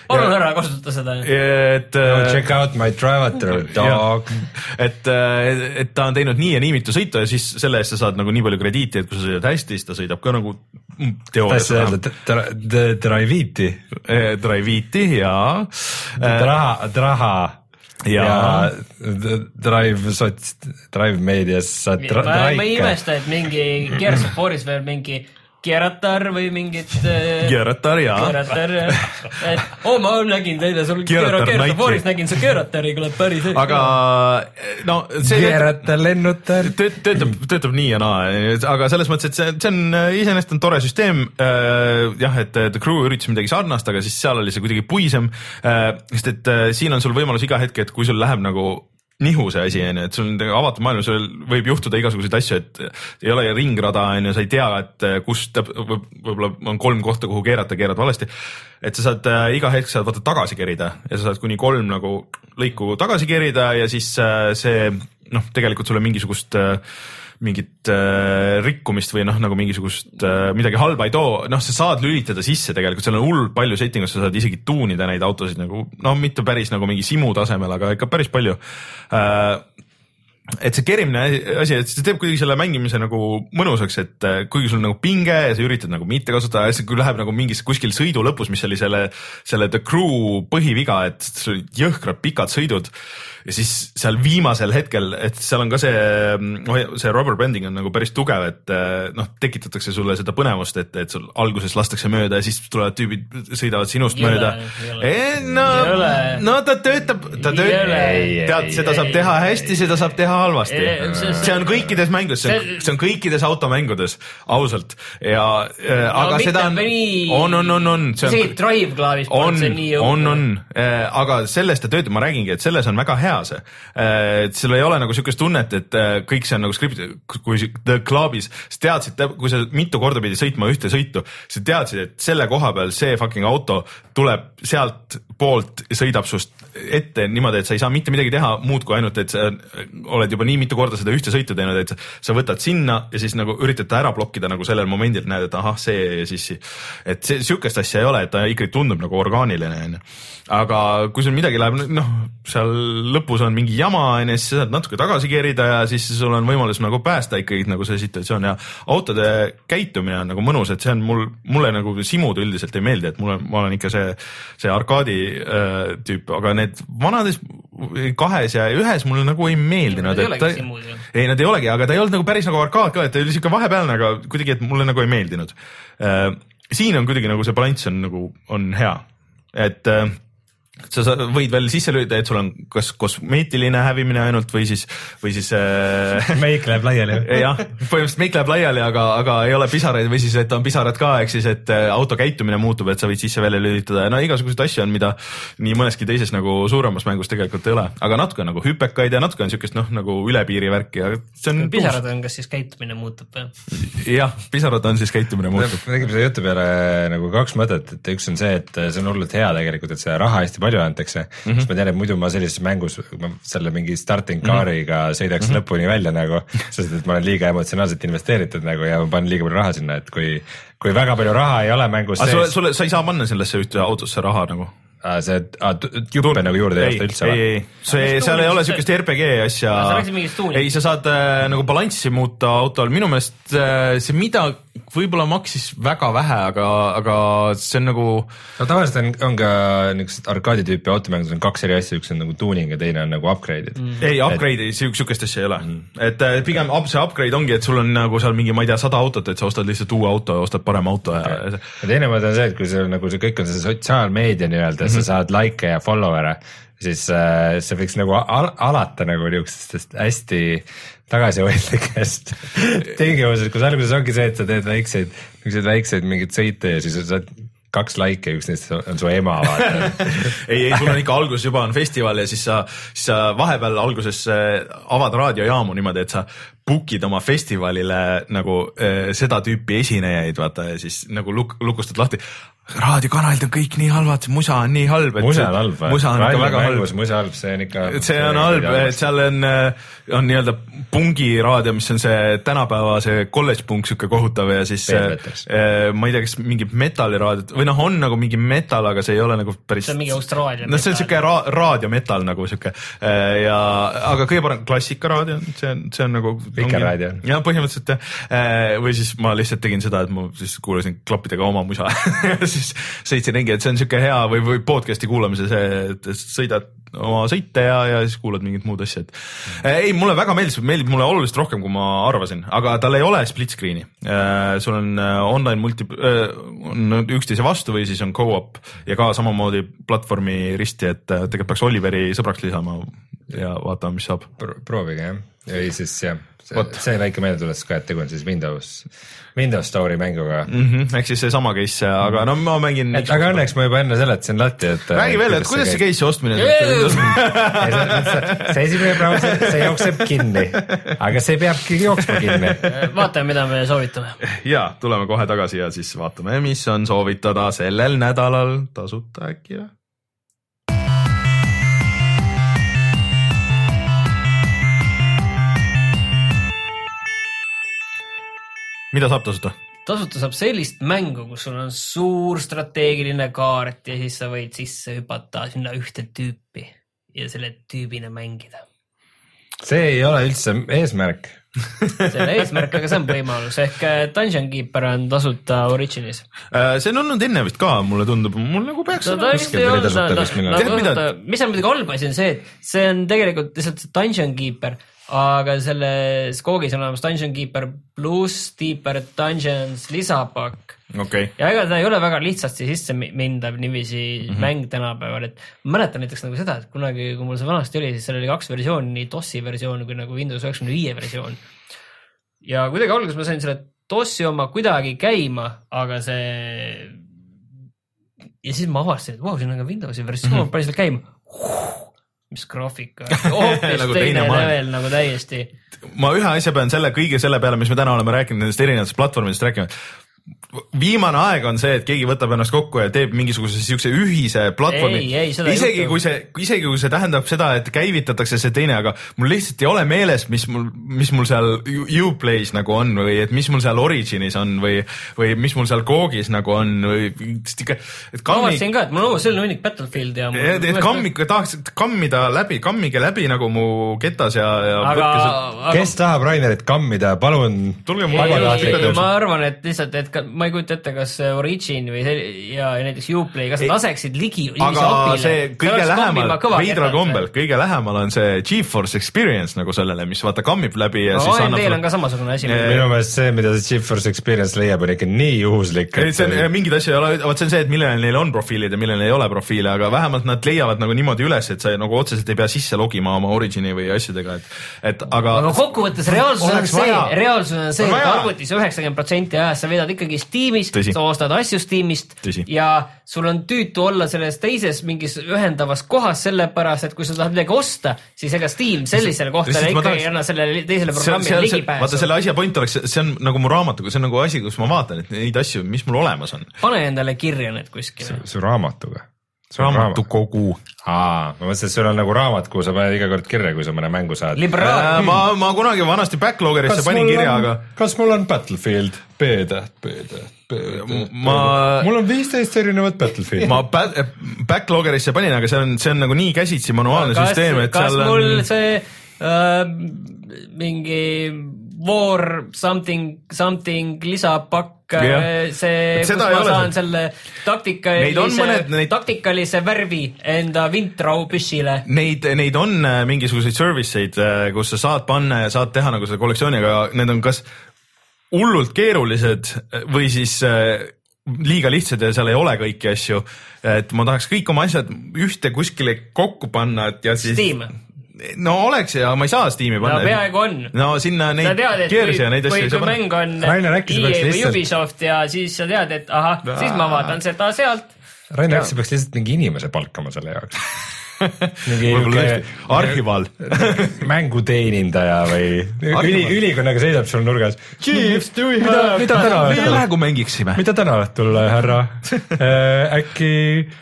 palun ära kasuta seda. et no,. Äh, check out my Drivatar, dog. et, äh, et ta on teinud nii ja nii mitu sõitu ja siis selle eest sa saad nagu nii palju krediiti, et kui sa sõidad hästi, siis ta sõidab ka nagu teoorias. tahtsid öelda Drive'iti? Drive'iti jaa. Draha, Draha ja, ja Drive sots, Drive meedias saad. ma ei imesta, et mingi Gears of War'is veel mingi Keratar või mingit Keratar jaa. Keratar jah, et oo oh, ma nägin teile sul Kerataforis nägin su Keratari, kõlab päris aga no see Keratar lennutar töötab, töötab nii ja naa, aga selles mõttes, et see, see on iseenesest on tore süsteem. jah, et The Crew üritas midagi sarnast, aga siis seal oli see kuidagi puisem. sest et siin on sul võimalus iga hetk, et kui sul läheb nagu nihu see asi on ju, et sul on avatud maailm, sul võib juhtuda igasuguseid asju, et ei ole ringrada on ju, sa ei tea, et kust võib-olla on kolm kohta, kuhu keerata, keerad valesti. et sa saad äh, iga hetk saad vaata tagasi kerida ja sa saad kuni kolm nagu lõiku tagasi kerida ja siis äh, see noh, tegelikult sulle mingisugust äh, mingit äh, rikkumist või noh, nagu mingisugust äh, midagi halba ei too, noh, sa saad lülitada sisse tegelikult, seal on hullult palju setting us, sa saad isegi tuunida neid autosid nagu noh, mitte päris nagu mingi simu tasemel, aga ikka päris palju. Äh, et see kerimine asi, et see teeb kuidagi selle mängimise nagu mõnusaks, et äh, kuigi sul on nagu pinge ja sa üritad nagu mitte kasutada siis kui läheb nagu mingis kuskil sõidu lõpus, mis oli selle, selle The Crew põhiviga, et sul jõhkrad pikad sõidud ja siis seal viimasel hetkel, et seal on ka see, see rubber banding on nagu päris tugev, et eh, noh, tekitatakse sulle seda põnevust, et, et sul alguses lastakse mööda ja siis tulevad tüübid, sõidavad sinust Jõle, mööda. no, no ta töötab, ta töötab, tead, seda saab teha hästi, seda saab teha halvasti. see on kõikides mängudes, see on, on kõikides automängudes, ausalt ja äh,, aga no, seda on, on, on, on, on. isegi Drive nii jõudnud. on, on, on, aga sellest ta töötab, ma räägingi, et selles on väga hea hea see. Äh, et sul ei ole nagu sihukest tunnet, et äh, kõik see on nagu skriptitud, kui The Clubis, sa teadsid, kui sa mitu korda pidi sõitma ühte sõitu, sa teadsid, et selle koha peal see fucking auto tuleb sealt poolt ja sõidab sinust ette niimoodi, et sa ei saa mitte midagi teha muud kui ainult, et sa oled juba nii mitu korda seda ühte sõitu teinud, et sa võtad sinna ja siis nagu üritad ta ära blokkida nagu sellel momendil näed, et ahah, see ja siis. et see sihukest asja ei ole, et ta ikkagi tundub nagu orgaaniline onju. aga kui sul midagi läheb, noh, seal lõpus on mingi jama onju, siis sa saad natuke tagasi kerida ja siis sul on võimalus nagu päästa ikkagi nagu see situatsioon ja autode käitumine on nagu mõnus, et see on mul, mulle nagu simud üldiselt ei meeldi, et mulle, ma olen ikka see, see arkaadi äh, tüüp, aga need vanades kahes ja ühes mulle nagu ei meeldinud. ei, nad ei olegi, aga ta ei olnud nagu päris nagu arkaad ka, et ta oli siuke vahepealne, aga kuidagi, et mulle nagu ei meeldinud. Äh, siin on kuidagi nagu see balanss on nagu, on hea, et äh, sa võid veel sisse lüüa, et sul on kas kosmeetiline hävimine ainult või siis, või siis äh, meik läheb laiali. jah, põhimõtteliselt meik läheb laiali, aga, aga ei ole pisaraid või siis, et on pisarad ka, ehk siis, et äh, auto käitumine muutub, et sa võid sisse-välja lülitada ja no igasuguseid asju on, mida nii mõneski teises nagu suuremas mängus tegelikult ei ole, aga natuke on nagu hüpekaid ja natuke on siukest noh, nagu üle piiri värki ja see on. pisarad on, kas siis käitumine muutub või? jah, pisarad on siis käitumine muutub. me tegime selle jutu peale nagu kaks mõtet, et üks on see, et see on hullult hea tegelikult, et seda raha hästi palju antakse mm, -hmm. sest ma tean, et muidu ma sellises mängus ma selle mingi starting car'iga mm -hmm. sõidaks mm -hmm. lõpuni välja nagu, sest et ma olen liiga emotsionaalselt investeeritud nagu ja ma panen liiga palju raha sinna, et kui, kui väga palju raha ei ole mängus sees. sulle, sulle, sa ei saa panna sellesse ühte autosse raha nagu Ah, see ah, juppe nagu juurde ei osta üldse või? ei, ei, see, seal ei ole siukest RPG asja. ei, sa saad äh, nagu balanssi muuta autol, minu meelest äh, see mida võib-olla maksis väga vähe, aga, aga see on nagu. no tavaliselt on, on ka niisugused arkaadi tüüpi automängud on kaks eri asja, üks on nagu tuuning ja teine on nagu upgrade'id mm.. ei, upgrade'i et... siukest asja ei ole mm., et äh, pigem see upgrade ongi, et sul on nagu seal mingi, ma ei tea, sada autot, et sa ostad lihtsalt uue auto ja ostad parema auto ja. ja teine mõte on see, et kui sul nagu see kõik on see sotsiaalmeedia nii-öelda mm, -hmm. sa saad likee ja follower'e, siis äh, see võiks nagu al alata nagu niisugustest hästi tagasihoidlikest tingimusest, kus alguses ongi see, et sa teed väikseid, niisuguseid väikseid mingeid sõite ja siis sa saad kaks laiki, üks neist on su ema, vaata ei, ei, sul on ikka alguses juba on festival ja siis sa, siis sa vahepeal alguses äh, avad raadiojaamu niimoodi, et sa book'id oma festivalile nagu äh, seda tüüpi esinejaid, vaata ja siis nagu luk-, lukustad lahti. Raadiokanalid on kõik nii halvad, musa on nii halb. musa on halb musa on ikka väga halb. musa halb, see on ikka. see on halb, et seal on, äh, on nii-öelda pungiraadio, mis on see tänapäeva see kolledž punk sihuke kohutav ja siis äh, ma ei tea, kas mingi metalliraadiot või noh, on nagu mingi metal, aga see ei ole nagu päris. see on mingi Austraalia. noh, see on sihuke ra raadiometal nagu sihuke ja, aga kõige parem klassikaraadio, see on, see on nagu Vikerraadio. jah, põhimõtteliselt jah. Äh, või siis ma lihtsalt tegin seda, et ma siis kuulasin klappidega oma musa siis sõitsin ringi, et see on sihuke hea või, või podcast'i kuulamise see, et sõidad oma sõite ja, ja siis kuulad mingit muud asja, et mm. ei, mulle väga meeldis, meeldib mulle oluliselt rohkem, kui ma arvasin, aga tal ei ole split screen'i. Äh, sul on äh, online multi, on üksteise vastu või siis on go-op ja ka samamoodi platvormi risti, et tegelikult peaks Oliveri sõbraks lisama ja vaatame, mis saab Pro. proovige jah, või siis jah see, see väike meeldetuletus ka, et tegu on siis Windows, Windows Store'i mänguga mm. -hmm, ehk siis seesama case, aga no ma mängin. et aga õnneks ma juba enne seletasin latti, et. räägi veel, et kuidas see case'i ostmine see esimene brauser, see jookseb kinni, aga see peabki jooksma kinni. vaatame, mida me soovitame. ja tuleme kohe tagasi ja siis vaatame, mis on soovitada sellel nädalal tasuta äkki või? Mida saab tasuta? tasuta saab sellist mängu, kus sul on suur strateegiline kaart ja siis sa võid sisse hüpata sinna ühte tüüpi ja selle tüübina mängida. see ei ole üldse eesmärk see ei ole eesmärk, aga see on võimalus ehk äh, Dungeon Keeper on tasuta Originis. Äh, see on olnud enne vist ka, mulle tundub, mul nagu peaks. No, mis on muidugi halb asi on see, et see on tegelikult lihtsalt Dungeon Keeper aga selles koogis on olemas Dungeon Keeper pluss Deeper Dungeons lisapakk okay.. ja ega ta ei ole väga lihtsasti sisse mindav niiviisi mm -hmm. mäng tänapäeval, et ma mäletan näiteks nagu seda, et kunagi, kui mul see vanasti oli, siis seal oli kaks versiooni, nii DOS-i versioon kui nagu Windows üheksakümne viie versioon. ja kuidagi alguses ma sain selle DOS-i oma kuidagi käima, aga see. ja siis ma avastasin, et vau, siin on ka Windowsi versioon mm, -hmm. panin selle käima mis graafika, hoopis nagu teine level nagu täiesti. ma ühe asja pean selle kõige selle peale, mis me täna oleme rääkinud nendest erinevatest platvormidest rääkima viimane aeg on see, et keegi võtab ennast kokku ja teeb mingisuguse siukse ühise platvormi. isegi kui see, isegi kui see tähendab seda, et käivitatakse see teine, aga mul lihtsalt ei ole meeles, mis mul, mis mul seal Uplay's nagu on või et mis mul seal Originis on või, või mis mul seal Googis nagu on või ikka. ma avastasin ka, et mul on selline hunnik Battlefield ja. et, et kammik, tahaks kammida läbi, kammige läbi nagu mu ketas ja, ja. aga, aga... kes tahab Rainerit kammida, palun. tulge mulle. ma arvan, et lihtsalt, et ma ei kujuta ette, kas see Origin või see ja näiteks Uplay, kas nad laseksid ligi aga see kõige lähemal, veidral kombel, kõige lähemal on see Geforce Experience nagu sellele, mis vaata kammib läbi ja no siis AMD-l annab on ka samasugune asi. Minu meelest see, mida see GeForce Experience leiab, on ikka nii juhuslik. ei, see on, mingeid asju ei ole, vot see on see, et millel neil on profiilid ja millel ei ole profiile, aga vähemalt nad leiavad nagu niimoodi üles, et sa nagu otseselt ei pea sisse logima oma Origini või asjadega, et, et aga, aga kokkuvõttes reaalsus on see reaalsus on see, et arvutis üheksakümmend protsenti ajast sa veedad ikkagi Steamist, Tõsi. sa ostad asju Steamist Tõsi. ja sul on tüütu olla selles teises mingis ühendavas kohas, sellepärast et kui sa tahad midagi osta, siis ega Steam sellisele ma ikkagi tahaks- ei anna sellele teisele programmile ligipääsu vaata. selle asja point oleks, see on nagu mu raamatuga, see on nagu asi, kus ma vaatan, et neid asju, mis mul olemas on. pane endale kirja need kuskile. su raamatuga. raamatukogu. aa, ma mõtlesin, et sul on nagu raamat, kuhu sa paned iga kord kirja, kui sa mõne mängu saad. liberaal, ma, ma kunagi vanasti Backloggerisse panin kirja, aga kas mul on Battlefield B-täht, B-täht, B-täht? ma mul on viisteist erinevat Battlefieldi. ma back, Backloggerisse panin, aga see on, see on nagu nii käsitsi manuaalne kas süsteem, et kas seal mul on see äh, mingi war something, something lisapakk, Jah. see, kus ma saan selle taktikalise neid- taktikalise värvi enda vintrau püssile. Neid, neid on äh, mingisuguseid service eid, kus sa saad panna ja saad teha nagu selle kollektsiooni, aga need on kas hullult keerulised või siis äh, liiga lihtsad ja seal ei ole kõiki asju. et ma tahaks kõik oma asjad ühte kuskile kokku panna, et ja siis. Steam, no oleks ja ma ei saa Steam'i no panna. peaaegu on. no sinna neid tead, et Gears'i kui ja neid, asju ei saa kui panna. mäng on Rainer, EA või lihtsalt- Ubisoft ja siis sa tead, et ahah, siis ma vaatan seda sealt. Rainer, äkki sa peaks lihtsalt mingi inimese palkama selle jaoks? võib-olla tõesti, arhivaal. mänguteenindaja või üli, ülikonnaga seisab sul nurgas. Chiefs, do we Mida- mida täna õhtul? praegu mängiksime? mida täna õhtul, härra äh,? äkki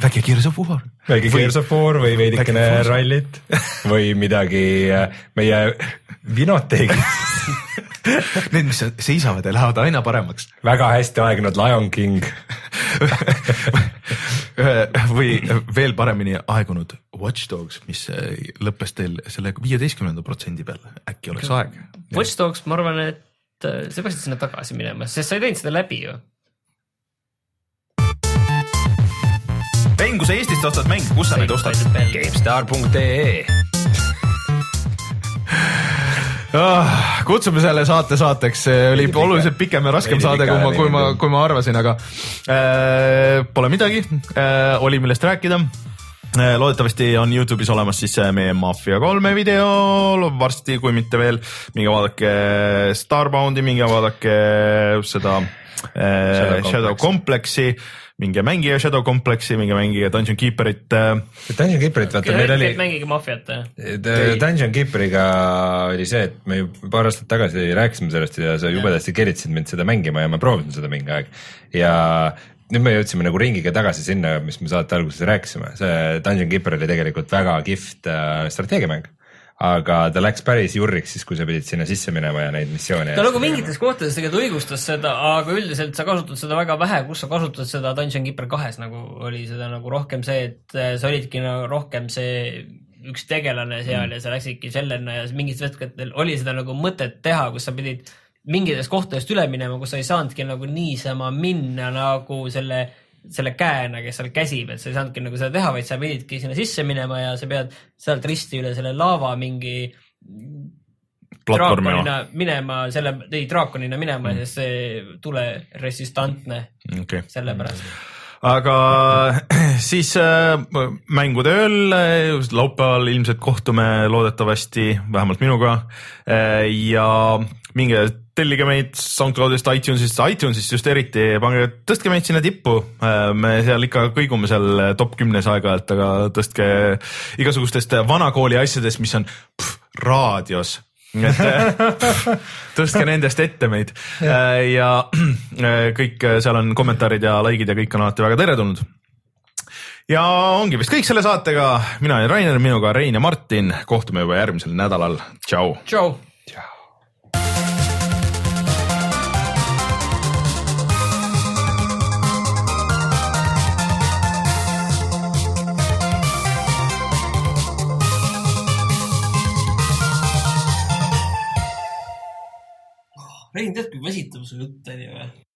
väike Gears of War. väike Gears of War või veidikene rallit või midagi äh, meie vinoteegis Need, mis seisavad ja lähevad aina paremaks. väga hästi aegunud Lion King. või veel paremini aegunud Watch Dogs, mis äh, lõppes teil selle viieteistkümnenda protsendi peal, äkki oleks aeg? Watch Dogs, ma arvan, et äh, sa peaksid sinna tagasi minema, sest sa ei teinud seda läbi ju. Rein, kui sa Eestist ostad mänge, kus sa neid ostad? GameStar.ee kutsume selle saate saateks, see oli oluliselt pikem ja raskem saade, kui ma, kui ma kui ma arvasin, aga äh, pole midagi. Äh,, oli millest rääkida. Äh, loodetavasti on Youtube'is olemas siis see meie Mafia kolme video. Varsti, kui mitte veel, minge vaadake Starboundi, minge vaadake seda äh, Shadow Shadow Complexi, minge mängige Shadow Complexi, minge mängige Dungeon Keeperit äh,. Dungeon Keeperit, vaata meil oli, mängige maffiat. Dungeon Keeperiga oli see, et me paar aastat tagasi rääkisime sellest ja sa jubedasti keritasid mind seda mängima ja ma proovisin seda mingi aeg ja nüüd me jõudsime nagu ringiga tagasi sinna, mis me saate alguses rääkisime, see Dungeon Keeper oli tegelikult väga kihvt äh, strateegiamäng. Aga ta läks päris jurriks siis, kui sa pidid sinna sisse minema ja neid missioone. ta nagu mingites kohtades tegelikult õigustas seda, aga üldiselt sa kasutad seda väga vähe, kus sa kasutad seda Dungeon Keeper kahes nagu oli seda nagu rohkem see, et äh, sa olidki nagu rohkem see üks tegelane seal mm. ja sa läksidki sellena ja mingitel hetkedel oli seda nagu mõtet teha, kus sa pidid mingitest kohtadest üle minema, kus sa ei saanudki nagu niisama minna nagu selle selle käena, kes seal käsib, et sa ei saanudki nagu seda teha, vaid sa pididki sinna sisse minema ja sa pead sealt risti üle selle laava mingi draakonina minema, selle, ei draakonina minema mm., sest see tule resistantne okei, sellepärast. aga siis äh, mängude ööl äh, laupäeval ilmselt kohtume loodetavasti vähemalt minuga äh, ja minge tellige meid SoundCloudist, iTunesist, iTunesist just eriti, pange, tõstke meid sinna tippu. me seal ikka kõigume seal top kümnes aeg-ajalt, aga tõstke igasugustest vanakooli asjadest, mis on pff, raadios. Et tõstke nendest ette meid. Ja. Kõik seal on kommentaarid ja likeid ja kõik on alati väga teretulnud. Ja ongi vist kõik selle saatega, mina olen Rainer, minuga Rein ja Martin, kohtume juba järgmisel nädalal, tšau. tšau. Väsitav su jutt oli või?